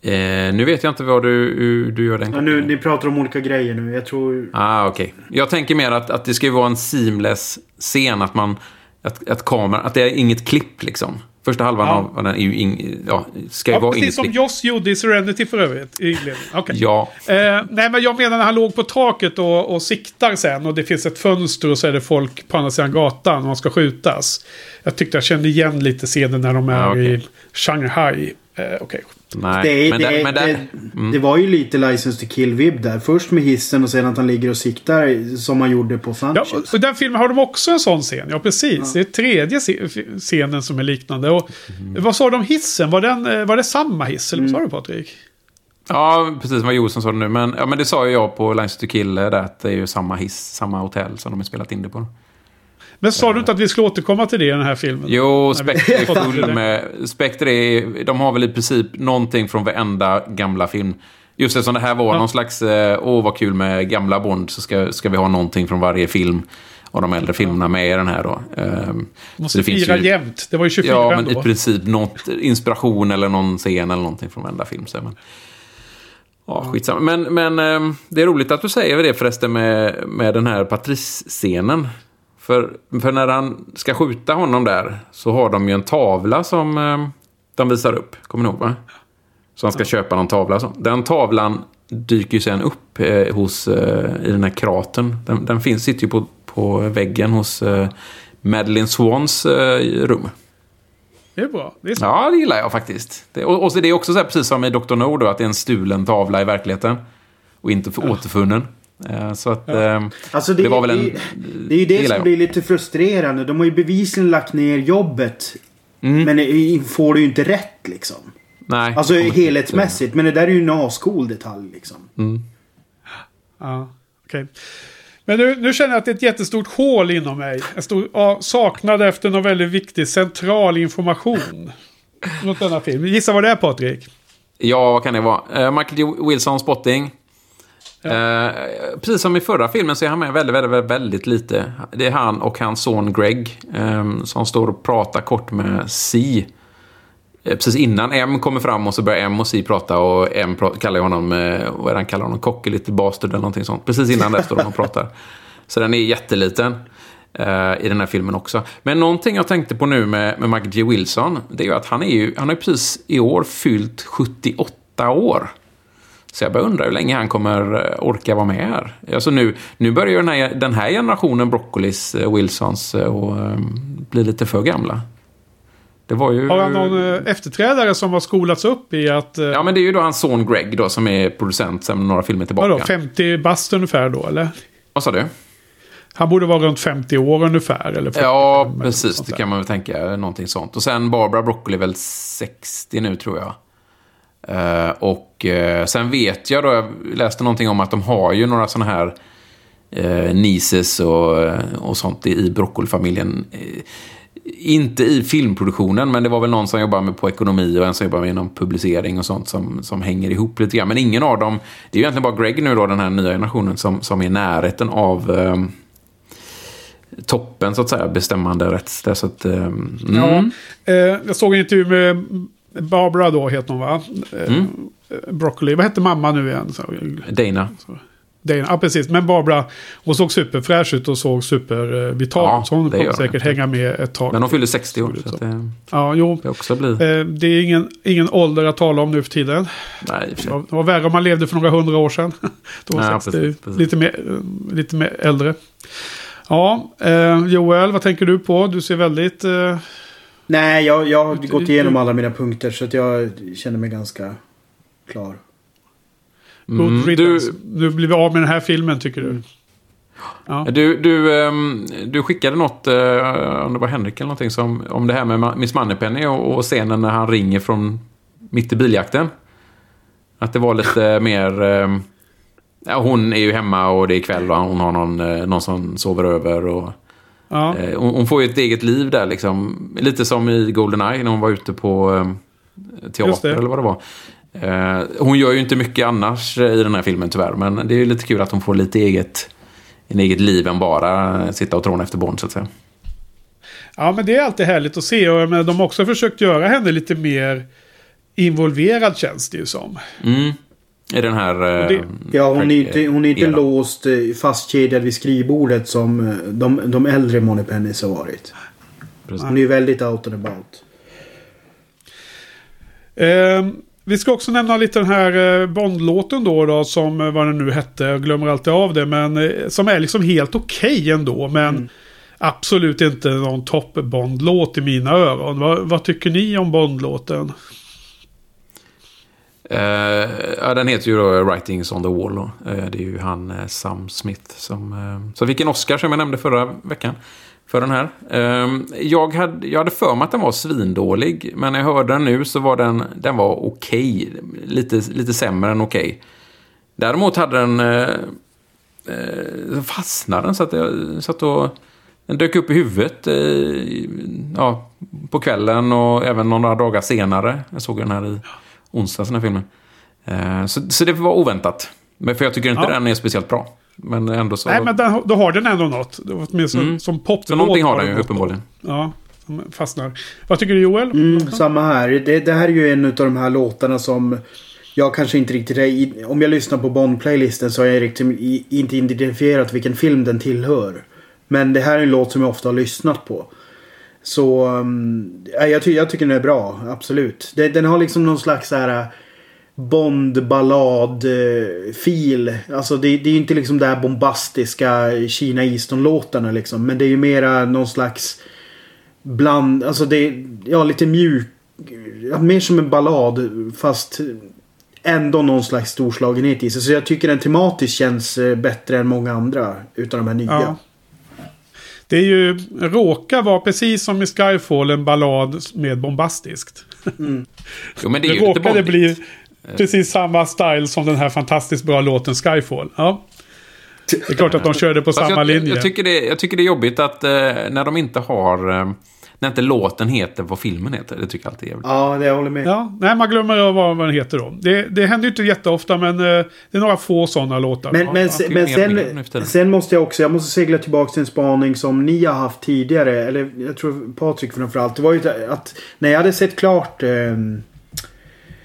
Eh, nu vet jag inte vad du, du gör den Ja, nu, ni pratar om olika grejer nu. Jag tror... Ah, okej. Jag tänker mer att, att det ska ju vara en seamless scen. Att man... Att, att kameran... Att det är inget klipp liksom. Första halvan Ja. av den är ju ing, ja, ska ju Ja, vara precis inget som klipp. Joss gjorde i Serenity för övrigt. I. Okej. Ja. Eh, nej, men jag menar när han låg på taket och, och siktar sen och det finns ett fönster och så är det folk på andra sidan gatan och man ska skjutas. Jag tyckte jag kände igen lite scenen när de är Ja, okej. i Shanghai. Eh, Okej. Nej. Det, men det, är- men det, det var ju lite License to Kill-vibb där. Först med hissen och sen att han ligger och siktar som han gjorde på Ja, Sanchez. och- och den filmen har de också en sån scen. Ja, precis. Det är tredje scenen som är liknande. Och, Vad sa du om hissen? Var, den, eh, var det samma hiss? Eller vad sa du Patrik? ja, precis vad Josef sa nu. Men, ja, men det sa ju jag på Lines to Kill. eh, Där, att det är ju samma hiss, samma hotell som de har spelat in det på. Men sa du inte att vi skulle återkomma till det i den här filmen? Jo, Spectre *laughs* är full med... Spectre är... De har väl i princip någonting från varenda gamla film. Just eftersom det här var Ja. någon slags... eh, Åh, vad kul med gamla Bond. Så ska, ska vi ha någonting från varje film. Och de äldre filmerna med i den här då. Så Måste det fira ju... jämt. Det var ju 24 Ja, men ändå. i princip något inspiration eller någon scen eller någonting från varenda film. Så, men, ja, skitsamma. Men, men ehm, det är roligt att du säger det förresten med, med den här Patrice-scenen. För, för när han ska skjuta honom där så har de ju en tavla som ehm, de visar upp. Kommer ni ihåg va? Så han ska köpa någon tavla. Så. Den tavlan dyker ju sen upp eh, hos, eh, i den här kratern. Den, den finns, sitter ju på, på väggen hos eh, Madeleine Swans eh, rum. Det är bra. Det är så. Ja, det gillar jag faktiskt. Det, och, och så det är också så här, precis som i Dr. No då, att det är en stulen tavla i verkligheten. Och inte för återfunnen. Eh, så att... ehm, Alltså det, Det var väl en- det, det är ju det som jag. blir lite frustrerande. De har ju bevisligen lagt ner jobbet. Mm. Men får det ju inte rätt liksom. nej. Alltså kommer inte- helhetsmässigt. Men det där är ju en ascool detalj liksom. Ja, okej. Men nu, nu känner jag att det är ett jättestort hål inom mig. En stor ja, saknad efter någon väldigt viktig central information. Mot denna film. Gissa vad det är Patrik? Ja, vad kan det vara? Eh, Michael. Wilson Spotting. Eh, precis som i förra filmen så är han med väldigt, väldigt, väldigt, lite. Det är han och hans son Greg eh, som står och pratar kort med C. Eh, Precis innan M kommer fram och så börjar M och C prata och M kallar honom, eh, vad är det han kallar honom, cocky bastard eller någonting sånt. Precis innan det står de och pratar. Så den är jätteliten eh, i den här filmen också. Men någonting jag tänkte på nu med, med Mike G. Wilson, det är ju att han är ju, han har precis i år fyllt 78 år. Så jag bara undrar hur länge han kommer eh, orka vara med här. Alltså nu, nu börjar ju den här, den här generationen Broccolis, eh, Wilsons, eh, och, eh, bli lite för gamla. Det var ju... Har han någon efterträdare som har skolats upp i att... Ja, men det är ju då hans son Greg då som är producent sen några filmer tillbaka. vadå, 50 bast ungefär då eller? Vad sa du? Han borde vara runt 50 år ungefär. Eller 45 Ja, precis. Det kan man väl tänka. Någonting sånt. Och sen Barbara Broccoli är väl 60 nu tror jag. Eh, och eh, sen vet jag då, jag läste någonting om att de har ju några sådana här eh, Nises och, eh, och sånt i Broccolifamiljen. Eh, inte i filmproduktionen, men det var väl någon som jobbar med på ekonomi och en som jobbar med inom publicering och sånt som, som hänger ihop lite grann. Men ingen av dem, det är ju egentligen bara Greg nu då, den här nya generationen, som, som är i närheten av eh, toppen så att säga, bestämmande rätts. Så att, eh, mm. Ja, eh, jag såg en intervju med Barbara då, heter hon va? Eh, Mm. Broccoli. Vad hette mamma nu igen? Dana. Dana. Ja, precis. Men Barbara, hon såg superfräsch ut och såg supervital Ja. Så hon kommer hon. säkert hänga med ett tag. Men de fyller 60 år, så det Ja, jo. det också bli... Eh, det är ingen, ingen ålder att tala om nu för tiden. Nej, för Det var, värre om man levde för några hundra år sedan. *laughs* Då var Ja, 60 precis, precis. Lite, mer, eh, lite mer äldre. Ja, eh, Joel, vad tänker du på? Du ser väldigt... Nej, jag, jag har Du- gått du- igenom alla mina punkter så att jag känner mig ganska klar. good Mm, riddance. du, Nu blir vi av med den här filmen, tycker du? Ja. Du, du, ehm, du skickade något, eh, om det var Henrik eller någonting, som, om det här med Miss Moneypenny och, och scenen när han ringer från mitt i biljakten. Att det var lite *laughs* mer... ehm, ja, hon är ju hemma och det är kväll och hon har någon, eh, någon som sover över. Och, Ja. eh, hon, hon får ju ett eget liv där liksom. Lite som i Goldeneye när hon var ute på Just teater eller vad det var. Eh, hon gör ju inte mycket annars eh, i den här filmen tyvärr. Men det är ju lite kul att hon får lite eget, en eget liv än bara sitta och tråna efter Bond så att säga. ja, men det är alltid härligt att se. Och menar, de har också försökt göra henne lite mer involverad, känns det ju som. Mm. I den här... eh, det- Ja, hon är inte, hon är inte eran. låst eh, fastkedjad vid skrivbordet som eh, de, de äldre Moneypennies har varit. Precis. Hon är ju väldigt out and about. Eh, vi ska också nämna lite den här eh, Bond-låten då, då, som eh, vad den nu hette. Jag glömmer alltid av det, men eh, som är liksom helt okej ändå. Men absolut inte någon topp Bond-låt i mina öron. Vad, vad tycker ni om Bond-låten? Eh, ja, den heter ju då Writings on the Wall. Då. Eh, det är ju han eh, Sam Smith som, uh, som fick en Oscar som jag nämnde förra veckan. För den här. Ehm, jag, hade, jag hade för mig att den var svindålig. Men när jag hörde den nu så var den, den var okej. Lite, lite sämre än okej. Däremot hade den... Eh, fastnade den så att jag satt och... Den dök upp i huvudet ja, på kvällen och även några dagar senare. Jag såg den här i onsdags, den här filmen. Eh, så, så det var oväntat. Men för jag tycker inte Ja. den är speciellt bra. Men ändå så... Nej, men den, då har den ändå något. Det var Åtminstone Mm. som poplåt. så någonting har den ju uppenbarligen. Ja, fastnar. Vad tycker du Joel? Mm, samma här. Det, det här är ju en av de här låtarna som jag kanske inte riktigt är i, Om jag lyssnar på Bond-playlisten så har jag riktigt i, inte identifierat vilken film den tillhör. Men det här är en låt som jag ofta har lyssnat på. Så äh, jag, ty, jag tycker den är bra, absolut. Den, den har liksom någon slags så här uh, Bond-ballad-fil. Uh, alltså det, det är ju inte liksom det här bombastiska Kina Easton-låtarna liksom. Men det är ju mera någon slags bland, alltså det är ja, lite mjuk. Ja, mer som en ballad fast ändå någon slags storslagenhet i sig. Så jag tycker den tematiskt känns eh, bättre än många andra utav de här nya. Ja. Det är ju, råkar vara precis som i Skyfall en ballad med bombastiskt. Jo, men det är Det råkade bli precis samma style som den här fantastiskt bra låten Skyfall. Ja. Det är klart att de körde på samma jag, linje. Jag tycker, det, jag tycker det är jobbigt att eh, när de inte har... Eh, när inte låten heter vad filmen heter. Det tycker jag alltid är jävligt. Ja, det jag håller med. Ja, nej, man glömmer vad vad den heter då. Det, det händer ju inte jätteofta, men eh, det är några få sådana låtar. Men, men, ja, men sen, sen måste jag också, jag måste segla tillbaka till en spaning som ni har haft tidigare. Eller jag tror Patrik framförallt. Det var ju att när jag hade sett klart eh,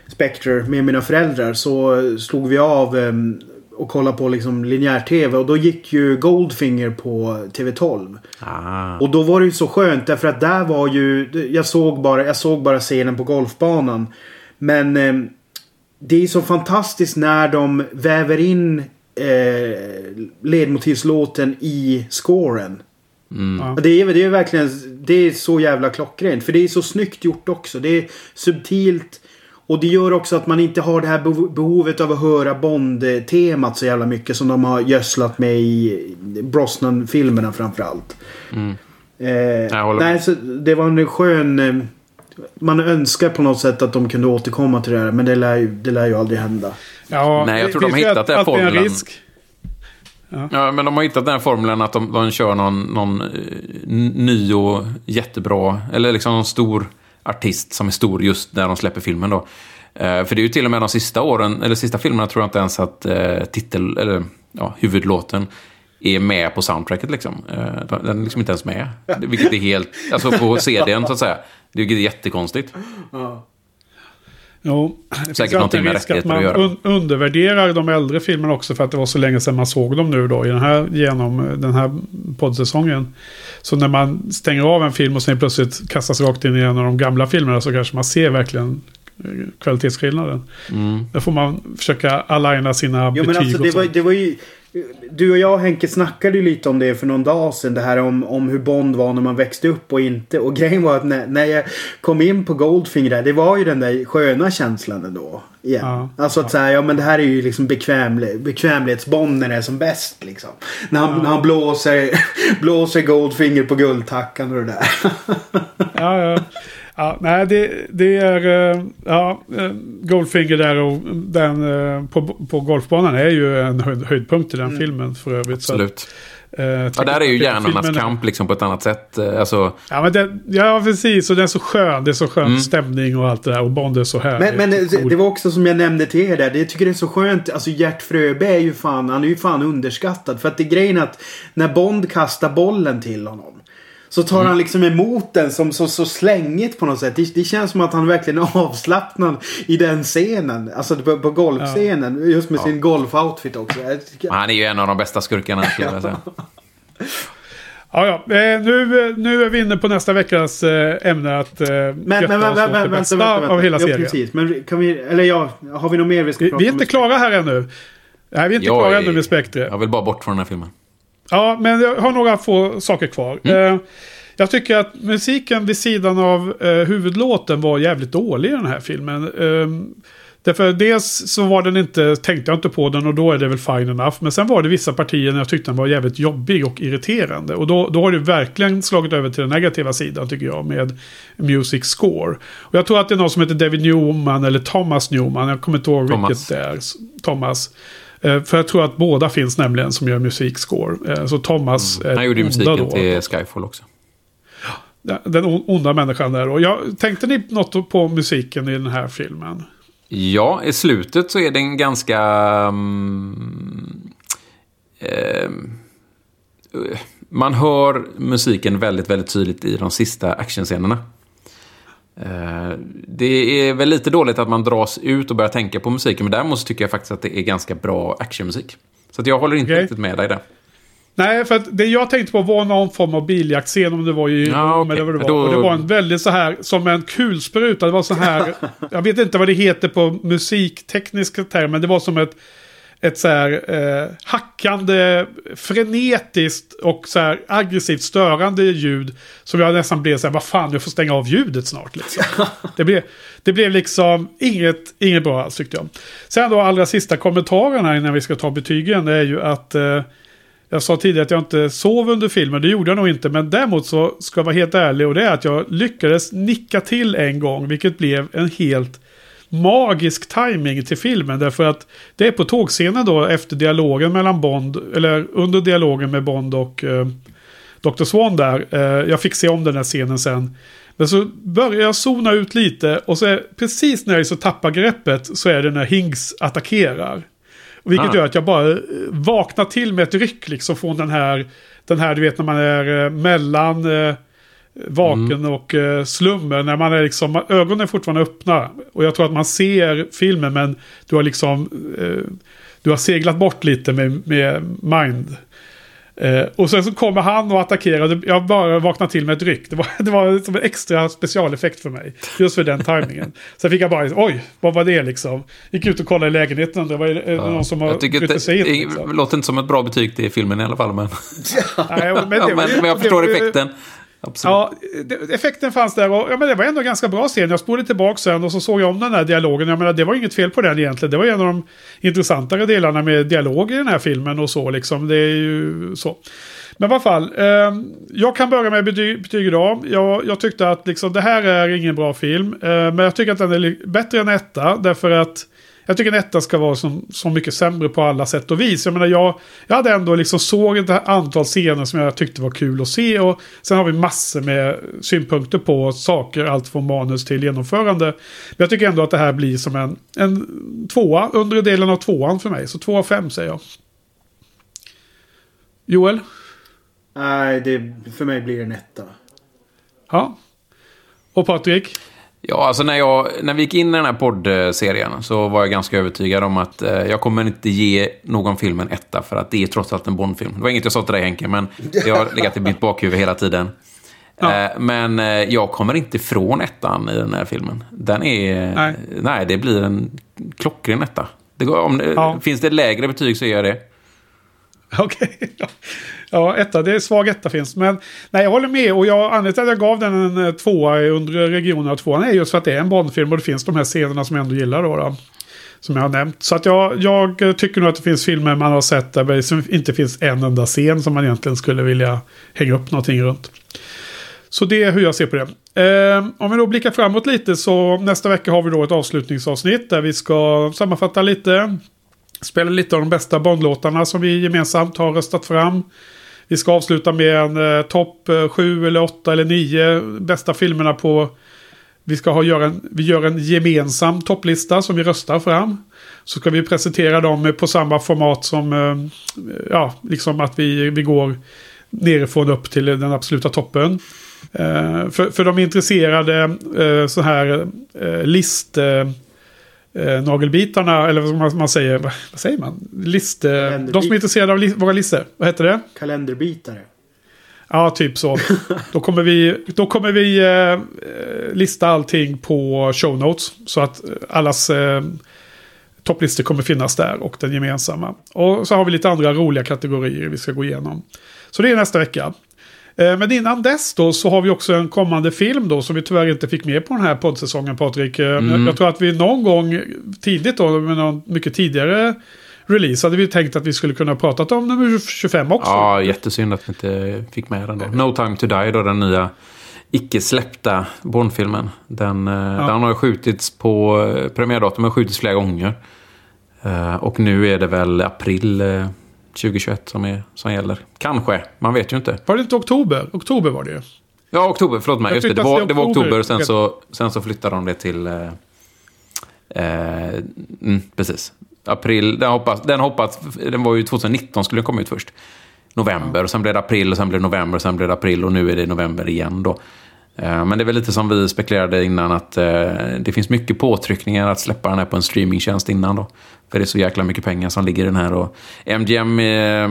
Spectre med mina föräldrar så slog vi av eh, och kollade på liksom linjär-tv. Och då gick ju Goldfinger på TV12. Ah. Och då var det ju så skönt därför att där var ju... Jag såg bara, jag såg bara scenen på golfbanan. Men eh, det är så fantastiskt när de väver in eh, ledmotivslåten i scoren. Mm. Ja. Det är, det är verkligen det är så jävla klockrent. För det är så snyggt gjort också. Det är subtilt. Och det gör också att man inte har det här beho- behovet av att höra Bond-temat så jävla mycket som de har gödslat med i Brosnan-filmerna framförallt. Mm. Eh, nej, så det var en skön, eh, man önskar på något sätt att de kunde återkomma till det här. Men det lär ju, det lär ju aldrig hända. Ja, Nej, jag det tror de har hittat den här formulan. risk. Ja, men de har hittat den här formulan att de, de kör någon, någon eh, ny och jättebra, eller liksom någon stor artist som är stor just när de släpper filmen då. Eh, för det är ju till och med de sista åren, eller sista filmerna tror jag inte ens att eh, titel, eller ja, huvudlåten är med på soundtracket liksom. Eh, den är liksom inte ens med. Vilket är helt, alltså på *laughs* CDn så att säga. Vilket är jättekonstigt. Jo, det Säkert finns alltid en med risk att man un undervärderar de äldre filmerna också för att det var så länge sedan man såg dem nu då i den här, genom eh, den här poddsäsongen. Så när man stänger av en film och sen plötsligt kastas rakt in i en av de gamla filmerna så kanske man ser verkligen eh, kvalitetsskillnaden. Mm. Då får man försöka aligna sina Jo betyg men alltså och det var, det var ju... Du och jag Henke snackade ju lite om det för någon dag sedan. Det här om, om hur Bond var när man växte upp och inte. Och grejen var att när, när jag kom in på Goldfinger där. Det var ju den där sköna känslan ändå. Igen. Ja. Alltså att säga, ja men det här är ju liksom bekvämlig, bekvämlighetsbond när det är som bäst liksom. När han, när han blåser, *laughs* blåser Goldfinger på guldtackan och det där. Ja, ja. Ja, nej, det, det är... eh, Ja, eh, Goldfinger där och den eh, på, på golfbanan är ju en höjd, höjdpunkt i den Mm. filmen för övrigt. Så, Absolut. eh, Ja, där är ju hjärnornas filmen- kamp liksom på ett annat sätt. Alltså, Ja, men det, ja, precis. Och den är så skön. Det är så skön Mm. stämning och allt det där. Och Bond är så härlig. Men, men Så det, det var också som jag nämnde till er där. Det jag tycker det är så skönt. Alltså Gert Fröbe är ju fan, han är ju fan underskattad. För att det är grejen att när Bond kastar bollen till honom. Så tar han liksom emot den som så, så slängigt på något sätt. Det, det känns som att han verkligen *laughs* är avslappnad i den scenen. Alltså på, på golfscenen. Just med sin golfoutfit också. Han är ju en av de bästa skurkarna skulle jag säga. *laughs* Ja, ja. Eh, nu, nu är vi inne på nästa veckas eh, ämne att eh, Men, men, men, men, vänta, vänta, vänta. av hela ja, serien. precis. Men kan vi, eller ja, har vi något mer vi ska Vi, prata vi är om? inte klara här ännu. Nej, vi är inte Jag klara är- ännu med Spectre. Jag vill bara bort från den här filmen. Ja, men jag har några få saker kvar. Mm. Eh, jag tycker att musiken vid sidan av eh, huvudlåten var jävligt dålig i den här filmen. Eh, därför dels så var den inte, tänkte jag inte på den och då är det väl fine enough. Men sen var det vissa partier när jag tyckte den var jävligt jobbig och irriterande. Och då, då har det verkligen slagit över till den negativa sidan tycker jag med music score. Och jag tror att det är någon som heter David Newman eller Thomas Newman. Jag kommer inte ihåg Thomas. vilket det är. Thomas. Eh, För jag tror att båda finns nämligen som gör musikscore. Eh, Så Thomas är Han gjorde ju musiken då. till Skyfall också. Den on- onda människan där. Och jag, tänkte ni något på musiken i den här filmen? Ja, i slutet så är den ganska... mm, ehm, eh, man hör musiken väldigt, väldigt tydligt i de sista actionscenerna. Eh, det är väl lite dåligt att man dras ut och börjar tänka på musiken, men däremot så tycker jag faktiskt att det är ganska bra actionmusik. Så att jag håller inte Okej. riktigt med dig där. Nej, för att det jag tänkte på var någon form av biljaktscen om det var i Ja, okej. eller vad det var. Då- Och det var en väldigt så här, som en kulspruta. Det var så här, *laughs* jag vet inte vad det heter på musiktekniska termer. Det var som ett, ett så här eh, hackande, frenetiskt och så här aggressivt störande ljud. Som jag nästan blev så här, vad fan, jag får stänga av ljudet snart. Liksom. *laughs* det, blev, det blev liksom inget, inget bra alls tyckte jag. Sen då allra sista kommentarerna innan vi ska ta betygen är ju att eh, jag sa tidigare att jag inte sov under filmen, det gjorde jag nog inte. Men däremot så ska jag vara helt ärlig och det är att jag lyckades nicka till en gång. Vilket blev en helt magisk timing till filmen. Därför att det är på tågscenen då efter dialogen mellan Bond, eller under dialogen med Bond och eh, Dr. Swan där. Eh, jag fick se om den här scenen sen. Men så börjar jag zona ut lite och så är, precis när jag så tappar greppet så är det när Hinks attackerar. Vilket Ah. gör att jag bara eh, vaknar till med ett ryck liksom från den här, den här du vet när man är eh, mellan eh, vaken och eh, slummen. När man är liksom, ögonen är fortfarande öppna. Och jag tror att man ser filmen men du har liksom, eh, du har seglat bort lite med, med mind. Eh, och sen så kommer han och attackerar. Jag bara vaknade till med ett ryck. Det var, *laughs* det var som en extra specialeffekt för mig. Just för den tajmingen. *laughs* Sen fick jag bara, oj, vad var det liksom? Gick ut och kollade i lägenheten. Det var är det någon som har brutit att sig in. det, Liksom. låter inte som ett bra betyg till filmen i alla fall. Men, *laughs* Nej, men, det ja, men, men jag förstår det- effekten. Absolut. Ja, effekten fanns där och ja, men det var ändå en ganska bra scen. Jag spolade tillbaka sen och så såg jag om den här dialogen. Jag menar, det var inget fel på den egentligen. Det var en av de intressantare delarna med dialog i den här filmen och så liksom. Det är ju så. Men i alla fall, eh, jag kan börja med betyg, betyg idag. Jag, jag tyckte att liksom, det här är ingen bra film. Eh, men jag tycker att den är bättre än etta. Därför att jag tycker en etta ska vara så, så mycket sämre på alla sätt och vis. Jag menar, jag, jag hade ändå liksom såg ett antal scener som jag tyckte var kul att se. Och sen har vi massor med synpunkter på saker, allt från manus till genomförande. Men jag tycker ändå att det här blir som en, en tvåa, undre delen av tvåan för mig. Så två av fem säger jag. Joel? Nej, det, för mig blir det en etta. Ja. Och Patrik? Ja, alltså när, jag, när vi gick in i den här poddserien så var jag ganska övertygad om att eh, jag kommer inte ge någon film en etta för att det är trots allt en Bondfilm. Det var inget jag sa till dig Henke, men det har legat i mitt bakhuvud hela tiden. Ja. Eh, men eh, jag kommer inte ifrån ettan i den här filmen. Den är... Nej, nej det blir en klockren etta. Det går, om, ja. Finns det lägre betyg så gör jag det. *laughs* Okej. Okay. Ja, etta. Det är svag etta finns. Men nej, jag håller med. Och jag, anledningen till att jag gav den en eh, tvåa under regionen av tvåan är just för att det är en Bondfilm och det finns de här scenerna som jag ändå gillar. Då, då som jag har nämnt. Så att jag, jag eh, tycker nog att det finns filmer man har sett där det inte finns en enda scen som man egentligen skulle vilja hänga upp någonting runt. Så det är hur jag ser på det. Eh, om vi då blickar framåt lite så nästa vecka har vi då ett avslutningsavsnitt där vi ska sammanfatta lite. Spela lite av de bästa Bondlåtarna som vi gemensamt har röstat fram. Vi ska avsluta med en eh, topp eh, 7 eller 8 eller 9 bästa filmerna på... Vi ska ha, göra en, vi gör en gemensam topplista som vi röstar fram. Så ska vi presentera dem eh, på samma format som... Eh, ja, liksom att vi, vi går nerifrån upp till den absoluta toppen. Eh, för, för de intresserade eh, så här eh, list eh, nagelbitarna, eller vad man säger, vad, säger man? List, eh, de som är intresserade av li våra listor, vad heter det? Kalenderbitare. Ja, typ så. *laughs* då kommer vi, då kommer vi eh, lista allting på show notes. Så att allas eh, topplistor kommer finnas där och den gemensamma. Och så har vi lite andra roliga kategorier vi ska gå igenom. Så det är nästa vecka. Eh, men innan dess då så har vi också en kommande film då som vi tyvärr inte fick med på den här poddsäsongen Patrik. Eh, mm. Jag tror att vi någon gång tidigt då, med någon mycket tidigare release hade vi tänkt att vi skulle kunna prata om nummer 25 också. Ja, jättesynd att vi inte fick med den då. No time to die då, den nya icke släppta Bondfilmen. Den, eh, ja. den har skjutits på, premiärdatum har skjutits flera gånger. Och nu är det väl april 2021 som, är, som gäller. Kanske, man vet ju inte. Var det inte oktober? Oktober var det ju. Ja, oktober. Förlåt mig. Just det, det, var, det var oktober och sen så, sen så flyttade de det till... Eh, eh, mm, precis. April. Den, hoppas, den hoppas... Den var ju 2019 skulle den komma ut först. November, och sen blev det april, och sen blev det november, och sen blev det april och nu är det november igen då. Eh, men det är väl lite som vi spekulerade innan att eh, det finns mycket påtryckningar att släppa den här på en streamingtjänst innan då. För det är så jäkla mycket pengar som ligger i den här. Och MGM eh,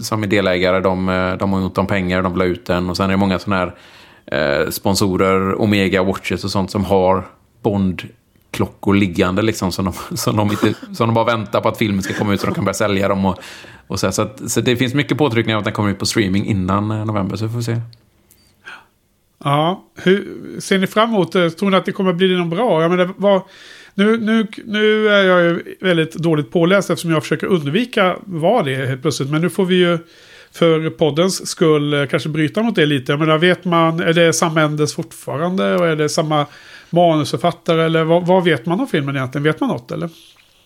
som är delägare, de, de har gjort om pengar, de vill ha ut den. Och sen är det många sådana här sponsorer, Omega Watches och sånt som har Bond-klockor liggande liksom. Som de, *laughs* som, de inte, som de bara väntar på att filmen ska komma ut så de kan börja sälja dem. Och, och så, så, att, så det finns mycket påtryckningar att den kommer ut på streaming innan november, så vi får se. Ja, hur, ser ni fram emot det? Tror ni att det kommer bli något bra? Jag menar, vad, nu, nu, nu är jag ju väldigt dåligt påläst eftersom jag försöker undvika vad det är helt plötsligt. Men nu får vi ju för poddens skull eh, kanske bryta mot det lite. Jag menar, vet man, är det Sam Mendes fortfarande? Och är det samma manusförfattare? Eller vad, vad vet man om filmen egentligen? Vet man något eller?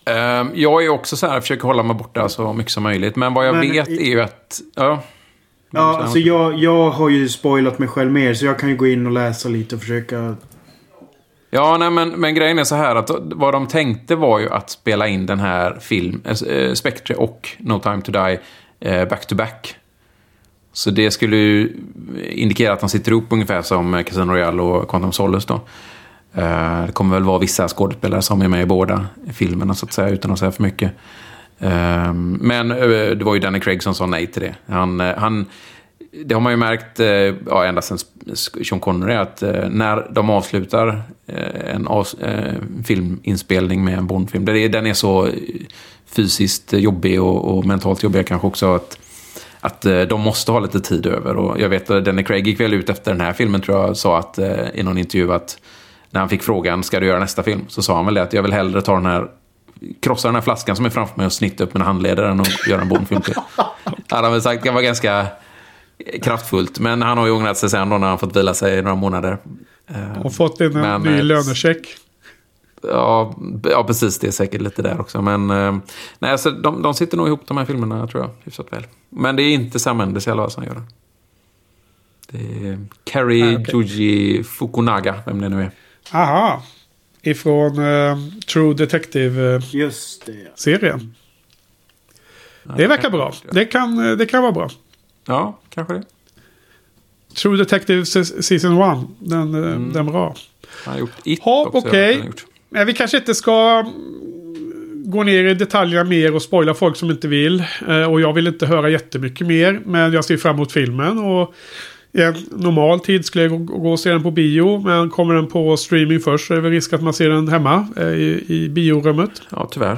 Um, jag är också så här, försöker hålla mig borta så mycket som möjligt. Men vad jag men, vet är ju att... Ja. Ja, alltså jag, jag har ju spoilat mig själv mer så jag kan ju gå in och läsa lite och försöka... Ja, nej, men, men grejen är så här att vad de tänkte var ju att spela in den här film, äh, Spectre och No time to die äh, back to back. Så det skulle ju indikera att de sitter ihop ungefär som Casino Royale och Quantum Solace då. Det kommer väl vara vissa skådespelare som är med i båda filmerna så att säga, utan att säga för mycket. Ehm, men eh, det var ju Danny Craig som sa nej till det. Han, eh, han, det har man ju märkt eh, ja, ända sedan Sean Connery att när de avslutar en filminspelning med en Bondfilm, den är så fysiskt jobbig och, och mentalt jobbig kanske också att att de måste ha lite tid över. Och jag vet att Danny Craig gick väl ut efter den här filmen tror jag sa att i någon intervju att när han fick frågan ska du göra nästa film så sa han väl det att jag vill hellre ta den här krossa den här flaskan som är framför mig och snitta upp mina handleder att göra en Bondfilm till. *laughs* Han väl sagt. Det var ganska... kraftfullt. Men han har ju ångrat sig sen då när han fått vila sig i några månader. Eh, Och fått en Men, ny eh, lönecheck. Ja, ja, precis. Det är säkert lite där också. Men eh, nej, alltså, de, de sitter nog ihop de här filmerna, tror jag, hyfsat väl. Men det är inte Sam Mendes i alla fall som gör det. Det är Carrie Ah. Juji Fukunaga, vem det nu är. Aha. Ifrån eh, True Detective-serien. Just det. Det verkar bra. Det kan, eh, det kan vara bra. Ja, kanske det. True Detective Se- Season 1. Den, eh, Mm. den bra. Han har gjort It Ja, också. Men vi kanske inte ska mm, gå ner i detaljerna mer och spoila folk som inte vill. Och jag vill inte höra jättemycket mer. Men jag ser fram emot filmen. Och en normal tid skulle jag gå och se den på bio. Men kommer den på streaming först så är det väl risk att man ser den hemma eh, i, i biorummet. Ja, tyvärr.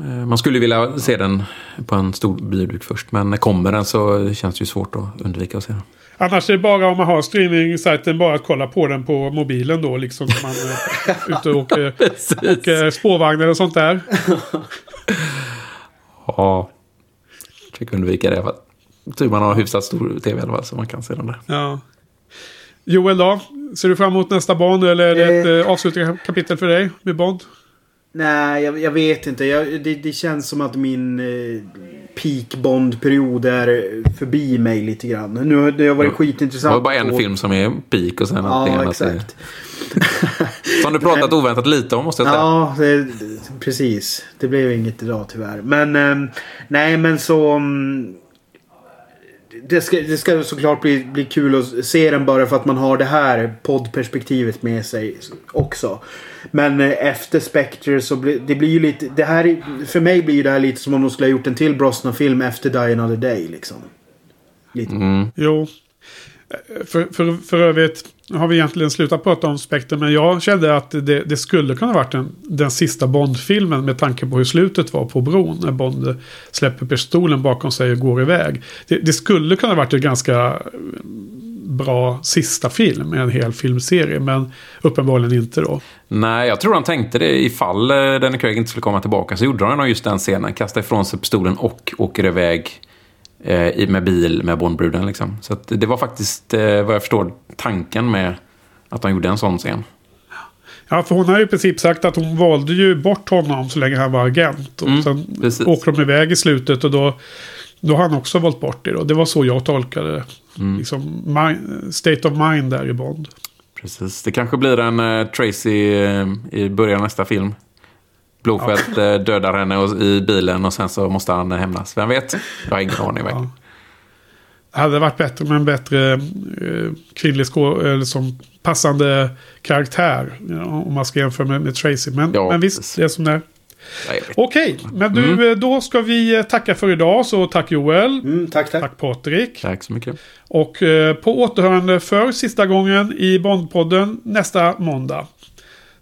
Eh, Man skulle vilja se den på en stor bioduk först. Men kommer den så känns det ju svårt att undvika att se den. Annars är det bara om man har streaming-sajten bara att kolla på den på mobilen då. Liksom när man är *laughs* ute och åker, åker spårvagnar och sånt där. *laughs* Ja, försöker undvika det. Tur man har hyfsat stor tv i alla fall så man kan se den där. Ja. Joel då? Ser du fram emot nästa Bond eller är det ett eh, avslutande kapitel för dig med Bond? Nej, jag, jag vet inte. Jag, det, det känns som att min eh, peak Bond-period är förbi mig lite grann. Nu har det har varit Det skitintressant. var bara en att- film som är peak och sen allting Ja, annat. är- exakt. Som du pratat oväntat lite om måste jag säga. Ja, det, precis. Det blev inget idag tyvärr. Men ehm, nej, men så... mm, det ska, det ska såklart bli, bli kul att se den bara för att man har det här poddperspektivet med sig också. Men eh, efter Spectre så blir det blir ju lite... Det här, är- för mig blir det här lite som om de skulle ha gjort en till Brosnan-film efter Die Another Day liksom. Lite. Mm. Jo. För, för, för övrigt har vi egentligen slutat prata om Spectre. Men jag kände att det, det skulle kunna varit den, den sista Bond-filmen. Med tanke på hur slutet var på bron. När Bond släpper pistolen bakom sig och går iväg. Det, det skulle kunna varit en ganska eh, bra sista film. i En hel filmserie. Men uppenbarligen inte då. Nej, jag tror han tänkte det ifall eh, Danny Craig inte skulle komma tillbaka. Så gjorde han just den scenen. Kastar ifrån sig pistolen och åker iväg eh, i- med bil med Bondbruden. Liksom. Så det var faktiskt, eh, vad jag förstår, tanken med att han gjorde en sån scen. Ja, för hon har ju i princip sagt att hon valde ju bort honom så länge han var agent. Och Mm, sen precis. åker de iväg i slutet och då, då har han också valt bort det. Då. Det var så jag tolkade det. Mm. Liksom, state of mind där i Bond. Precis. Det kanske blir en eh, Tracy eh, i början av nästa film. Blofeld eh, dödar henne och, i bilen och sen så måste han hämnas. Vem vet? Jag har ingen aning. Ja. Ja. Det hade varit bättre med en bättre eh, kvinnlig skå eller som passande karaktär. Ja, om man ska jämföra med, med Tracy. Men, Ja, men visst, precis. det är som det är. Okej, men du, Mm. eh, då ska vi eh, tacka för idag. Så tack Joel. Mm, tack, tack. Tack Patrik. Tack så mycket. Och eh, på återhörande för sista gången i Bondpodden nästa måndag.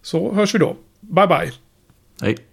Så hörs vi då. Bye bye. Hej.